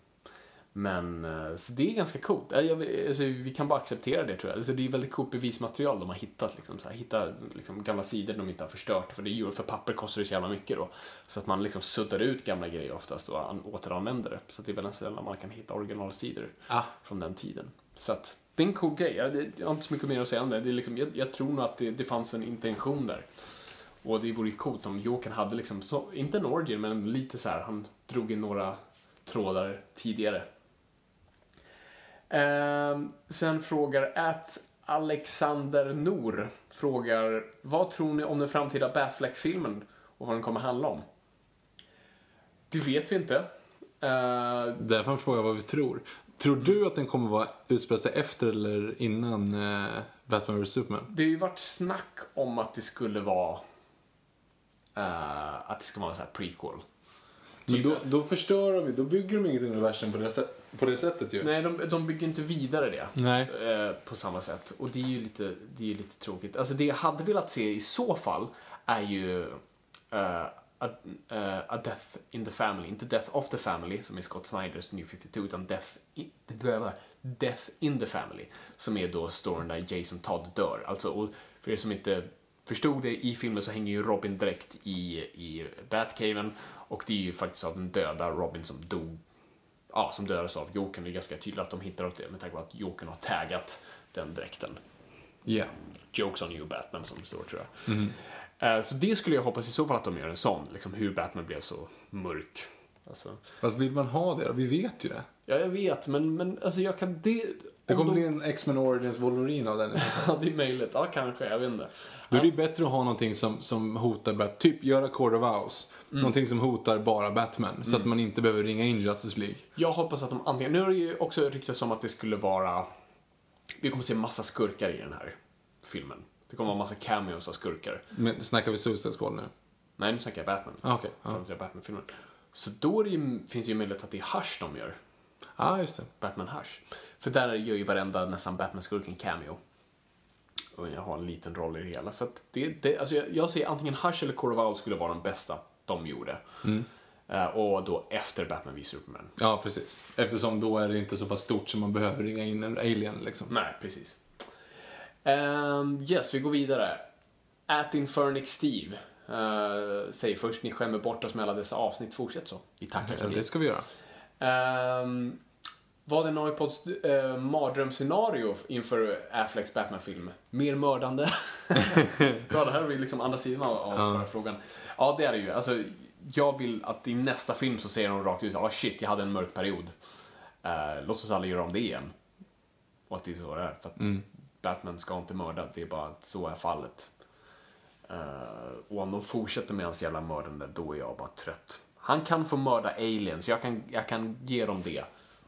Men, eh, så det är ganska coolt. Alltså, vi kan bara acceptera det tror jag. Alltså, det är väldigt coolt bevismaterial de har hittat. Liksom, så här, hitta liksom, gamla sidor de inte har förstört. För det är ju, för papper kostar det så jävla mycket då. Så att man liksom suddar ut gamla grejer oftast och an- återanvänder det. Så att det är väldigt sällan man kan hitta originalsidor Ah. från den tiden. Så att det är en cool grej. Jag, jag har inte så mycket mer att säga om det. det är liksom, jag, jag tror nog att det, det fanns en intention där. Och det vore ju coolt om Jokern hade liksom, så, inte en origin, men lite så här, han drog in några trådar tidigare. Eh, sen frågar att Alexander Nor frågar, vad tror ni om den framtida Batfleck-filmen och vad den kommer handla om? Det vet vi inte. Uh, Därför frågar jag vad vi tror. Tror du att den kommer vara utspela sig efter eller innan eh, Batman vs Superman? Det har ju varit snack om att det skulle vara eh, att det ska vara en sån här prequel. Men Typ då, då förstör de ju, då bygger de inget universum på det, sätt, på det sättet ju. Nej, de, de bygger inte vidare det. Nej. Eh, på samma sätt. Och det är ju lite, det är lite tråkigt. Alltså det jag hade velat se i så fall är ju eh, a, eh, a Death in the Family. Inte Death of the Family som är Scott Snyders New 52 utan Death in, Death in the Family. Som är då storyn där Jason Todd dör. Alltså, och för er som inte förstod det, i filmen så hänger ju Robin direkt i, i Batcaven och det är ju faktiskt av den döda Robin som dog ja, som dödades av Jokern. Det är ganska tydligt att de hittar åt det med tanke på att Jokern har taggat den dräkten. Ja. Jokes on you Batman som det står tror jag. Eh, Så det skulle jag hoppas i så fall att de gör en sån, liksom hur Batman blev så mörk. Alltså, Fast vill man ha det då? Vi vet ju det. ja, jag vet, men, men alltså jag kan... Det, Det om kommer de- bli en X-Men Origins Wolverine av den. Ja, det är möjligt. Ja, kanske. Jag vet inte. Då är det bättre att ha någonting som, som hotar Typ göra Court of Owls. Någonting som hotar bara Batman. Så att man inte behöver ringa in Justice League. Jag hoppas att de antingen... Nu har det ju också ryktats om att det skulle vara... Vi kommer se massa skurkar i den här filmen. Det kommer vara massa cameos av skurkar. Men snackar vi Suicide Squad nu? Nej, nu snackar jag Batman. Ah, Okej. ja. Framtida Batman-filmen. Så då det ju, finns det ju möjlighet att det är Hush de gör. Ja, just det. Batman Hush. För där gör ju varenda nästan Batman-skurk en cameo. Och jag har en liten roll i det hela. Så det, det, alltså jag, jag ser antingen Hush eller Owls skulle vara den bästa de gjorde. Eh, och då efter Batman v Superman. Ja, precis. Eftersom då är det inte så pass stort som man behöver ringa in en alien liksom. Nej, precis. Ehm, yes, vi går vidare. At Infernix Steve uh, säger först, ni skämmer bort oss med alla dessa avsnitt. Fortsätt så. Vi tackar för Ja, det. det ska vi göra. Um, var det Noipods uh, mardrömsscenario inför Afflecks Batman-film? Mer mördande? ja, det här är vi liksom andra sidan av, av förra frågan. Ja, det är det ju. Alltså, jag vill att i nästa film så säger de rakt ut, ah shit, jag hade en mörk period. Uh, låt oss aldrig göra om det igen. Och att det är så det är. För att Batman ska inte mörda, det är bara att så är fallet. Uh, och om de fortsätter med hans jävla mördande, då är jag bara trött. Han kan få mörda aliens, jag kan, jag kan ge dem det.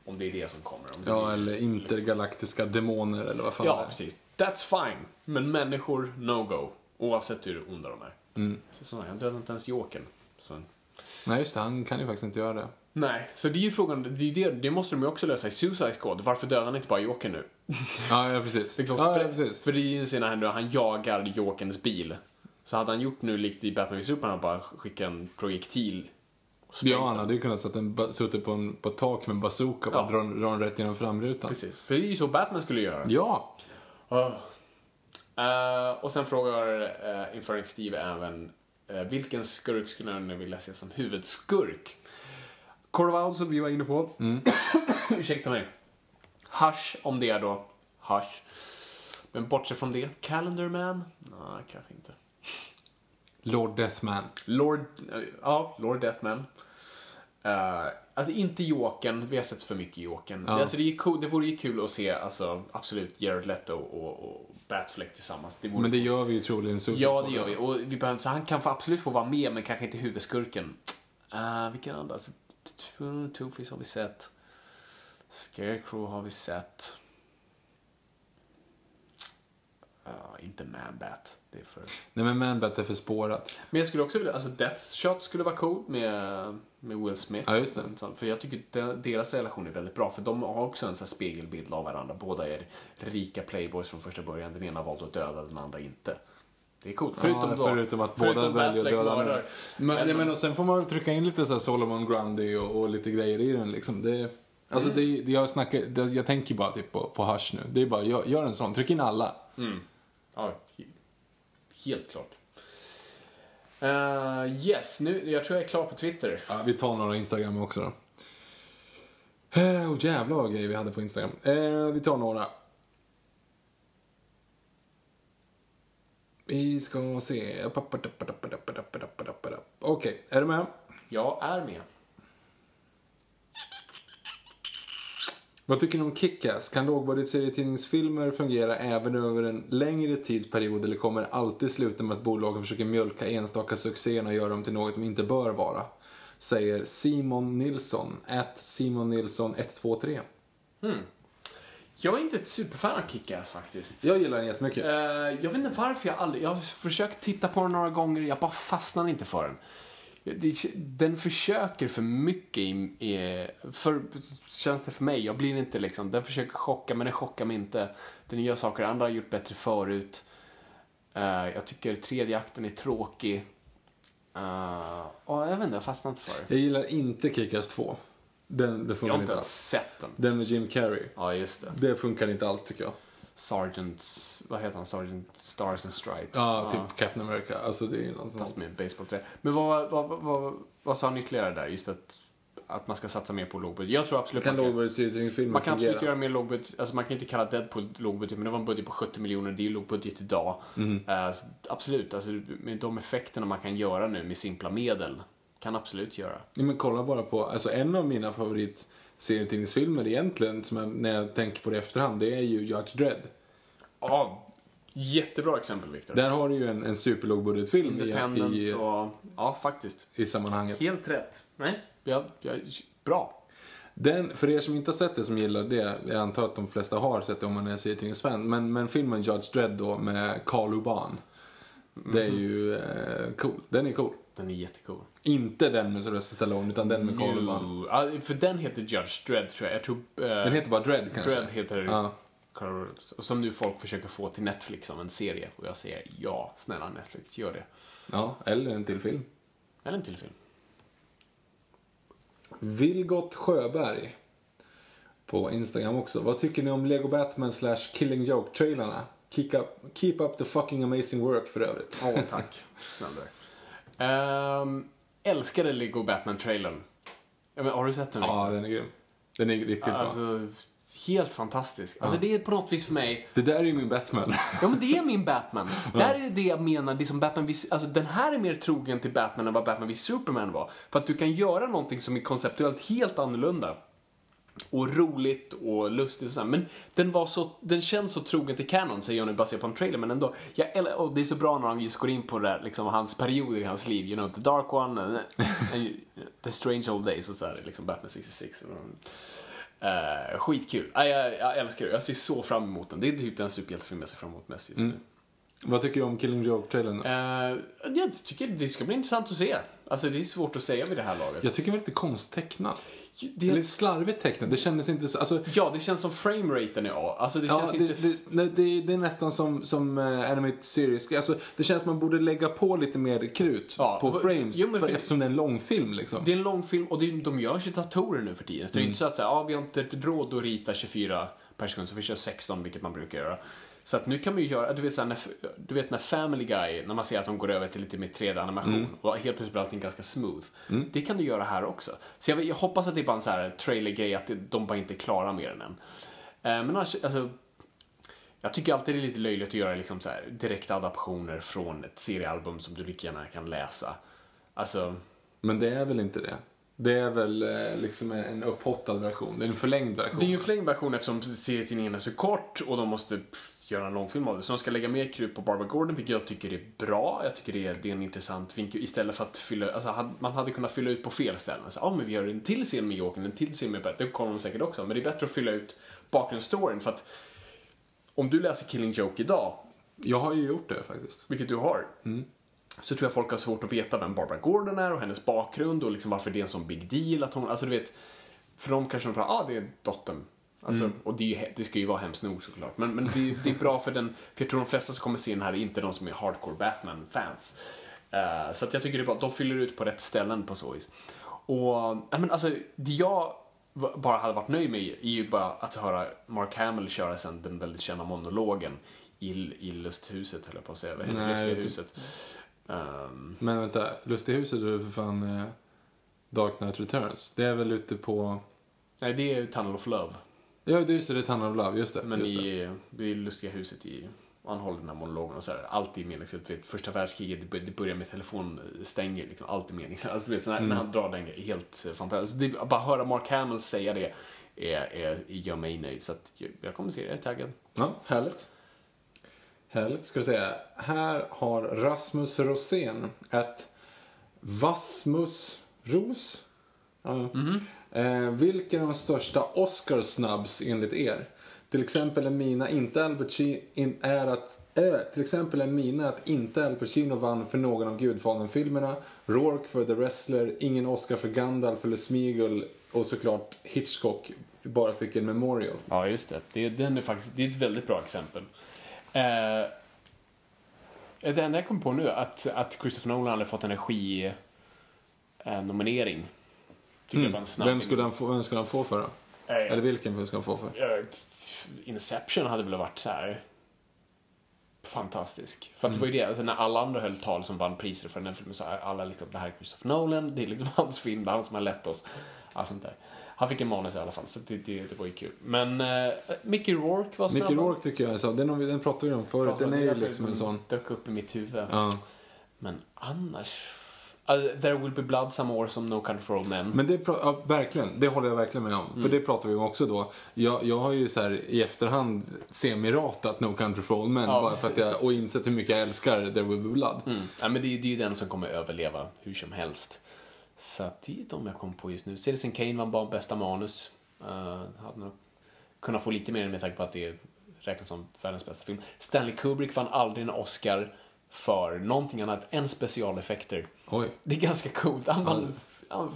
Om det är det som kommer. Om det Ja, eller intergalaktiska demoner eller vad fan det Ja, är. precis. That's fine. Men människor, no go. Oavsett hur onda de är. Så, så, jag dödade inte ens Jokern. Nej, just det. Han kan ju faktiskt inte göra det. Nej, så det är ju frågan, det, det, det måste de ju också lösa i Suicide Squad. Varför dödar han inte bara Jokern nu? Ja, ja precis. Liksom, ja, ja, precis. För det är ju en scen här nu, han jagar Jokerns bil. Så hade han gjort nu likt i Batman v Superman, bara skicka en projektil. Ja, han hade ju kunnat sätta en, suttit på, en, på ett tak med en bazooka och Ja. dra, dra den rätt genom framrutan. Precis, för det är ju så Batman skulle göra. Ja! Oh. Eh, och sen frågar uh, Infernix Steve även eh, vilken skurk skulle ni vilja se som huvudskurk? Corval som vi var inne på. Ursäkta mig. Hush om det är då. Hush. Men bortsett från det, Calendar Man? Nej, kanske inte. Lord Deathman. Lord, eh, ja, Lord Deathman. Uh, alltså inte Jokern, vi har sett för mycket Jokern. Ja. Alltså, det, är cool, det vore ju kul att se, alltså, absolut, Jared Leto och, och Batfleck tillsammans. Det vore Men det gör vi ju troligen Ja, det gör vi. Och vi behöver, så han kan absolut få vara med, men kanske inte huvudskurken. Uh, vilken andra? Alltså, Two-Face har vi sett. Scarecrow har vi sett. Uh, inte Man-Bat. Det är för... Nej men Man-Bat är för spårat. Men jag skulle också vilja, alltså Deathshot skulle vara cool med, med Will Smith. Ja, just det. För jag tycker de- deras relation är väldigt bra, för de har också en sån spegelbild av varandra. Båda är rika playboys från första början. Den ena valt att döda, den andra inte. Det är coolt. Förutom, ja, då, förutom att förutom båda väljer att döda mördar. Men, ja, men och sen får man väl trycka in lite så här Solomon Grundy och, och lite grejer i den liksom. Det, alltså det, det, jag, snackar, det, jag tänker bara typ på, på Hush nu. Det är bara, gör, gör en sån. Tryck in alla. Ja, he- helt klart. Uh, yes, nu, jag tror jag är klar på Twitter. Ja, vi tar några Instagram också då. Eh, oh, jävlar vad grejer vi hade på Instagram. Eh, vi tar några. Vi ska se. Okej, är du med? Jag är med. Vad tycker ni om Kick-Ass? Kan lågbudget-serietidningsfilmer fungera även över en längre tidsperiod eller kommer det alltid sluta med att bolagen försöker mjölka enstaka succéerna och göra dem till något de inte bör vara? Säger Simon Nilsson, at Simon Nilsson 123. Jag är inte ett superfan av Kick-Ass faktiskt. Jag gillar den jättemycket. Eh, jag vet inte varför jag aldrig... Jag har försökt titta på den några gånger, jag bara fastnar inte för den. Den försöker för mycket i, för, känns det för mig. Jag blir inte liksom, den försöker chocka men den chockar mig inte. Den gör saker andra har gjort bättre förut. Eh, jag tycker tredje akten är tråkig. Uh, och jag vet inte, jag fastnar inte för det. Jag gillar inte Kick-Ass 2. Den, det Jag funkar har inte inte ens alls. sett den. Den med Jim Carrey. Ja, just det. Det funkar inte alls tycker jag. Sergeants, vad heter han? Sergeant Stars and Stripes. Ja, typ Captain America. Alltså det är ju något Fast med baseballträ. Men vad, vad, vad, vad, sa han ytterligare där? Just att, att man ska satsa mer på lågbudget. Jag tror absolut Kan man kan, lågbudget-serietidningsfilmer man kan absolut fungera? göra mer lågbudget. Alltså man kan inte kalla Deadpool lågbudget, men det var en budget på 70 miljoner. Det är ju lågbudget idag. Mm. Så absolut, alltså med de effekterna man kan göra nu med simpla medel. Kan absolut göra. Ja, men kolla bara på, alltså en av mina favorit serietidningsfilmer egentligen, som jag, när jag tänker på det i efterhand, det är ju Judge Dredd. Ja, jättebra exempel Viktor. Där har du ju en, en superlågbudgetfilm i, i, och... Ja, faktiskt. i sammanhanget. Helt rätt. Nej, ja, ja, bra. Den, för er som inte har sett det, som gillar det, jag antar att de flesta har sett det om man är serietidningsfan, men, men filmen Judge Dredd då med Karl Urban, det är ju eh, cool. Den är cool. Den är jättecool. Inte den med Sylvester Stallone, utan den med Urban. Ja, för den heter Judge Dredd tror jag. jag tror, eh, Den heter bara Dredd kanske? Dredd heter Ja. Och som nu folk försöker få till Netflix som en serie. Och jag säger ja, snälla Netflix, gör det. Ja, eller en till film. Eller en till film. Vilgot Sjöberg på Instagram också. Vad tycker ni om Lego Batman slash Killing Joke-trailarna? Keep up, keep up the fucking amazing work för övrigt. Åh, tack. Snälla. Um, älskade Lego Batman-trailern. Ja, men har du sett den? ja, den är grym. Den är riktigt bra. Alltså, helt fantastisk. Alltså det är på något vis för mig Det där är ju min Batman. Ja men det är min Batman. Där är det jag menar, det som Batman vis, alltså den här är mer trogen till Batman än vad Batman vid Superman var. För att du kan göra någonting som är konceptuellt helt annorlunda. Och roligt och lustigt och så här. Men den var så, den känns så trogen till canon, säger jag nu baserat på en trailer, men ändå. Jag, och det är så bra när han just går in på det där, liksom hans perioder i hans liv. You know, the dark one, and, and, the strange old days och så här, liksom Batman 66. Uh, skitkul. Uh, jag, jag älskar det. Jag ser så fram emot den. Det är typ den superhjältefilm jag ser fram emot mest just nu. Vad tycker du om Killing Joke-trailern? Eh, jag tycker det ska bli intressant att se. Alltså det är svårt att säga vid det här laget. Jag tycker det var lite konstigt tecknat. det, Lite slarvigt tecknat. Det kändes inte så... Alltså, ja, det känns som frameraten är A. Alltså det Ja, känns det, inte... det, det, det är nästan som, som uh, Animated Series. Alltså, det känns som man borde lägga på lite mer krut Ja, på frames. jo, för, för- eftersom det är en långfilm liksom. Det är en lång film och det, de görs i datorer nu för tiden. Så det är inte så att säga, ja, vi har inte råd att rita 24 per sekund så vi kör 16, vilket man brukar göra. Så att nu kan man ju göra, du vet, så här, när, du vet när Family Guy, när man ser att de går över till lite mer 3D-animation och helt plötsligt blir allting ganska smooth. Det kan du göra här också. Så jag, jag hoppas att det är bara en så här trailer-grej, att de bara inte är klara med den än. Eh, men annars, alltså, jag tycker alltid det är lite löjligt att göra liksom så här, direkta adaptioner från ett seriealbum som du lika gärna kan läsa. Alltså, Men det är väl inte det? Det är väl eh, liksom en upphottad version. Det är en förlängd version. Det är ju en förlängd version eftersom serietidningen är så kort och de måste göra en långfilm av det. Så de ska lägga mer krut på Barbara Gordon, vilket jag tycker är bra. Jag tycker det är, det är en intressant vinkel istället för att fylla, alltså man hade kunnat fylla ut på fel ställen. Så, ja, men vi gör en till scen med Jokern, en till scen med Bert. Det kommer de säkert också. Men det är bättre att fylla ut bakgrundsstoryn för att om du läser Killing Joke idag, Jag har ju gjort det faktiskt. vilket du har, så tror jag folk har svårt att veta vem Barbara Gordon är och hennes bakgrund och liksom varför det är en sån big deal att hon, alltså du vet, för de kanske de pratar, ah det är dottern. Alltså, Och det, ju det ska ju vara hemskt nog såklart. Men, men det, är- det är bra för den, för jag tror de flesta som kommer se den här är inte de som är hardcore Batman-fans. Eh, så jag tycker det är bra, de fyller ut på rätt ställen på så vis. Och, ja men alltså, det jag bara hade varit nöjd med är ju bara att höra Mark Hamill köra sen den väldigt kända monologen i, i lusthuset, höll jag på att säga. Vad heter det? Nej, Lustiga det- huset. Ehm, Men vänta, Lustighuset är för fan eh, Dark Knight Returns. Det är väl ute på... nej, det är Tunnel of Love. Ja, det är just det, det är Tunnel of Love, just det. Men just det. i, i Lustiga huset i han håller den här monologen och så här, allt är meningsfullt. Vet, första världskriget, det bör- det börjar med telefonstänger, liksom, allt är meningsfullt. Alltså, vet, så när, när han drar den grejen, helt eh, fantastiskt. Det, bara höra Mark Hamill säga det är, är, gör mig nöjd. Så att jag, kommer se det, jag är taggad. Ja, härligt. Härligt, ska vi säga. Här har Rasmus Rosén ett Vasmus Ros. Ja. Eh, vilken av de största Oscar-snubs enligt er? Till exempel är mina inte Al Pacino, in, är att eh, till exempel är mina att inte Al Pacino vann för någon av Gudfadern-filmerna, Rourke för The Wrestler, ingen Oscar för Gandalf eller Smeagol och såklart Hitchcock bara fick en Memorial. Ja, just det. det den är faktiskt, det är ett väldigt bra exempel. Eh, det enda jag kom på nu är att, att Christopher Nolan hade fått en regi-nominering jag var en snabb Vem skulle, han få, vem skulle han få för då? Eh, Eller vilken film ska han få för? Inception hade väl varit så här fantastisk. För att det var ju det, alltså när alla andra höll tal som vann priser för den här filmen så alla liksom, det här är Christopher Nolan, det är liksom hans film, det är han som har lett oss. Allt sånt där. Han fick en manus i alla fall, så det, det, det var ju kul. Men uh, Mickey Rourke var snabb. Mickey Rourke tycker jag så. Den, har vi- den pratade vi om förut. Den är ju liksom en sån. Dök upp i mitt huvud. Ja. Men annars... Uh, There will be blood some more som No Country for Old Men. Men det, ja, verkligen, det håller jag verkligen med om. För det pratade vi om också då. Jag, jag har ju så här i efterhand semiratat No Country for Old Men. Ja. Bara för att jag, och insett hur mycket jag älskar There will be blood. Mm. Ja, men det, är- det är ju den som kommer överleva hur som helst. Så att det är de jag kommer på just nu. Citizen Kane vann bara bästa manus. Uh, hade nog kunnat få lite mer med tanke på att det räknas som världens bästa film. Stanley Kubrick vann aldrig en Oscar för någonting annat än specialeffekter. Oj. Det är ganska coolt. Han vann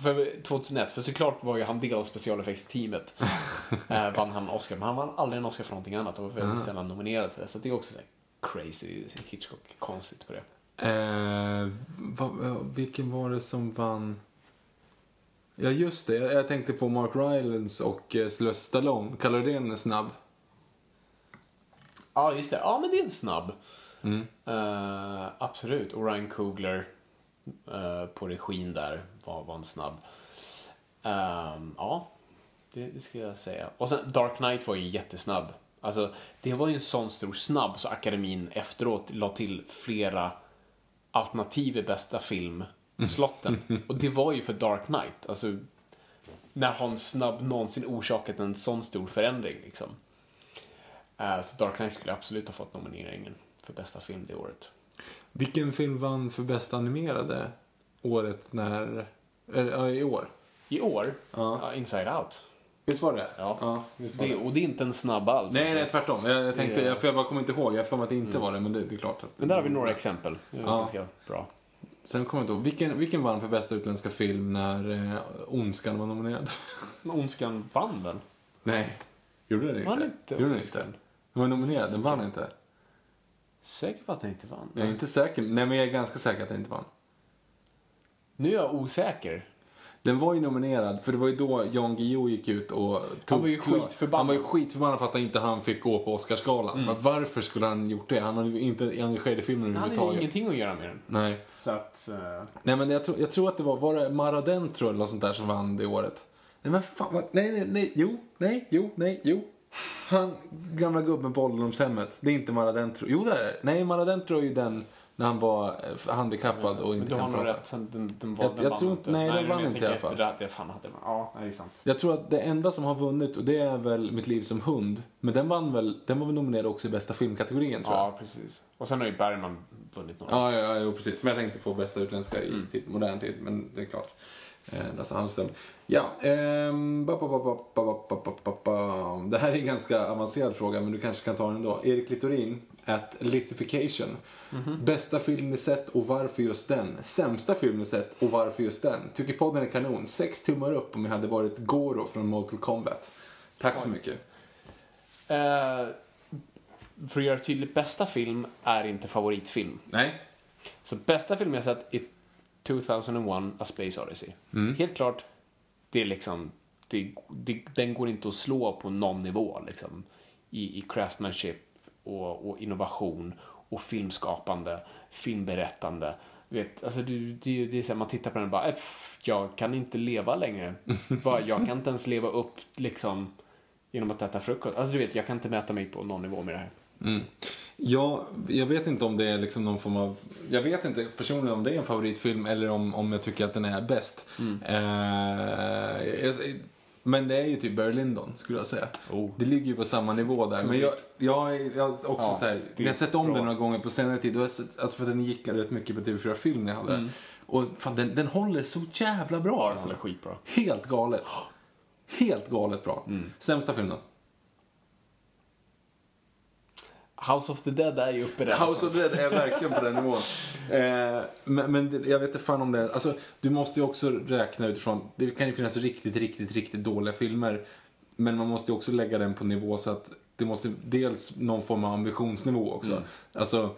för 2001, för såklart var ju han del av specialeffektsteamet. eh, vann han Oscar, men han vann aldrig en Oscar för någonting annat och var väldigt sällan nominerad. till det. Så det är också så här crazy, Hitchcock, konstigt på det. Eh, va, va, vilken var det som vann? Ja, just det. Jag, tänkte på Mark Rylance och eh, Sylvester Stallone. Kallar du det en snabb? Ja, just det. Ja, men det är en snabb. Eh, absolut. Och Ryan Coogler eh, på regin där var, var en snabb. Ehm, ja, det, det ska jag säga. Och sen Dark Knight var ju jättesnabb. Alltså, det var ju en sån stor snabb så akademin efteråt la till flera alternativ i bästa film-slotten. Och det var ju för Dark Knight. Alltså, när har en snabb någonsin orsakat en sån stor förändring liksom? Eh, Så Dark Knight skulle absolut ha fått nomineringen för bästa film det året. Vilken film vann för bästa animerade året när... Eller, ja, i år? I år, Ja. ja, Inside Out. Visst var det? Ja. visst Så var det, och det är inte en snabb alls. Nej, alltså. nej, tvärtom. Jag, jag tänkte, jag, för jag bara kommer inte ihåg. Jag för mig att det inte var det, men det, det är klart att... Men där har vi några exempel. Det är Ja. ganska bra. Sen kommer jag inte ihåg. Vilken, vilken vann för bästa utländska film när eh, Ondskan var nominerad? Men Ondskan vann väl? Nej. Gjorde den inte? Vann inte Gjorde den inte? Den var nominerad, den vann inte. Säker på att den inte vann? Jag är inte säker, nej men jag är ganska säker att den inte vann. Nu är jag osäker. Den var ju nominerad, för det var ju då Jan Guillou gick ut och tog... var ju skitförbannad. Han var ju skitförbannad för att han inte han fick gå på Oscarsgalan. Bara, Varför skulle han gjort det? Han hade ju inte engagerad i filmen Han hade ju överhuvudtaget. ingenting att göra med den. Nej. Så att... eh, Nej men jag tror, jag tror att det var, var det Maradent tror jag eller något sånt där som vann det året. Nej men fan, vad, nej nej nej, jo, nej, jo, nej, jo. Han, gamla gubben på ålderdomshemmet. Det är inte Maradent tror Jo det är det. Nej Maradent tror ju den När han var eh, handikappad och inte du har kan nog prata. rätt. Den, den, Jag- den jag tror inte. inte- nej, den vann inte i alla fall. Det, det fan hade. Ja, nej, det är sant. Jag tror att det enda som har vunnit, och det är väl Mitt liv som hund, men den vann väl, den var väl nominerad också i bästa filmkategorin tror jag. Ja, precis. Och sen har ju Bergman vunnit några. Ja, ja, ja precis. Men jag tänkte på bästa utländska i Mm. typ modern tid, men det är klart. Eh, Lasse Hallström. Ja, eh, ba, ba, ba, ba, ba, ba, ba, ba. det här är en ganska avancerad fråga men du kanske kan ta den ändå. Erik Littorin, at Lithification. Mm-hmm. Bästa film ni sett och varför just den? Sämsta film ni sett och varför just den? Tycker podden är kanon. Sex tummar upp om jag hade varit Goro från Mortal Kombat. Tack så mycket. Uh, för att göra tydligt, bästa film är inte favoritfilm. Nej. Så bästa film jag sett är 2001 A Space Odyssey. Mm. Helt klart, det är liksom, det, det, den går inte att slå på någon nivå liksom. I, i craftsmanship och, och innovation och filmskapande, filmberättande. Du vet, alltså det, det, det är så här, man tittar på den och bara, "Äh, jag kan inte leva längre. Jag kan inte ens leva upp liksom genom att äta frukost. Alltså du vet, jag kan inte mäta mig på någon nivå med det här. Mm. Ja, jag vet inte om det är liksom någon form av... Jag vet inte personligen om det är en favoritfilm eller om, om jag tycker att den är bäst. Eh, jag- men det är ju typ Barry Lyndon, skulle jag säga. Oh. Det ligger ju på samma nivå där. Men jag, jag, är- jag också Ja, så här, är jag har sett om bra. den några gånger på senare tid. Och sett, alltså för den gick rätt mycket på TV4 Film när jag hade den. Och fan, den, den håller så jävla bra Den alltså. håller skitbra. Helt galet. Helt galet bra. Sämsta filmen? House of the Dead är ju uppe där. House of the Dead är verkligen på den nivån. Eh, men, men jag vet inte fan om det Alltså, du måste ju också räkna utifrån, det kan ju finnas riktigt, riktigt, riktigt dåliga filmer. Men man måste ju också lägga den på nivå så att det måste dels någon form av ambitionsnivå också. Mm. Alltså,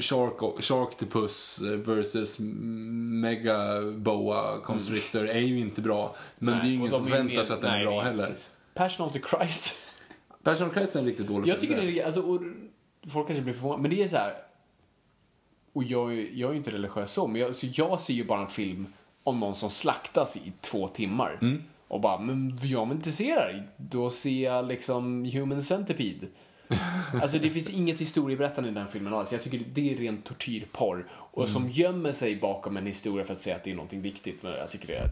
Shark, Sharktopus versus Mega Boa Constrictor är ju inte bra. Men det är ju ingen Mm. som är förväntar sig att den nej, är bra nej, heller. precis. Passion of the Christ. Passion of Christ är en riktigt dålig Jag film. tycker det är, alltså, folk kanske blir förvånade, men det är så här. Och jag, är- jag är ju inte religiös så, men jag, så jag ser ju bara en film om någon som slaktas i två timmar. Mm. Och bara, men jag det här. Då ser jag liksom Human Centipede. Alltså det finns inget historieberättande i den filmen alls. Jag tycker det är ren tortyrporr. Och som Mm. gömmer sig bakom en historia för att säga att det är någonting viktigt. Men jag tycker det är...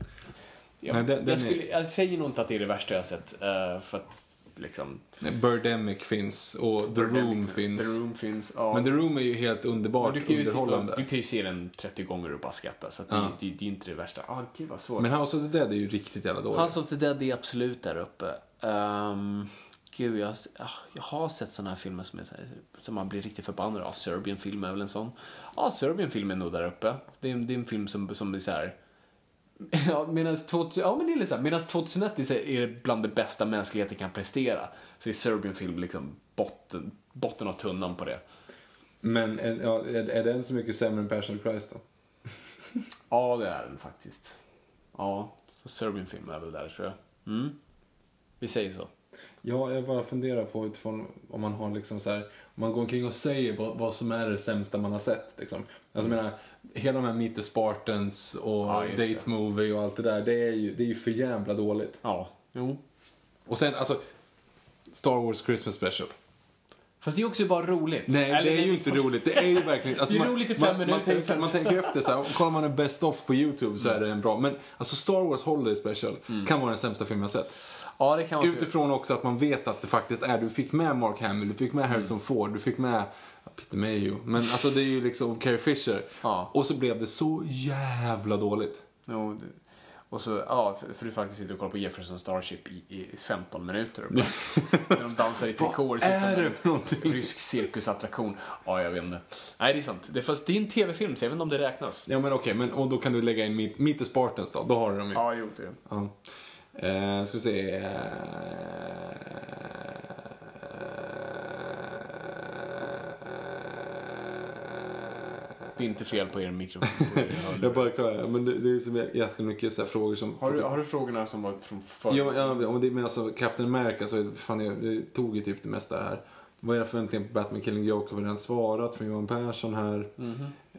Jag, Nej, den- den är- jag, skulle, jag säger nog inte att det är det värsta jag har sett. eh, för att liksom... Birdemic finns och The Room finns. The Room finns, ja. Men The Room är ju helt underbart du, kan ju sitta, underhållande. och- du kan ju se den 30 gånger och bara skratta. Så att det, Ja. det, det är inte det värsta. Ah, gud vad svårt. Men House of the Dead är ju riktigt jävla dåligt. House of the Dead är absolut där uppe. Um, gud, jag, ah, jag har sett såna här filmer som, är, som man blir riktigt förbannad av. Serbian-film är väl en sån. Ja, Serbian-film är nog där uppe. Det är, det är en film som, som är så här... Ja, medan 2000, ja, men det är lite så här, medan 2001 är det bland det bästa mänskligheten kan prestera. Så är Serbian-film liksom botten, botten av tunnan på det. Men är, ja, är, är den så mycket sämre än Passion of Christ då? Ja, det är den faktiskt. Ja, så Serbian-film är väl där tror jag. Mm. Vi säger så. Ja, jag bara funderar på utifrån om man har liksom så här, om man går omkring och säger vad, vad som är det sämsta man har sett. Liksom. Alltså jag menar, hela de här Meet the Spartans och Ja, Date det. Movie och allt det där, det är ju, det är ju för jävla dåligt. Ja, jo. Och sen, alltså, Star Wars Christmas Special. Fast det är också bara roligt. Nej, Eller det är ju inte roligt. Det är ju verkligen... Alltså, Det är man, roligt i fem man, minuter, Man tänker, sen man så- tänker efter så här, kollar man en best of på YouTube så är det en bra. Men alltså Star Wars Holiday Special kan vara den sämsta film jag sett. Ja, det kan så. Utifrån också att man vet att det faktiskt är, du fick med Mark Hamill, du fick med Harrison Ford, du fick med Peter Mayhew. Men alltså det är ju liksom Carrie Fisher. Ja. Och så blev det så jävla dåligt. Jo, det- och så, ja, för, för du faktiskt sitter och kollar på Jefferson Starship i, i 15 minuter. Bara, när de dansar i trikåer. Vad är det för någonting? Rysk cirkusattraktion. Ja, jag vet inte. Nej, det är sant. Det, fast det är en tv-film, så jag vet inte om det räknas. Ja men okej, men och då kan du lägga in Meet, Meet the Spartans då, då har du dem ju. Ja, jo, det. Ja. Eh, ska vi se. Eh, Det är inte fel på er mikrofon. jag bara kan, men det, det är så jäkla mycket så här frågor som... Har du, har du frågorna som var från förr? Ja, ja, men det, men alltså Captain America, så fan, jag, jag tog ju typ det mesta här. Vad är era förväntningar på Batman Killing Joke? Har vi redan svarat från Johan Persson här.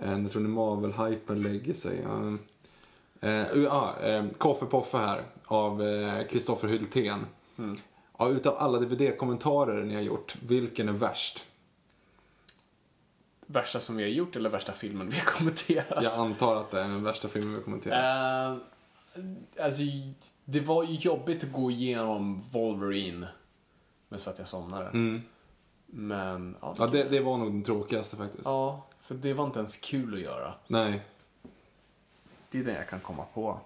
Eh, när tror ni Marvel-hypen lägger sig? Ja. Eh, ja, eh, Koffe Poffe här av Kristoffer Hultén. Ja, utav alla DVD-kommentarer ni har gjort, vilken är värst? värsta som vi har gjort eller värsta filmen vi har kommenterat? Jag antar att det är den värsta filmen vi kommenterar. Eh, alltså, det var ju jobbigt att gå igenom Wolverine. Men så att jag somnade. Men, ja. Mm. Ja, det, det var nog den tråkigaste faktiskt. ja, för det var inte ens kul att göra. Nej. Det är det jag kan komma på.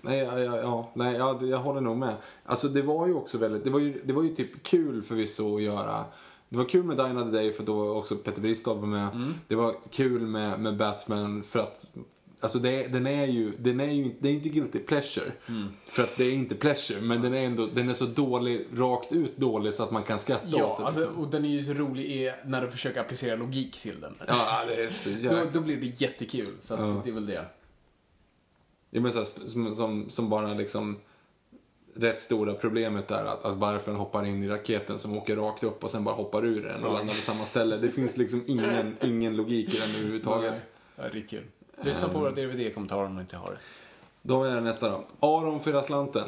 Nej, ja, ja, ja, nej ja, jag håller nog med. Alltså det var ju också väldigt, det var ju, det var ju typ kul förvisso att göra. Det var kul med Die Another Day för då var också Peter Bristav var med. Mm. Det var kul med, med Batman för att Alltså det, den är ju, den är ju det är inte guilty pleasure. Mm. För att det är inte pleasure, men den är ändå, den är så dålig, rakt ut dålig så att man kan skratta Ja, åt den. alltså, liksom. och den är ju så rolig i, när du försöker applicera logik till den. Ja, det är så Då, jävla... då blir det jättekul. Så att Ja. det är väl det. Ja, men så här, som, som, som bara liksom rätt stora problemet är att, att varför den hoppar in i raketen som åker rakt upp och sen bara hoppar ur den och Ja. landar på samma ställe. Det finns liksom ingen, ingen logik i den överhuvudtaget. Ja, det är kul. Lyssna på våra DVD-kommentarer om ni inte har det. Då är det nästa då. Aron för slanten.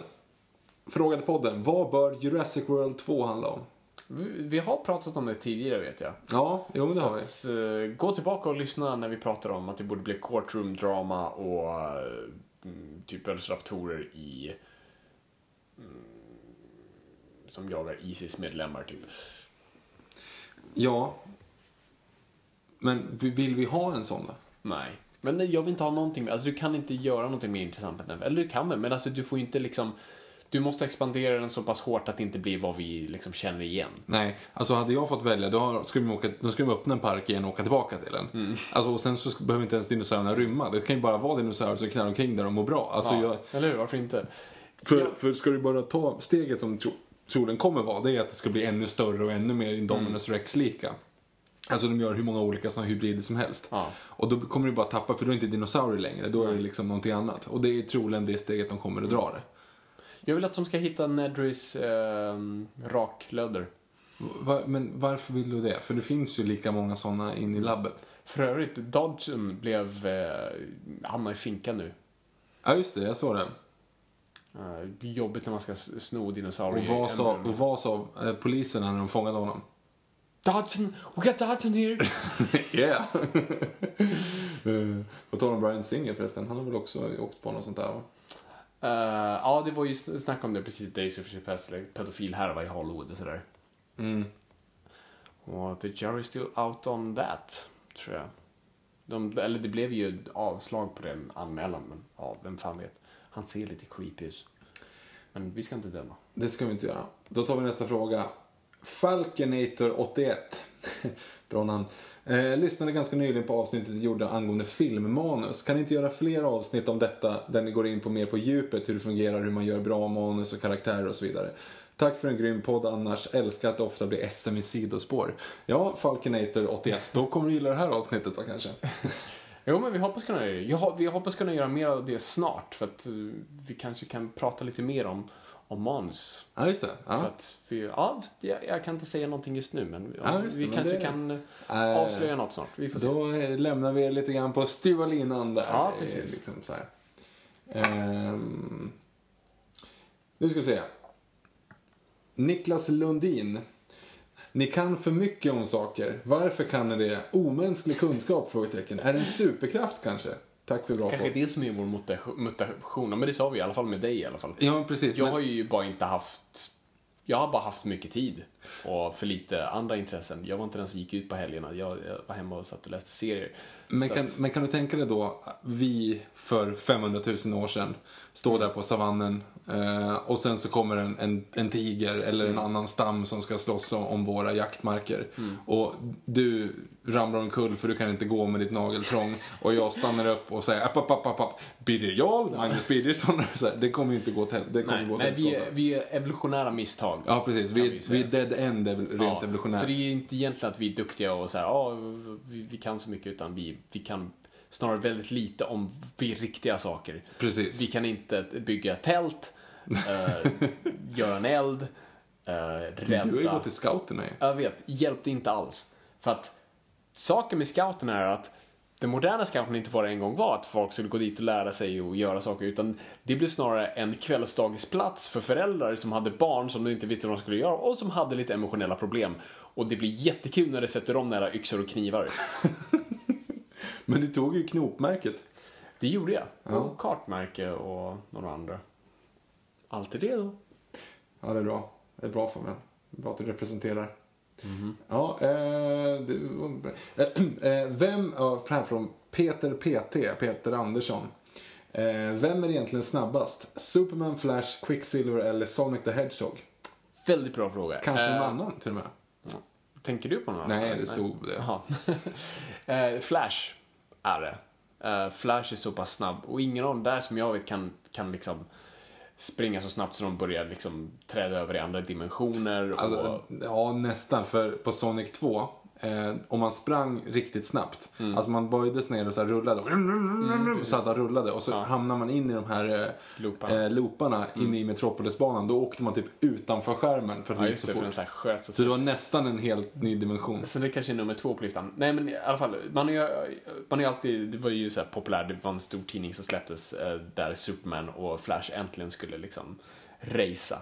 Frågade podden, vad bör Jurassic World 2 handla om? Vi, har pratat om det tidigare vet jag. Ja, jo men det har vi. att, eh, gå tillbaka och lyssna när vi pratar om att det borde bli courtroom-drama och eh, mm, typ velociraptorer i... Mm, som jagar Isis-medlemmar typ. Ja. Men vi- vill vi ha en sån då? Nej. Men nej, jag vill inte ha någonting, alltså du kan inte göra någonting mer intressant än den. Eller du kan väl, men alltså du får inte liksom... Du måste expandera den så pass hårt att det inte blir vad vi liksom känner igen. Nej, alltså hade jag fått välja då skulle de, åka, då skulle de öppna en park igen och åka tillbaka till den. Mm. Alltså, och sen så behöver inte ens dinosaurierna rymma. Det kan ju bara vara dinosaurier som knallar omkring där och mår bra. Alltså, ja, jag, Eller hur? Varför inte? för, Ja. för ska du bara ta steget som tro, troligen kommer vara, det är att det ska bli ännu större och ännu mer Indominus Mm. Rex-lika. Alltså de gör hur många olika såna hybrider som helst. Ja. Och då kommer du bara tappa, för då är det inte dinosaurier längre, då är det liksom någonting annat. Och det är troligen det steget de kommer att dra det. Jag vill att de ska hitta Nedrys eh, raklödder. Va, men varför vill du det? För det finns ju lika många såna in i labbet. För övrigt, Dodgen blev... Eh, hamnar i finka nu. Ja just det, jag såg det. Eh, jobbigt när man ska sno Och dinosaurier. vad i sa, och vad sa eh, poliserna när de fångade honom? Dodgen! We got Dodgen here! Yeah! uh, på tal om Brian Singer förresten, han har väl också åkt på något sånt där va? Eh, ja, det var ju sn- snack om det precis. Days of Future Past, pedofilhärva i Hollywood och sådär. Mm. Och the jury's still out on that, tror jag. De, eller det blev ju avslag på den anmälan, men ja, vem fan vet. Han ser lite creepy ut. Men vi ska inte döma. Det ska vi inte göra. Då tar vi nästa fråga. Falconator81. Bra namn. Eh, lyssnade ganska nyligen på avsnittet gjorde angående filmmanus. Kan ni inte göra fler avsnitt om detta där ni går in på mer på djupet hur det fungerar, hur man gör bra manus och karaktärer och så vidare. Tack för en grym podd annars. Älskar att det ofta blir SM i sidospår. Ja, Falconator81. Då kommer du gilla det här avsnittet då kanske. Jo, men vi hoppas kunna göra det. Jag, vi hoppas kunna göra mer av det snart, för att eh, vi kanske kan prata lite mer om, om manus. Ja, just det. För Ja. att, för, ja, jag, jag kan inte säga någonting just nu, men ja, just det, vi men kanske det- kan Eh, avslöja något snart. Vi får se. Då eh, lämnar vi er lite grann på styva linan där. Ja, Eh, precis. Liksom så här. Ehm, nu ska vi se. Niklas Lundin. Ni kan för mycket om saker. Varför kan ni det? Omänsklig kunskap? Frågetecken. Är det en superkraft kanske? Tack för bra Kanske podd. det som är vår mutation, men det sa vi i alla fall med dig i alla fall. Ja, precis. Jag men- har ju bara inte haft... Jag har bara haft mycket tid och för lite andra intressen. Jag var inte den som gick ut på helgerna. Jag, jag var hemma och satt och läste serier. Men kan, att- men kan du tänka dig då, vi för 500 000 år sedan står där på savannen eh, och sen så kommer en, en, en tiger eller en annan stam som ska slåss om, om våra jaktmarker. Och du ramlar omkull för du kan inte gå med ditt nageltrång och jag stannar upp och säger app, app, app, app, app. Birger Jarl, Magnus Birgersson. Det kommer ju inte gå till det kommer Nej, gå nej till vi, är, vi är evolutionära misstag. Ja, precis. vi Vi, vi är dead end rent Ja, evolutionärt. Så det är inte egentligen att vi är duktiga och så här, ja, vi, vi kan så mycket, utan vi, vi kan snarare väldigt lite om vi riktiga saker. Precis. Vi kan inte bygga tält, eh, göra en eld, eh, rädda. Du har ju gått till scouterna ju. Jag vet, hjälpte inte alls. För att saken med scouten är att den moderna scouten inte bara en gång var att folk skulle gå dit och lära sig och göra saker, utan det blev snarare en kvällsdagisplats för föräldrar som hade barn som de inte visste vad de skulle göra och som hade lite emotionella problem. Och det blir jättekul när det sätter om nära yxor och knivar. Men du tog ju knopmärket. Det gjorde jag. Och kartmärke och några andra. Allt är det då. Ja, det är bra. Det är bra för mig. Det är bra att du representerar. Ja, eh. Eh, eh, vem, ja, här från Peter PT, Peter Andersson. Eh, vem är egentligen snabbast? Superman, Flash, Quicksilver eller Sonic the Hedgehog? Väldigt bra fråga. Kanske någon Eh, annan till och med? Tänker du på någon Nej, det stod det. Eh, Flash är det. Flash är så pass snabb och ingen av dem där som jag vet kan, kan liksom springa så snabbt så de börjar liksom träda över i andra dimensioner. Och, Alltså, ja, nästan. För på Sonic 2, eh, om man sprang riktigt snabbt, Mm. alltså man böjdes ner och så här rullade, så att han rullade och så hamnar man in i de här eh, Looparna. eh, looparna inne i Metropolisbanan, då åkte man typ utanför skärmen för att ja, det gick så det, fort. så här sköt så Så det var nästan en helt ny dimension. Så det kanske är nummer två på listan. Nej men i alla fall, man är ju, man är alltid, det var ju så här populärt, det var en stor tidning som släpptes eh, där Superman och Flash äntligen skulle liksom racea.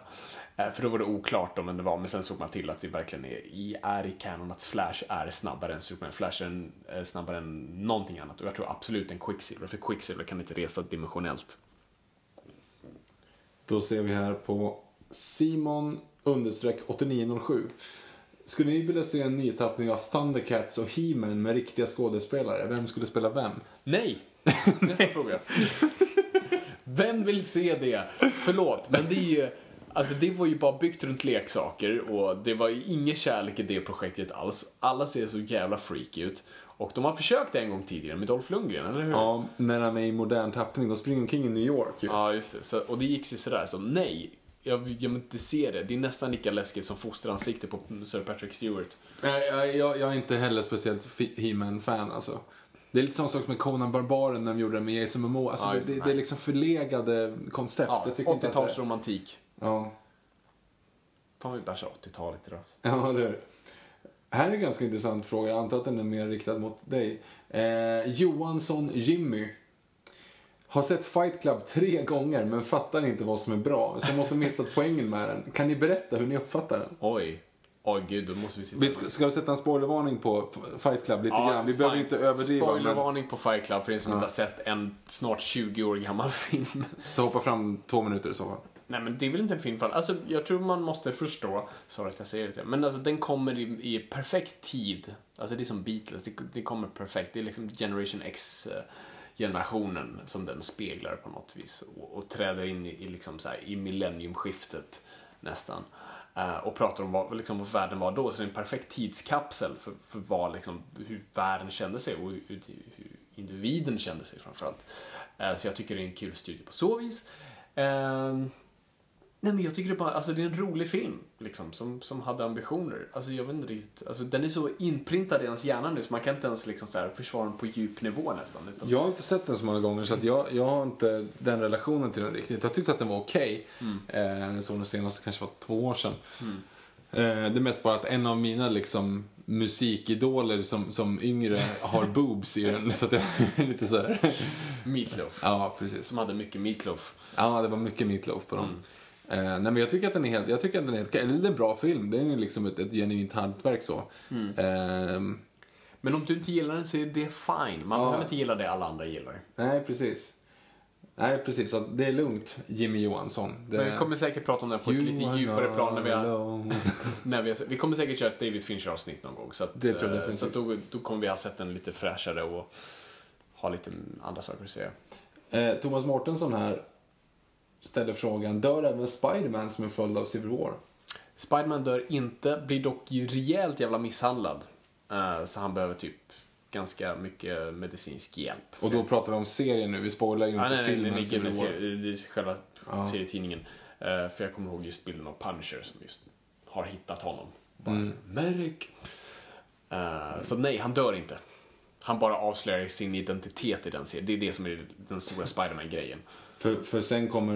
Eh, för då var det oklart om det var, men sen såg man till att det verkligen är i, är i kanon att Flash är snabbare än Superman. Flash är eh, snabbare än någonting annat och jag tror absolut en Quicksilver, för Quicksilver kan inte resa dimensionellt. Då ser vi här på Simon understreck 8907. Skulle ni vilja se en nytappning av Thundercats och He-Man med riktiga skådespelare? Vem skulle spela vem? Nej! Nästa fråga. Vem vill se det? Förlåt, men det är ju... Alltså det var ju bara byggt runt leksaker och det var ju ingen kärlek i det projektet alls. Alla ser så jävla freak ut. Och de har försökt en gång tidigare med Dolph Lundgren, eller hur? Ja, när han är i modern tappning. De springer omkring i New York ju. Ja, just det. Så, och det gick sig sådär, så nej. Jag, jag vill inte se det. Det är nästan lika läskigt som fosteransikte på Sir Patrick Stewart. Nej, jag, jag, jag är inte heller speciellt He-Man-fan alltså. Det är lite samma sak med Conan Barbaren när de gjorde det med Jason Momoa. Alltså, Ja, det, det. det, det är liksom förlegade koncept. Ja, jag tycker inte att det- 80-talsromantik. Ja, Fan, vi bärsar 80-talet idag. ja, det är det. Här är en ganska intressant fråga. Jag antar att den är mer riktad mot dig. Eh, Johansson Jimmy. Har sett Fight Club tre gånger men fattar inte vad som är bra. Så måste ha missat poängen med den. Kan ni berätta hur ni uppfattar den? Oj. Oj, gud, då måste vi sitta Vi ska, ska vi sätta en spoilervarning på Fight Club lite grann? Vi behöver inte överdriva. Men, Spoilervarning på Fight Club för er som inte har sett en snart 20 år gammal film. så hoppa fram två minuter i så fall. Nej men det är väl inte en film för alla. Alltså jag tror man måste förstå, sorry att jag säger det, men alltså den kommer i, i perfekt tid. Alltså det är som Beatles, det, det kommer perfekt. Det är liksom Generation x-generationen eh, som den speglar på något vis och, och träder in i, i, liksom så här, i millenniumskiftet nästan. Uh, och pratar om vad, liksom, vad världen var då, så det är en perfekt tidskapsel för, för vad, liksom, hur världen kände sig och hur, hur individen kände sig framförallt. Uh, så jag tycker det är en kul studie på så vis. Uh, Nej men jag tycker det bara, alltså det är en rolig film liksom som, som hade ambitioner. Alltså jag vet inte riktigt, alltså den är så inprintad i ens hjärna nu så man kan inte ens liksom så här försvara den på djup nivå nästan. Utan, Jag har inte sett den så många gånger så att jag, jag har inte den relationen till den riktigt. Jag tyckte att den var okej. Eh, jag såg den senast kanske var två år sedan. Eh, det är mest bara att en av mina liksom musikidoler som, som yngre har boobs i den. Så att jag är lite så här. Meatloaf. Ja, precis. Som hade mycket Meatloaf. Ja, det var mycket Meatloaf på dem. Eh, nej men jag tycker att den är helt, jag tycker att den är helt, eller en bra film. Det är ju liksom ett, ett genuint hantverk så. Ehm, Men om du inte gillar den så är det fine. Man Ja. behöver inte gilla det alla andra gillar. nej, precis. Nej, precis. Så det är lugnt, Jimmy Johansson. Det, Men vi kommer säkert prata om det på ett lite are djupare plan när vi har, när vi, har, vi kommer säkert köra ett David Fincher-avsnitt någon gång. Så, att, Det tror jag eh, så då, då kommer vi ha sett den lite fräschare och ha lite andra saker att säga. Eh, Thomas Mårtensson här ställer frågan, dör även Spiderman som en följd av Civil War? Spiderman dör inte, blir dock rejält jävla misshandlad. Eh, så han behöver typ ganska mycket medicinsk hjälp. Och då pratar vi om serien nu, vi spoilar ju inte Ah, nej, nej, filmen nej, nej, War. det är själva serietidningen. Eh, för jag kommer ihåg just bilden av Punisher som just har hittat honom. Bara, Mm. Medic. Eh, så nej, han dör inte. Han bara avslöjar sin identitet i den serien. Det är det som är den stora Spiderman-grejen. För, för sen kommer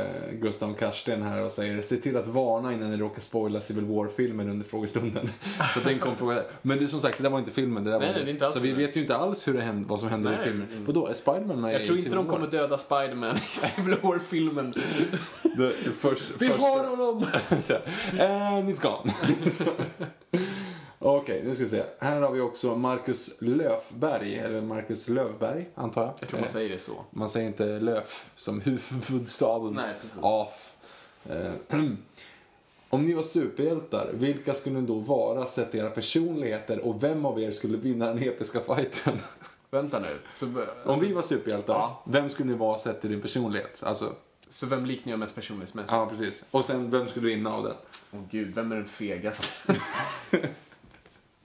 eh, Gustav Karsten här och säger se till att varna innan ni råkar spoila Civil War-filmen under frågestunden. så den kom fråga Men det är som sagt, det där var inte filmen. Det där Nej, var nej, inte alls så vi vet ju inte alls hur det hände, vad som hände i filmen. Vadå, är Spiderman med Jag i tror inte Civil de War? kommer döda Spiderman i Civil War-filmen. Vi första- har honom! And it's gone. Okej, nu ska vi se. Här har vi också Marcus Löfberg, eller Marcus Lövberg antar jag. Jag tror man säger det så. Man säger inte Löf som huvudstaden. Nej, precis. Af. Eh, Om ni var superhjältar, vilka skulle ni då vara sett era personligheter och vem av er skulle vinna den episka fighten? Vänta nu. Så, Om alltså, vi var superhjältar, Ja. vem skulle ni vara sett till din personlighet? Alltså, så vem liknar jag mest personlighetsmässigt? ja precis. Och sen, vem skulle vinna av den? Åh gud, vem är den fegaste?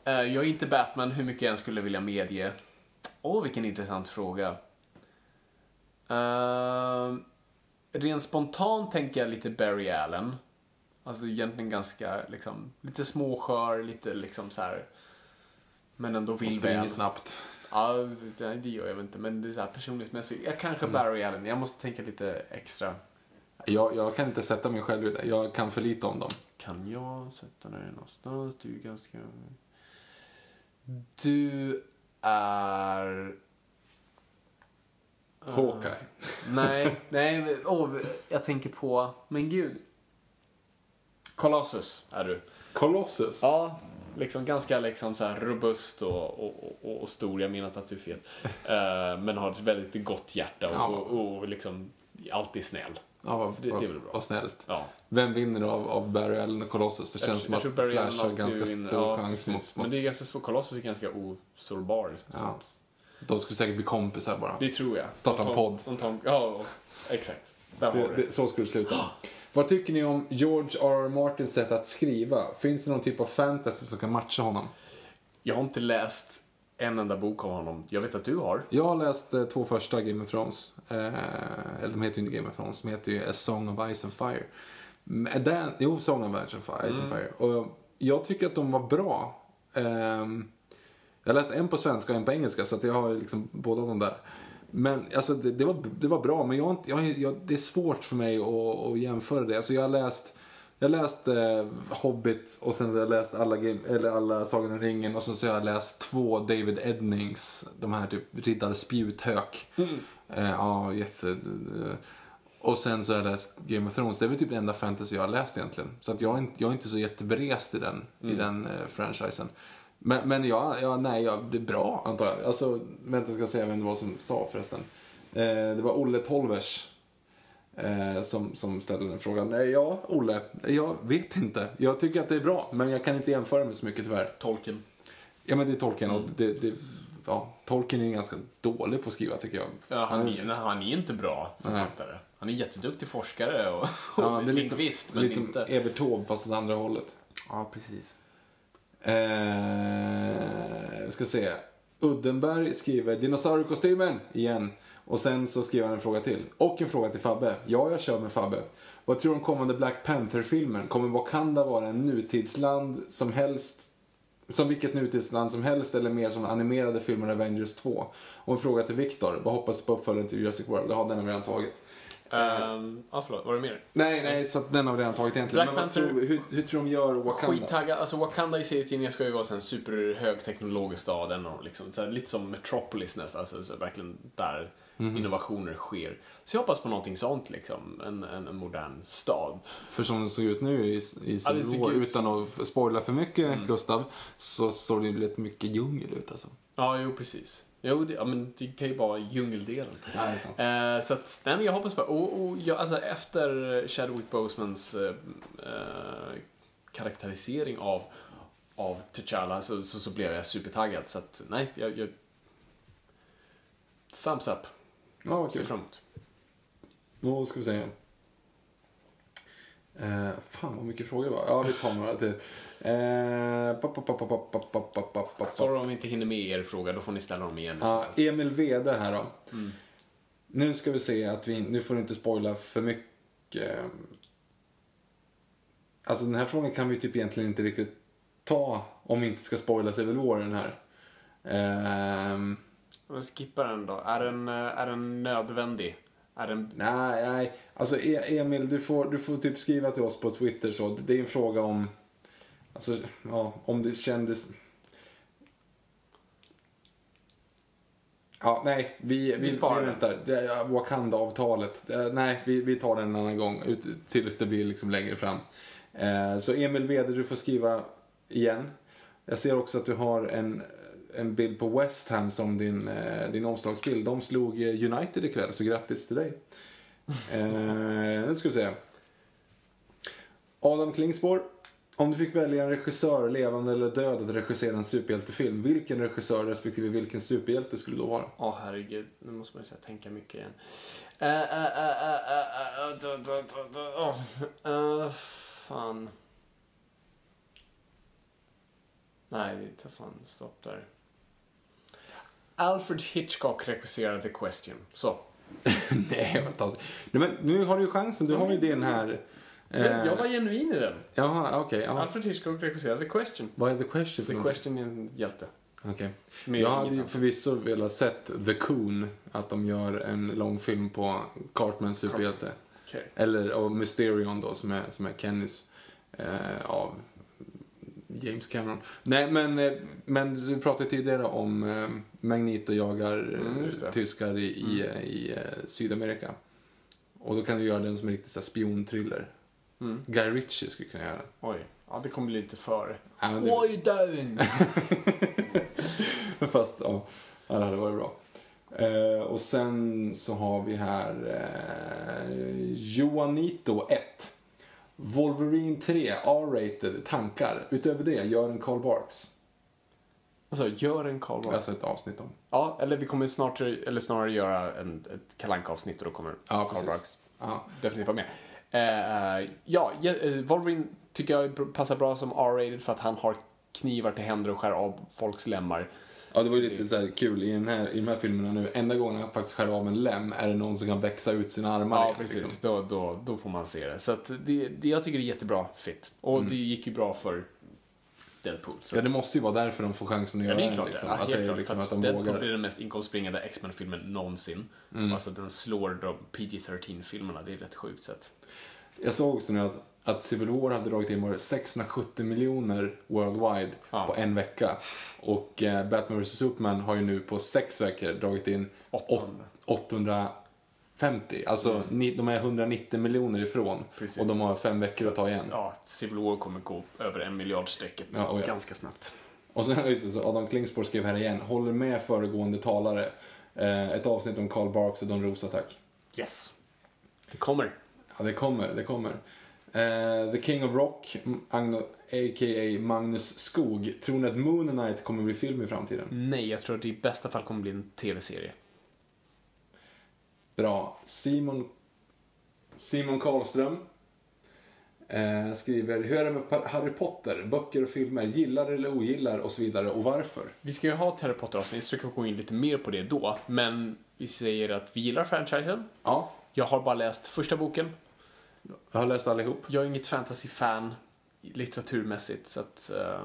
Eh, jag är inte Batman, hur mycket jag än skulle vilja medge. Åh, vilken intressant fråga. Uh, rent spontant tänker jag lite Barry Allen. Alltså egentligen ganska, liksom, lite småskör, lite liksom så här. Men ändå Och vill springer väl. snabbt. Ja, det gör jag väl inte, men det är så här personlighetsmässigt. Jag kanske Barry Allen, jag måste tänka lite extra. Jag, jag kan inte sätta mig själv i det. Jag kan för lite om dem. Kan jag sätta dig någonstans? Du är ganska... Du är... Hawkeye. Nej, nej, men, åh, jag tänker på... Men gud. Colossus är du. Colossus. Ja, liksom ganska liksom så här robust och, och, och, och stor. Jag menar inte att du är fet. Eh, men har ett väldigt gott hjärta och, Ja. och, och liksom alltid snäll. Ja, vad, det- det är väl bra. vad snällt. Ja. Vem vinner av, av Barry Allen och Colossus? Det känns Jag- som jag att Barry Flash har ganska vinner. stor Ja, chans mot... Men det är ganska svårt. Colossus är ganska osårbar. så Ja. De skulle säkert bli kompisar bara. Det tror jag. Starta en podd. Ja, exakt. Där Det, det. det, så skulle det sluta. Vad tycker ni om George R. R. Martins sätt att skriva? Finns det någon typ av fantasy som kan matcha honom? Jag har inte läst en enda bok av honom. Jag vet att du har. Jag har läst eh, två första Game of Thrones. Eh, eller de heter ju inte Game of Thrones, de heter ju A Song of Ice and Fire. Men Den, jo, Song of Ice and Fire. Ice and Fire. Och jag tycker att de var bra. Ehm, jag läste en på svenska och en på engelska, så att jag har liksom båda de där. Men alltså, det, det, var, det var bra, men jag, jag, jag, det är svårt för mig att, att jämföra det. Alltså, jag har läst jag läste eh, Hobbit och sen så har jag läst alla, game, eller alla Sagan om ringen och sen så har jag läst två David Ednings, de här typ Riddare Spjuthök. Eh, ja, jätte... Eh, och sen så har jag läst Game of Thrones. Det är väl typ det enda fantasy jag har läst egentligen. Så att jag är inte, jag är inte så jätteberest i den, i den eh, franchisen. Men, men ja, ja, nej, ja, det är bra antar jag. Alltså, vänta, jag ska säga vem det var som sa förresten. Eh, det var Olle Tolvers eh, som, som ställde den frågan. Nej, ja, Olle, jag vet inte. Jag tycker att det är bra, men jag kan inte jämföra med så mycket tyvärr. Tolkien. Ja, men det är Tolkien och det, det, ja, Tolkien är ganska dålig på att skriva tycker jag. Ja, han, är, nej, han är inte bra författare. Han är jätteduktig forskare och, Ja, och det är lite, lingvist, men lite som inte... Evert Taube fast åt andra hållet. Ja, precis. Eh, ska se. Uddenberg skriver dinosauriekostymen igen. Och sen så skriver han en fråga till. Och en fråga till Fabbe. Ja, jag kör med Fabbe. Vad tror du om kommande Black Panther-filmen? Kommer Wakanda vara en nutidsland som helst som vilket nutidsland som helst eller mer som animerade filmer Avengers 2? Och en fråga till Viktor. Vad hoppas du på uppföljaren till Jurassic World? Ja, den har vi redan tagit. Um, ja, förlåt. Var det mer? Nej, nej, så den har vi redan tagit egentligen. Black Men Panther- tror, hur, hur tror de gör Wakanda? Skittaggad. Alltså Wakanda i serietidningar ska ju vara en superhögteknologisk stad. Liksom, så här, lite som Metropolis nästan. Alltså, så verkligen där Mhm. innovationer sker. Så jag hoppas på någonting sånt liksom. En, en, en modern stad. För som det såg ut nu i, i Ja, War, ut- Mm. utan att spoila för mycket Gustav, så såg det ju lite mycket djungel ut alltså. Ja, jo precis. Jo, det, ja, men det kan ju vara djungeldelen. Är sant. Eh, så att, nej, men jag hoppas på och, och jag, alltså efter Chadwick Bosemans eh, eh, karaktärisering av, av T'Challa så, så, så blev jag supertaggad. Så att, nej, jag, jag... Thumbs up. Ja, vad kul. Ser fram emot. Nå, ska vi säga? Eh, fan vad mycket frågor det var. Ja, vi tar några till. Sorry om vi inte hinner med er fråga, då får ni ställa dem igen. Ja, Emil Wede här då. Mm. Nu ska vi se att vi, nu får du inte spoila för mycket. Alltså den här frågan kan vi typ egentligen inte riktigt ta om vi inte ska spoila spoilas över den här. Eh, jag skippar den då. Är den, eh, är den nödvändig? Är den... Nej, nej. Alltså E- Emil, du får, du får typ skriva till oss på Twitter så. Det är en fråga om, alltså, ja, om det kändes... Ja, nej, vi, vi, sparar vi väntar. Wakanda-avtalet. Nej, vi, vi tar den en annan gång, ut, tills det blir liksom längre fram. Eh, så Emil Wede, du får skriva igen. Jag ser också att du har en, en bild på West Ham som din, eh, din omslagsbild. De slog eh, United ikväll, så grattis till dig. Eh, nu ska vi se. Adam Klingspor. Om du fick välja en regissör, levande eller död, att regissera en superhjältefilm. Vilken regissör respektive vilken superhjälte skulle då vara? Åh herregud, nu måste man ju här, tänka mycket igen. Fan. Nej, det tar fan stopp där. Alfred Hitchcock regisserade The Question. Så. Nej, fantastiskt. Nej, men nu har du ju chansen. Du har ju din här. Eh, Jag, var genuin i den. Jaha, okej. ja. Alfred Hitchcock regisserade The Question. Vad är the question för The någonting? Question är en hjälte. Okej. Med Jag hade ju förvisso velat sett The Coon, att de gör en lång film på Cartmans superhjälte. Okej. Eller av Mysterion då, som är, som är Kennys eh, av James Cameron. Nej, men, eh, men du pratade tidigare om eh, Magneto jagar Mm, eh, det. tyskar i, i, i eh, Sydamerika. Och då kan du göra den som en riktig så här, spionthriller. Mm. Guy Ritchie skulle kunna göra. Oj. Ja, det kommer bli lite för... Ja, det- Oj, down! Fast ja, ja, det hade varit bra. Eh, och sen så har vi här eh, Joanito 1. Wolverine 3, R-rated, tankar. Utöver det, gör en Carl Barks. Alltså, gör en Karl Barks. Alltså ett avsnitt om. Ja, eller vi kommer snart, eller snarare göra en, ett kalanka avsnitt och då kommer Ja, precis. Barks Ja. definitivt vara med. Ja, ja, eh, Wolverine tycker jag passar bra som R-rated för att han har knivar till händer och skär av folks lemmar. Ja, det var ju lite så här kul i, den här, i de här filmerna nu. Enda gången han faktiskt skär av en lem är det någon som kan växa ut sina armar Ja, igen, precis. liksom. Då, då, då får man se det. Så att det, det, jag tycker det är jättebra fit. Och Mm. det gick ju bra för Deadpool. Så Ja, det måste ju vara därför de får chansen att Ja, göra det är den, klart. liksom. ja, Att helt det är klart. liksom att att de Deadpool vågar. är den mest inkomstbringande X-Men-filmen någonsin. Mm. Alltså den slår de PG-13-filmerna. Det är rätt sjukt. Så att, Jag såg också nu att, att Civil War hade dragit in var det 670 miljoner worldwide Ja. på en vecka. Och eh, Batman vs Superman har ju nu på sex veckor dragit in åt- 800. 850. Alltså ni, de är 190 miljoner ifrån. Mm. Precis. Och de har fem veckor att ta igen. Ja, Civil War kommer gå över en miljardstrecket Ja, och ja. ganska snabbt. Och sen just det, så Adam Klingspor skrev här igen, håller med föregående talare. Eh, ett avsnitt om Karl Barks och Don Rosa tack. Yes. Det kommer. Ja, det kommer, det kommer. Eh, The King of Rock, Agno, a.k.a. Magnus Skog. Tror ni att Moon Knight kommer bli film i framtiden? Nej, jag tror att det i bästa fall kommer bli en tv-serie. Bra. Simon, Simon Karlström eh, skriver, hur är det med Harry Potter? Böcker och filmer, gillar eller ogillar och så vidare och varför? Vi ska ju ha ett Harry Potter-avsnitt, så vi kan gå in lite mer på det då. Men vi säger att vi gillar franchisen. Ja, Jag har bara läst första boken. Jag har läst allihop. Jag är inget fantasy-fan litteraturmässigt, så att... eh,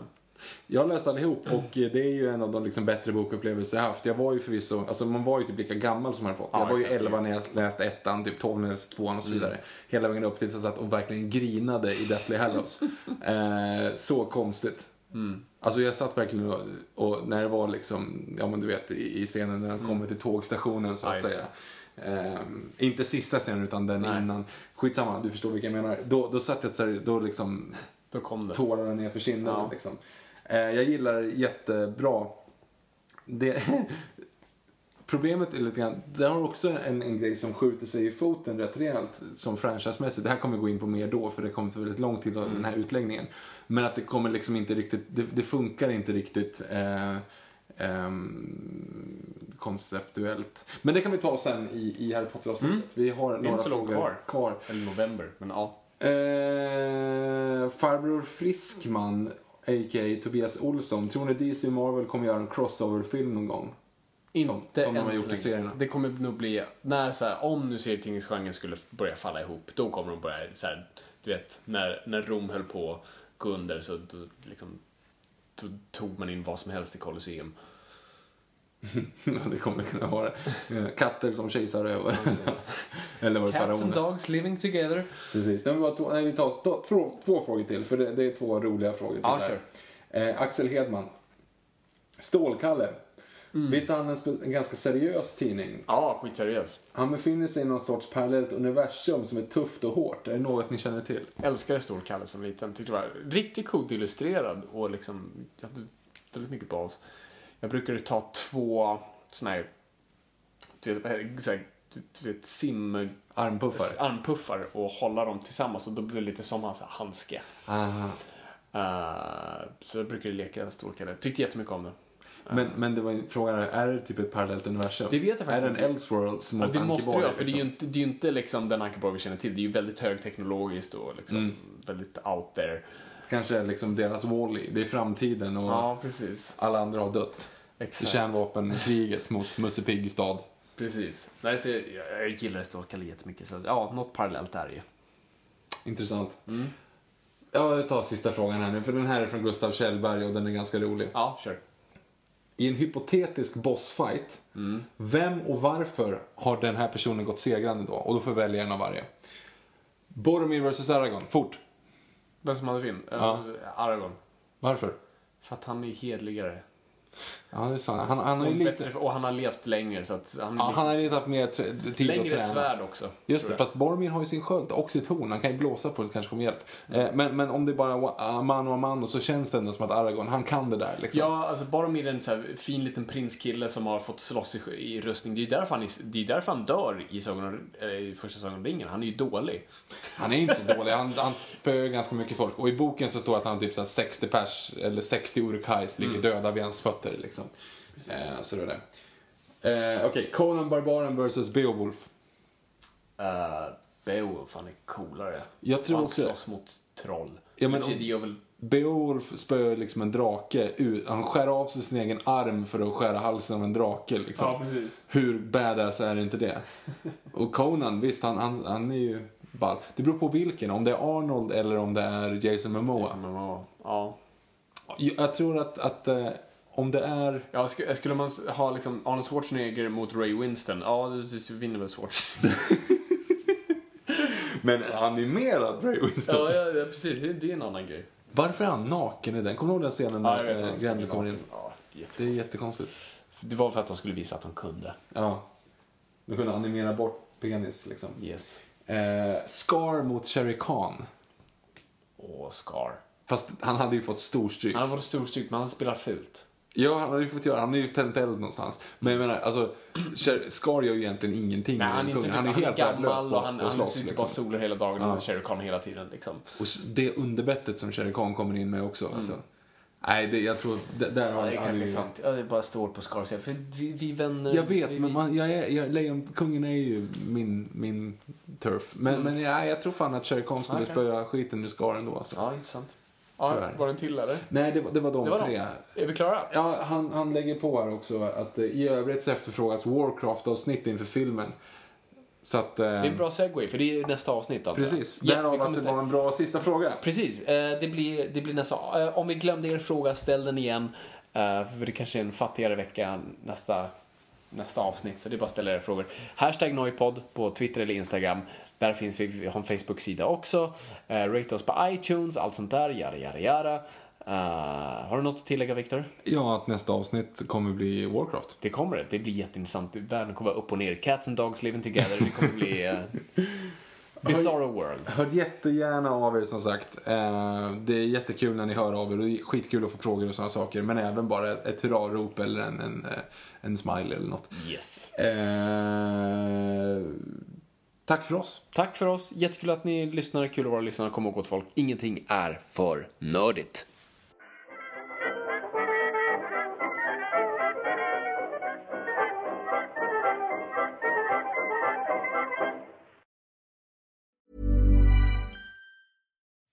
Jag har läst allihop och det är ju en av de liksom bättre bokupplevelser jag haft. Jag var ju förvisso, alltså man var ju typ lika gammal som Harry Potter. Ja, jag var ju exakt. 11 när jag läste ettan, typ 12 när jag läste tvåan och så vidare. Hela vägen upp tills jag satt och verkligen grinade i Deathly Hallows. eh, så konstigt. Alltså jag satt verkligen och, och när det var liksom, ja men du vet i, i scenen när de kommer till tågstationen så Ja, att just säga. Ehm, inte sista scenen utan den Nej. innan. Skitsamma, du förstår vilken jag menar. Då, då satt jag så här, då liksom Då kom det. tårarna ner för kinderna. Ja. Liksom. Eh, jag gillar jättebra. Det, problemet är lite grann, det har också en, en grej som skjuter sig i foten rätt rejält som franchisemässigt. Det här kommer vi gå in på mer då för det kommer ta väldigt lång tid av Mm. den här utläggningen. Men att det kommer liksom inte riktigt, det, det funkar inte riktigt eh, konceptuellt. Men det kan vi ta sen i, i Harry Potter-avsnittet. Vi har Mm. några frågor kvar. kvar. Eller november, men ja. Eh, farbror Friskman, a.k.a. Tobias Olsson. Tror ni DC Marvel kommer göra en crossover-film någon gång? Inte som de har gjort i serierna. Det kommer nog bli, när så här, om nu serietidningsgenren skulle börja falla ihop, då kommer de börja så här, du vet, när, när Rom höll på att gå under så liksom, tog man in vad som helst i Colosseum. Ja, det kommer kunna vara eh, katter som kejsaröver. Eller var det Cats and dogs living together. Precis. Nej, men nej, vi tar två, två, två frågor till, för det, det är två roliga frågor till. Ja, här. Eh, Axel Hedman. Stålkalle. Visst är han en, en ganska seriös tidning? Ja, skitseriös. Han befinner sig i någon sorts parallellt universum som är tufft och hårt. Är det något ni känner till? Älskade Stålkalle som liten. Tyckte det var riktigt coolt illustrerad och liksom, jag hade väldigt mycket bas. Jag brukade ta två såna här, du vet, så här, du- vet, sim... Armpuffar? Armpuffar och hålla dem tillsammans och då blir det lite som hans handske. Eh, så jag brukade leka Stålkalle. Tyckte jättemycket om det. Men, men det var en fråga, är det typ ett parallellt universum? Det vet jag faktiskt Är det en inte. Elseworlds Ja, det måste det göra, för det är ju liksom? inte, det är inte liksom den Ankeborg vi känner till. Det är ju väldigt högteknologiskt och liksom Mm. väldigt out there. Kanske liksom deras Wall-E. Det är framtiden och Ja, alla andra har dött. Exakt. Kärnvapenkriget mot Musse Pigg-stad. Precis. Nej, så jag, jag gillar Stålkalle jättemycket. Så ja, något parallellt är det ju. Intressant. Mm. Ja, jag tar sista frågan här nu, för den här är från Gustav Kjellberg och den är ganska rolig. Ja, kör. I en hypotetisk bossfight, Mm. vem och varför har den här personen gått segrande då? Och då får jag välja en av varje. Boromir vs Aragorn, fort. Vem som hade film? Ja. Eh, Aragorn. Varför? För att han är hedligare. Ja, det är sant. Han, han har Och, ju lite... bättre, och han har levt längre så att han, Ja, han har ju haft mer tid att längre träna. svärd också. Just det, fast Boromir har ju sin sköld och sitt horn. Han kan ju blåsa på det, kanske kommer hjälp. Eh, men, men om det är bara man och man så känns det ändå som att Aragorn, han kan det där liksom. Ja, alltså Boromir är en så här fin liten prinskille som har fått slåss i, i rustning. Det är ju därför han, är, det är därför han dör i, Sagan i första Sagan om ringen. Han är ju dålig. Han är inte så dålig, han, han spöar ganska mycket folk. Och i boken så står det att han har typ så här 60 pers, eller 60 urukais ligger döda vid hans fötter liksom. Eh, så det är det. Eh, Okej, Conan Barbaren vs Beowulf. Uh, Beowulf, han är coolare. Jag tror han slåss mot troll. Ja, men om- det gör väl... Beowulf spöar liksom en drake, ut, han skär av sig sin egen arm för att skära halsen av en drake liksom. Ja, precis. Hur badass är inte det? Och Conan, visst han, han, han är ju ball. Det beror på vilken, om det är Arnold eller om det är Jason Momoa. Jason Momoa. Ja. Jag, jag tror att, att eh, om det är... Ja, sk- skulle man ha liksom Arnold Schwarzenegger mot Ray Winston, ja, då vinner väl Schwarzenegger. Men animerad Ray Winston. ja, ja, ja, precis. Det, det är en annan grej. Varför är han naken i den? Kommer du ihåg den scenen Ja, när han skulle Grendel kommer in? Ja, Det är jättekonstigt. Det var för att de skulle visa att de kunde. Ja. De kunde animera bort penis liksom. Yes. Eh, Scar mot Sherry Khan. Och Scar. Fast han hade ju fått storstryk. Han har fått storstryk, men han spelar fult. Ja, han hade ju fått göra. Han har ju tänt eld någonstans. Men jag menar, alltså, Scar gör ju egentligen ingenting. Nej, han är, inte, han är han helt är värdelös på och han, han sitter liksom. bara soler hela dagen Ja. och Sherry Khan hela tiden. Liksom. Och det underbettet som Shere Khan kommer in med också. Alltså. Nej, det, jag tror... Det, där har Mm. Ja, det han kanske är sant. Det bara står på Scar. För vi, vi vänner... Jag vet, vi, men man, jag är, jag, Lejonkungen är ju min, min turf. Men, men ja, jag tror fan att Shere Khan skulle spöa skiten ur Scar ändå. Alltså. Ja, intressant. Ja, var det en till eller? Nej, det, var- det var de Det var tre. de. Är vi klara? Ja, han, han lägger på här också att eh, i övrigt så efterfrågas Warcraft-avsnitt inför filmen. Så att... Eh, Det är en bra segway, för det är nästa avsnitt jag. Precis. Yes, Därav att det var en bra sista fråga. Precis, eh, det blir, det blir nästa. eh, Om vi glömde er fråga, ställ den igen. Eh, För det kanske är en fattigare vecka nästa, nästa avsnitt, så det är bara att ställa era frågor. Hashtag Noipod på Twitter eller Instagram. Där finns vi, vi har en Facebook-sida också. Uh, rate oss på iTunes, allt sånt där, jara, jara, jara. Eh, har du något att tillägga, Viktor? Ja, att nästa avsnitt kommer bli Warcraft. Det kommer det. Det blir jätteintressant. Världen kommer vara upp och ner. Cats and dogs living together. Det kommer bli... Uh, Bizarro world. Hör jättegärna av er som sagt. Eh, det är jättekul när ni hör av er och det är skitkul att få frågor och sådana saker. Men även bara ett, hurrarop eller en, en, eh, en smile eller något. Yes. Eh, tack för oss. Tack för oss. Jättekul att ni lyssnar. Kul att vara lyssnare. Kom ihåg åt folk. Ingenting är för nördigt.